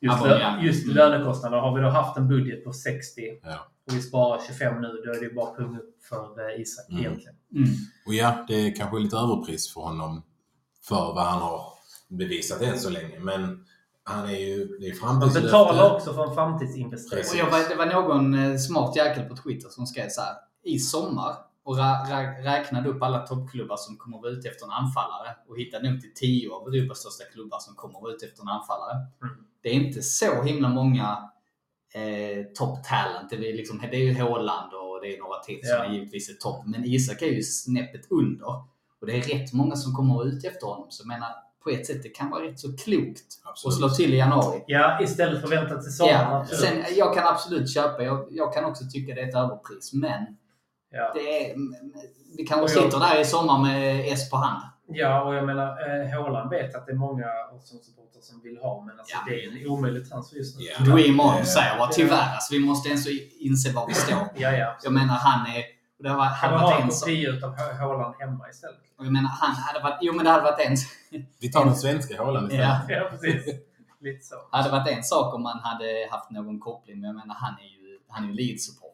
just, lö- just Mm. lönekostnader. Har vi då haft en budget på 60 Ja. och vi sparar 25 nu, då är det bara pung upp för eh, Isak Mm. egentligen. Mm. Och ja, det är kanske lite överpris för honom för vad han har bevisat än så länge. Men han är ju, det är Man betalar också för en framtidsinvestering. Och jag, var- det var någon eh, smart jäkel på Twitter som skrev så här. I sommar och ra, ra, räknade upp alla toppklubbar som kommer att vara ute efter en anfallare och hittade nog till 10 av Europas största klubbar som kommer att vara ute efter en anfallare. Mm. Det är inte så himla många eh, top talent. Det är, liksom, det är ju Haaland och det är några till som Ja. är givetvis är topp. Men Isak är ju snäppet under. Och det är rätt många som kommer att vara ute efter honom. Så jag menar, på ett sätt det kan vara rätt så klokt att Absolut. slå till i januari. Ja, istället för att vänta till sommaren. Ja, sen, jag kan absolut köpa, jag, jag kan också tycka det är ett överpris. Men ja. det är, vi kanske Och jag- sitter där i sommar med S på hand. Ja, och jag menar, eh, Haaland vet att det är många Arsenal-supportrar som vill ha, men alltså, Ja. det är en omöjlig transfer just nu. Ja. Dream on säger jag tyvärr. Alltså, vi måste ens inse var vi står. Ja, ja. Jag menar, han är... och Det var, Kan hade man varit ha en kopia utav Hå- Haaland hemma istället? och Jag menar, han hade varit... Jo, men det hade varit en... Vi tar den svenska Haaland istället. Ja. Ja, precis. Lite så. hade varit en sak om man hade haft någon koppling, men jag menar, han är ju, han är ju Leeds-supporter.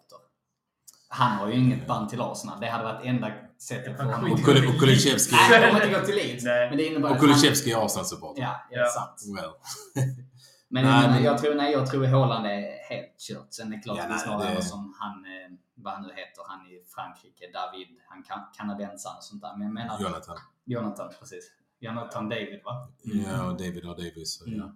Han har ju inget band till Arsenal. Det hade varit enda sättet för Han honom. Och Kul- och Kulusevski Nej, han kommer inte gå till Leeds. Men det innebär och Kulusevski är Arsenal-supporter. Ja, det är Ja. sant. Well. Men, Nej, men- jag tror, nej, jag tror Haaland är helt kört. Sen är det klart Ja, att det är nej, snarare det- som han, eh, vad han nu heter, han i Frankrike, David, han kan, kanadensaren och sånt där. Men jag menar, Jonathan. Jonathan, precis. Jonathan David va? Ja, och David och Davis. Mm. Ja.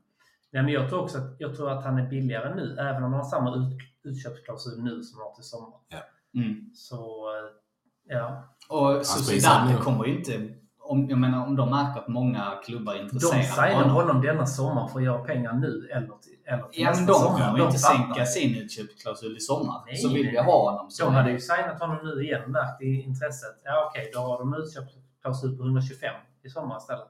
Nej, men jag tror också att, jag tror att han är billigare nu, även om han har samma ut, utköpsklausul nu som han har till sommar. Mm. Så, eh, ja. Och nu. kommer ju inte, om, jag menar om de märker att många klubbar är De intresserade signar honom denna sommar för att göra pengar nu eller till, eller till Ja men nästa de sommar. kommer ju inte fattar sänka sin utköpsklausul i sommar. Nej, så vill nej, vi ha honom så De hade ju signat honom nu igen, märkt i intresset. Ja okej, då har de utköpsklausul på 125 i sommar istället.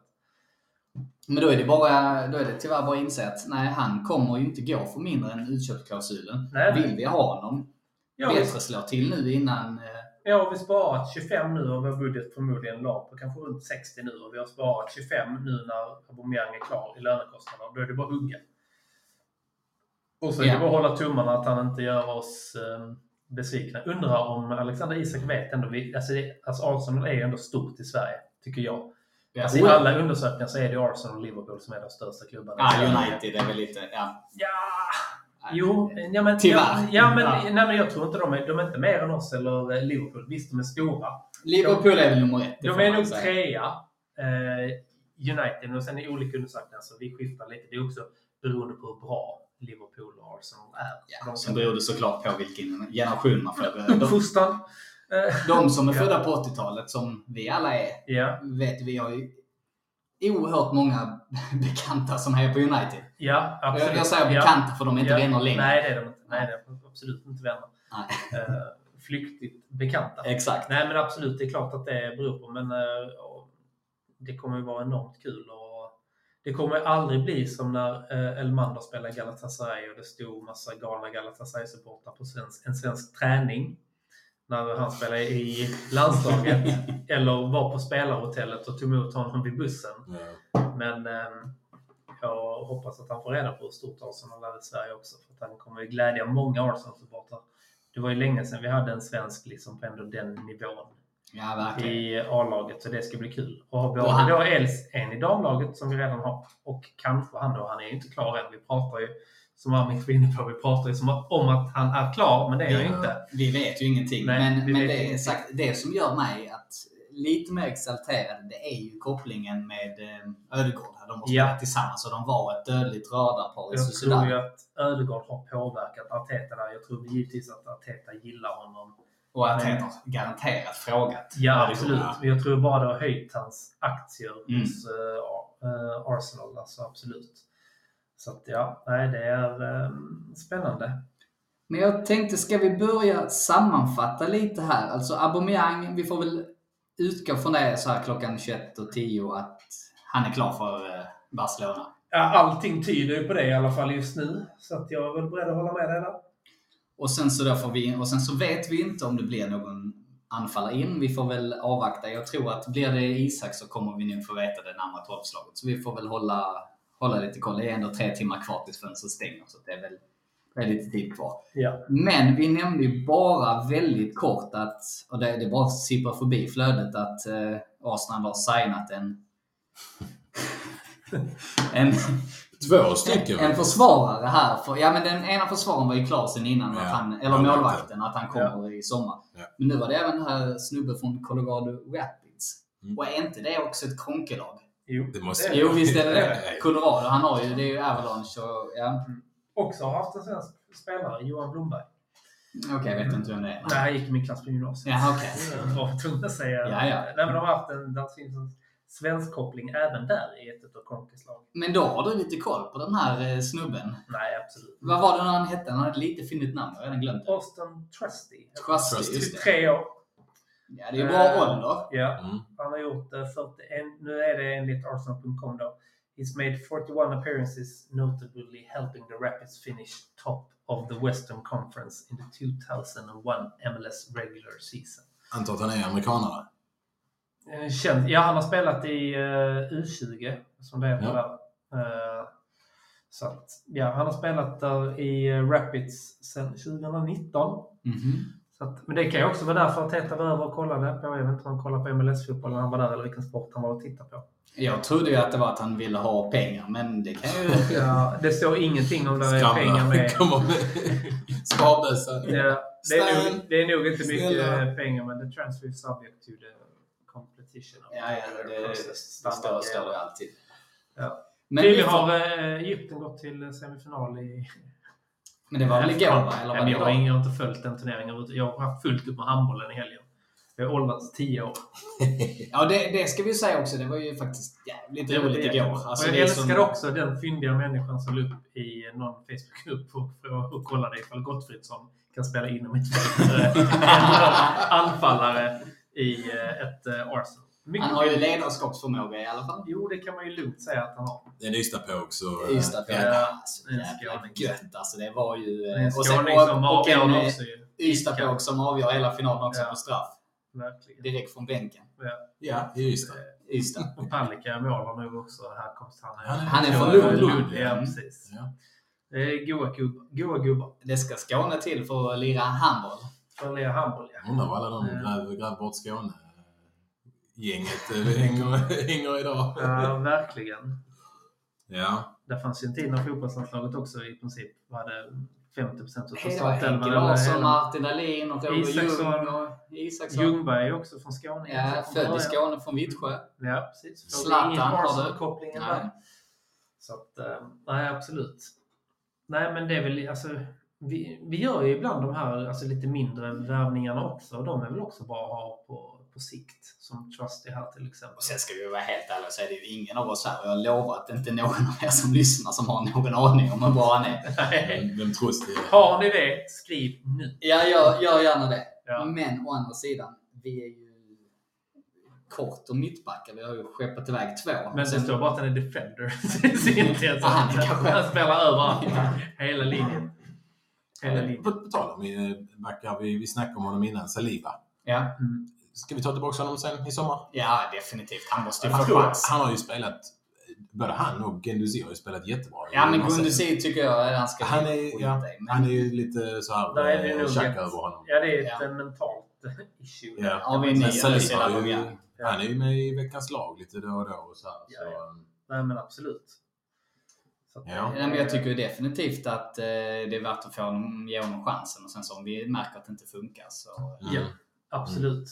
Men då är det bara, då är det tyvärr bara att inse att nej, han kommer ju inte gå för mindre än utköpsklausulen. Nej. Vill vi ha honom, Ja, bättre slå till nu innan... eh, ja, vi har sparat 25 nu och vår budget förmodligen la på kanske runt 60 nu och vi har sparat 25 nu när Aubameyang är klar i lönekostnader. Då är det bara att hugga. Och så är det bara att hålla tummarna att han inte gör oss eh, besvikna. Undrar om Alexander Isak vet ändå. Vi, alltså, det, alltså Arsenal är ju ändå stort i Sverige, tycker jag. Ja, Alltså, I alla undersökningar så är det Arsenal och Liverpool som är de största klubbarna. Ja. United är väl lite... Ja. Ja, jo, ja, men, Tyvärr. Ja, men, Ja. Nej, men jag tror inte de är, de är inte mer än oss eller eh, Liverpool. Visst, de är stora. Liverpool är väl nummer ett. De är nog säga. trea. Eh, United, och sen i olika undersökningar så vi skiftar lite. Det är också beroende på hur bra Liverpool och Arsenal är. Ja, de sen beror det såklart på vilken generation man får. De, Uppfostran. Eh, de som är födda på 80-talet, som vi alla är, ja, vet vi har ju oerhört många bekanta som hejar på United. ja, absolut. Jag, jag säger ja. bekanta för de är inte ja. vänner längre. Nej, det är de inte. Nej, det är absolut inte vänner. Nej. Eh, flyktigt bekanta. Exakt. Nej men absolut, det är klart att det beror på. Men och det kommer ju vara enormt kul. Och det kommer aldrig bli som när eh, Elmander spelade Galatasaray och det stod massa galna Galatasaray-supportrar på svensk, en svensk träning. När han spelade i landslaget. eller var på spelarhotellet och tog emot honom vid bussen. Ja. Men eh, jag hoppas att han får reda på hur stort Arsenal är i Sverige också. För att han kommer ju glädja många Arsenal-supportrar. Det var ju länge sedan vi hade en svensk liksom på ändå den nivån Ja, i A-laget, så det ska bli kul. Och ha både Och han- då Els, en i damlaget som vi redan har, och kanske han då, han är ju inte klar än. Vi pratar ju som Armin var inne på. Vi pratar ju som om att han är klar, men det är han ju inte. Vi vet ju ingenting. Nej, men men det, sagt, det som gör mig att lite mer exalterad, det är ju kopplingen med eh, Ödegård. De har Ja. spelat tillsammans och de var ett dödligt radarpar i Jag tror ju att Ödegaard har påverkat Arteta där. Jag tror givetvis att Arteta gillar honom. Och att han har garanterat frågat. Ja, Ödegård. absolut. Jag tror bara det har höjt hans aktier Mm. hos eh, Arsenal. Alltså absolut. Så att ja, nej, det är eh, spännande. Men jag tänkte, ska vi börja sammanfatta lite här? Alltså Aubameyang, vi får väl utgå från det så här klockan 21.10 att han är klar för eh, Barcelona. Ja, allting tyder ju på det i alla fall just nu. Så att jag är väl beredd att hålla med dig där. Och sen så, då får vi, och sen så vet vi inte om det blir någon anfallare in. Vi får väl avvakta. Jag tror att blir det Isak så kommer vi nog få veta det närmare tolvslaget. Så vi får väl hålla, hålla lite koll. Det är ändå tre timmar kvar tills fönstret stänger. Så det är väl det är lite tid kvar. Ja. Men vi nämnde ju bara väldigt kort att, och det, det bara sipprar förbi flödet, att eh, Arsenal har signat en, en, Två stycken. en försvarare här. För, ja, men den ena försvararen var ju klar sen innan, Ja, att han, eller målvakten. målvakten, att han kommer i sommar. Ja. Men nu var det även den här snubben från Colorado Rapids. Mm. Och är inte det också ett konkelag? Jo, Det måste- Jo, visst är det det. Colorado, han har ju, det är ju Avalanche och, ja. Också har haft en svensk spelare, Johan Blomberg. Okej, jag vet inte vem det är. Nej, han gick i min klass på gymnasiet. Ja, okej. Jag var tvungen att säga. Ja, ja. Nej, men de har haft en, finns en svensk koppling även där i ett av Konkes lag. Men då har du lite koll på den här eh, snubben. Nej, absolut. Vad var det han hette? Han hade ett lite finigt namn. Jag har redan glömt det. Austin Trusty. Trusty, Trusty. just det. 23 år. Ja, det är bra Eh, ålder. Ja, Mm. han har gjort eh, 41, nu är det enligt Arsenal.com då. He's made 41 appearances, notably helping the Rapids finish top of the Western Conference in the 2001 MLS regular season. Antar att han är amerikanare. Eh, Känd, ja, han har spelat i eh, U20, som det heter Ja. där. Eh, så att, ja, han har spelat där i eh, Rapids sedan 2019. Mhm. Så att, men det kan ju också vara därför att Teta var över och kollade på, jag vet inte om han kollade på MLS-fotboll när han var där eller vilken sport han var och tittade på. Jag trodde ju att det var att han ville ha pengar, men det kan ju... Ja, det står ingenting om det är pengar med. Kommer med sparbössa. Ja, det, är nog, det är nog inte mycket snälla. pengar, men the transfer is subject to the competition. Ja, ja, det, det står, står det alltid. Ja. Men, vi Tydligen har eh, Egypten gått till semifinal i... men det var väl igår, va? Eller var jag, har jag har inte följt den turneringen. Jag har haft fullt upp med handbollen i helgen. Jag har åldrats 10 år. Ja, det, det ska vi säga också. Det var ju faktiskt jävligt roligt Det- igår. Alltså, och jag som- älskar också den fyndiga människan som la upp i någon Facebookgrupp och, och kollade ifall Gottfridsson kan spela inom ett anfallare i eh, ett eh, Arsenal. Mycket Han har ju ledarskapsförmåga i alla fall. Jo, det kan man ju lugnt säga att han har. Det är en Ystad-påg så... eh, det, Ja, alltså, en jävla gött alltså. Det var ju... Det en och sen- och, och avgör en ju. Ystad-påg som avgör hela finalen också Ja. på straff. Verkligen. Direkt från bänken. Ja, i Ystad. Ystad. Och Palicka i mål har nog också härkomst. Han är, Han är från Lund. Lund. Ja, Mm. precis. Ja. Det är goa gubbar. Goa gubbar. Det ska Skåne till för att lira handboll. Från Lea Handboll, ja. Undrar vad alla de Mm. gräv, gräv bort Skåne-gänget eh, hänger, hänger idag. Ja, verkligen. Ja. Det fanns ju en tid när fotbollslandslaget också i princip hade 50 procent av startelvan. Henke Larsson, Martin Dahlin och Roger Isaksson. Ljung och Isaksson. Ljungberg är också från Skåne. Ja, född i. Skåne från Vittsjö. Ja, precis. Zlatan har du. Arsenal-kopplingen där. Nej. Så att, eh, nej absolut. Nej men det är väl, alltså, vi, vi gör ju ibland de här alltså, lite mindre värvningarna också. Och de är väl också bra att ha på, på sikt. Som Trusty här till exempel. Och sen ska vi vara helt ärliga så är det ju ingen av oss här, och jag lovar att det inte är någon av er som lyssnar som har någon aning om hur bra han är. Nej. Vem, det är? Har ni det, skriv nu. Ja, gör, gör gärna det. Ja. Men å andra sidan, vi är ju kort och mittbackar. Vi har ju skeppat iväg två. Men det Sen- står bara att han är defender. Ah, han spelar överallt. Hela linjen. Hela linjen. På, på tal om eh, backar, vi, vi snackade om honom innan, Saliba. Ja. Mm. Ska vi ta tillbaka honom sen i sommar? ja, definitivt. Han måste ju få chans. han har ju spelat, både han och Genduzi har ju spelat jättebra. Ja, men Gunduzi tycker jag han ska Han är, ja, Men- han är ju lite så här är eh, tjack ett- över honom. Ja, det är ett Ja. eh, mentalt issue. Ja. Har vi har ju, Aubameyang? han är ju med i veckans lag lite då och då. Och så här, Ja, så, ja. Nej, men absolut. Att, Ja. Nej, men jag tycker definitivt att eh, det är värt att få honom, ge honom chansen. Och sen så om vi märker att det inte funkar så... Ja, absolut.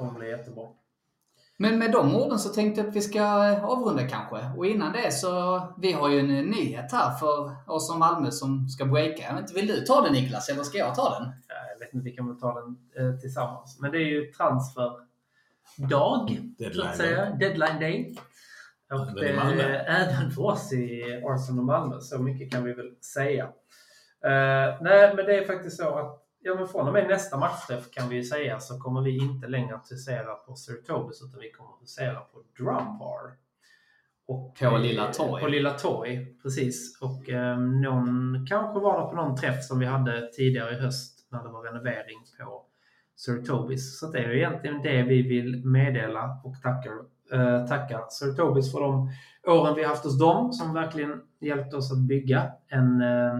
Kommer bli jättebra. Men med de orden så tänkte jag att vi ska avrunda kanske. Och innan det så, vi har ju en nyhet här för oss som Malmö som ska breaka. Vill du ta den Niklas eller ska jag ta den? Ja, Jag vet inte, vi kan väl ta den eh, tillsammans. Men det är ju transferdag, så att säga. Deadline day. Och Malmö. eh, även för oss i Arsenal och Malmö. Så mycket kan vi väl säga. Eh, nej, men det är faktiskt så att ja, men från och med nästa matchträff kan vi ju säga så kommer vi inte längre att husera på Sir Tobis utan vi kommer att husera på Drumbar. Och, På Lilla Torg. På Lilla Torg, precis. Och eh, någon kanske var det på någon träff som vi hade tidigare i höst när det var renovering på Sir Tobis. Så det är ju egentligen det vi vill meddela och tackar, eh, tackar Sir Tobis för de åren vi haft hos dem som verkligen hjälpt oss att bygga en, eh,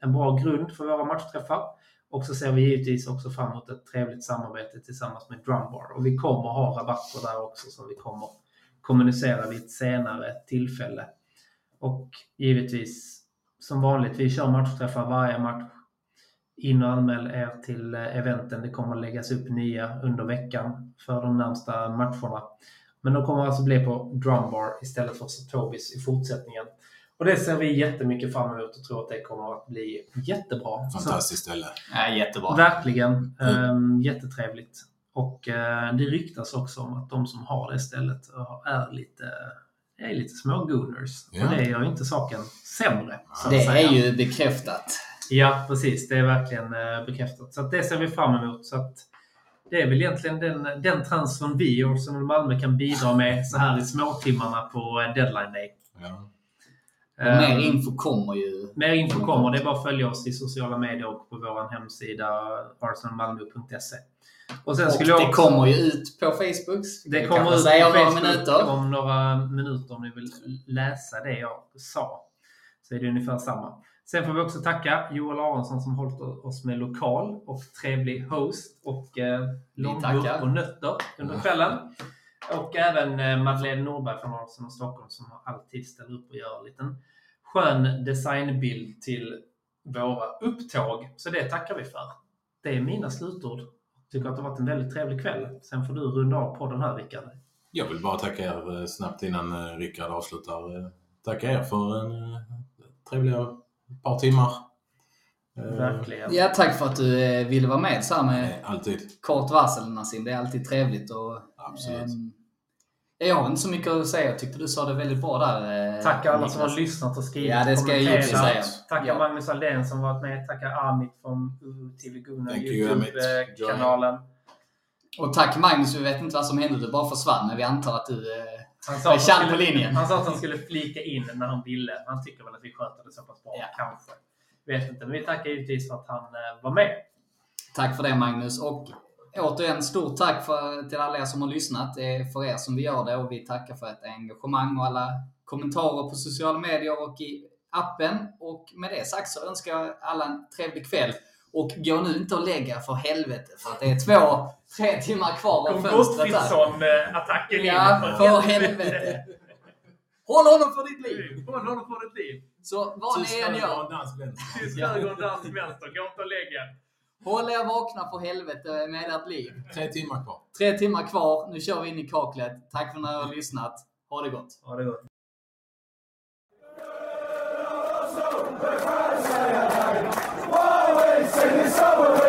en bra grund för våra matchträffar. Och så ser vi givetvis också fram emot ett trevligt samarbete tillsammans med Drumbar. Och vi kommer ha rabatter där också som vi kommer kommunicera vid ett senare tillfälle. Och givetvis som vanligt, vi kör matchträffar varje match. In och anmäl er till eh, eventen. Det kommer att läggas upp nya under veckan för de närmsta matcherna. Men de kommer alltså bli på Drumbar istället för Tobis i fortsättningen. Och det ser vi jättemycket fram emot och tror att det kommer att bli jättebra. Fantastiskt ställe. Ja, jättebra. Verkligen. Mm. Um, jättetrevligt. Och eh, det ryktas också om att de som har det stället eh, är lite, är lite små gooners. Ja. Och det gör ju inte saken sämre. Så att Det säga. är ju bekräftat. Ja, precis. Det är verkligen eh, bekräftat. Så att det ser vi fram emot. Så att det är väl egentligen den, den transfern vi i Arsenal Malmö kan bidra med så här i småtimmarna på deadline day. Ja. Och mer Ehm, info kommer ju. Mer info kommer. Det är bara att följa oss i sociala medier och på vår hemsida arsenalmalmo.se. Och sen Och skulle jag det också, kommer ju ut på Facebook. det kommer ut säga på om några Facebook minuter. om några minuter om ni vill läsa det jag sa. Så är det ungefär samma. Sen får vi också tacka Joel Aronsson som hållit oss med lokal och trevlig host och eh, långburk och nötter under kvällen. Och även eh, Madeleine Norberg från Arsenal Stockholm som alltid ställer upp och gör en liten skön designbild till våra upptåg. Så det tackar vi för. Det är mina slutord. Tycker att det har varit en väldigt trevlig kväll. Sen får du runda av på den här Rickard. Jag vill bara tacka er eh, snabbt innan eh, Rickard avslutar. Tacka er för en trevliga par timmar. Verkligen. Ja, tack för att du ville vara med så här med Alltid. kort varsel Nassim. Det är alltid trevligt. Och, Absolut. Jag har inte så mycket att säga. Jag tyckte du sa det väldigt bra där. eh, Tack alla som har Niklas. lyssnat och skrivit Ja, det ska jag säga. Tackar Ja. Magnus Aldén som varit med. Tackar Amit från TV Gunnar. Youtube-kanalen. Och tack Magnus, vi vet inte vad som hände. Du bara försvann. Men vi antar att du eh, Han är känd han på linjen. Han sa att han skulle flika in när han ville. Han tycker väl att vi sköter det så pass bra, Ja. kanske. Vet inte, men vi tackar givetvis för att han eh, var med. Tack för det Magnus. Och återigen, stort tack för, till alla er som har lyssnat. Det är för er som vi gör det och vi tackar för ett engagemang och alla kommentarer på sociala medier och i appen. Och med det sagt så önskar jag alla en trevlig kväll. Och gå nu inte och lägga för helvete för att det är två, tre timmar kvar av fönstret. Gottfridsson-attacken in. Ja, för helvete. Håll honom för ditt liv! Håll honom för ditt liv. Så vad ni än gör. Tysk höger och dansk vänster. Gå inte och lägg er. Håll er vakna för helvete med ert liv. Tre timmar kvar. Tre timmar kvar. Nu kör vi in i kaklet. Tack för att ni har lyssnat. Ha det gott. Ha det gott. Sing this over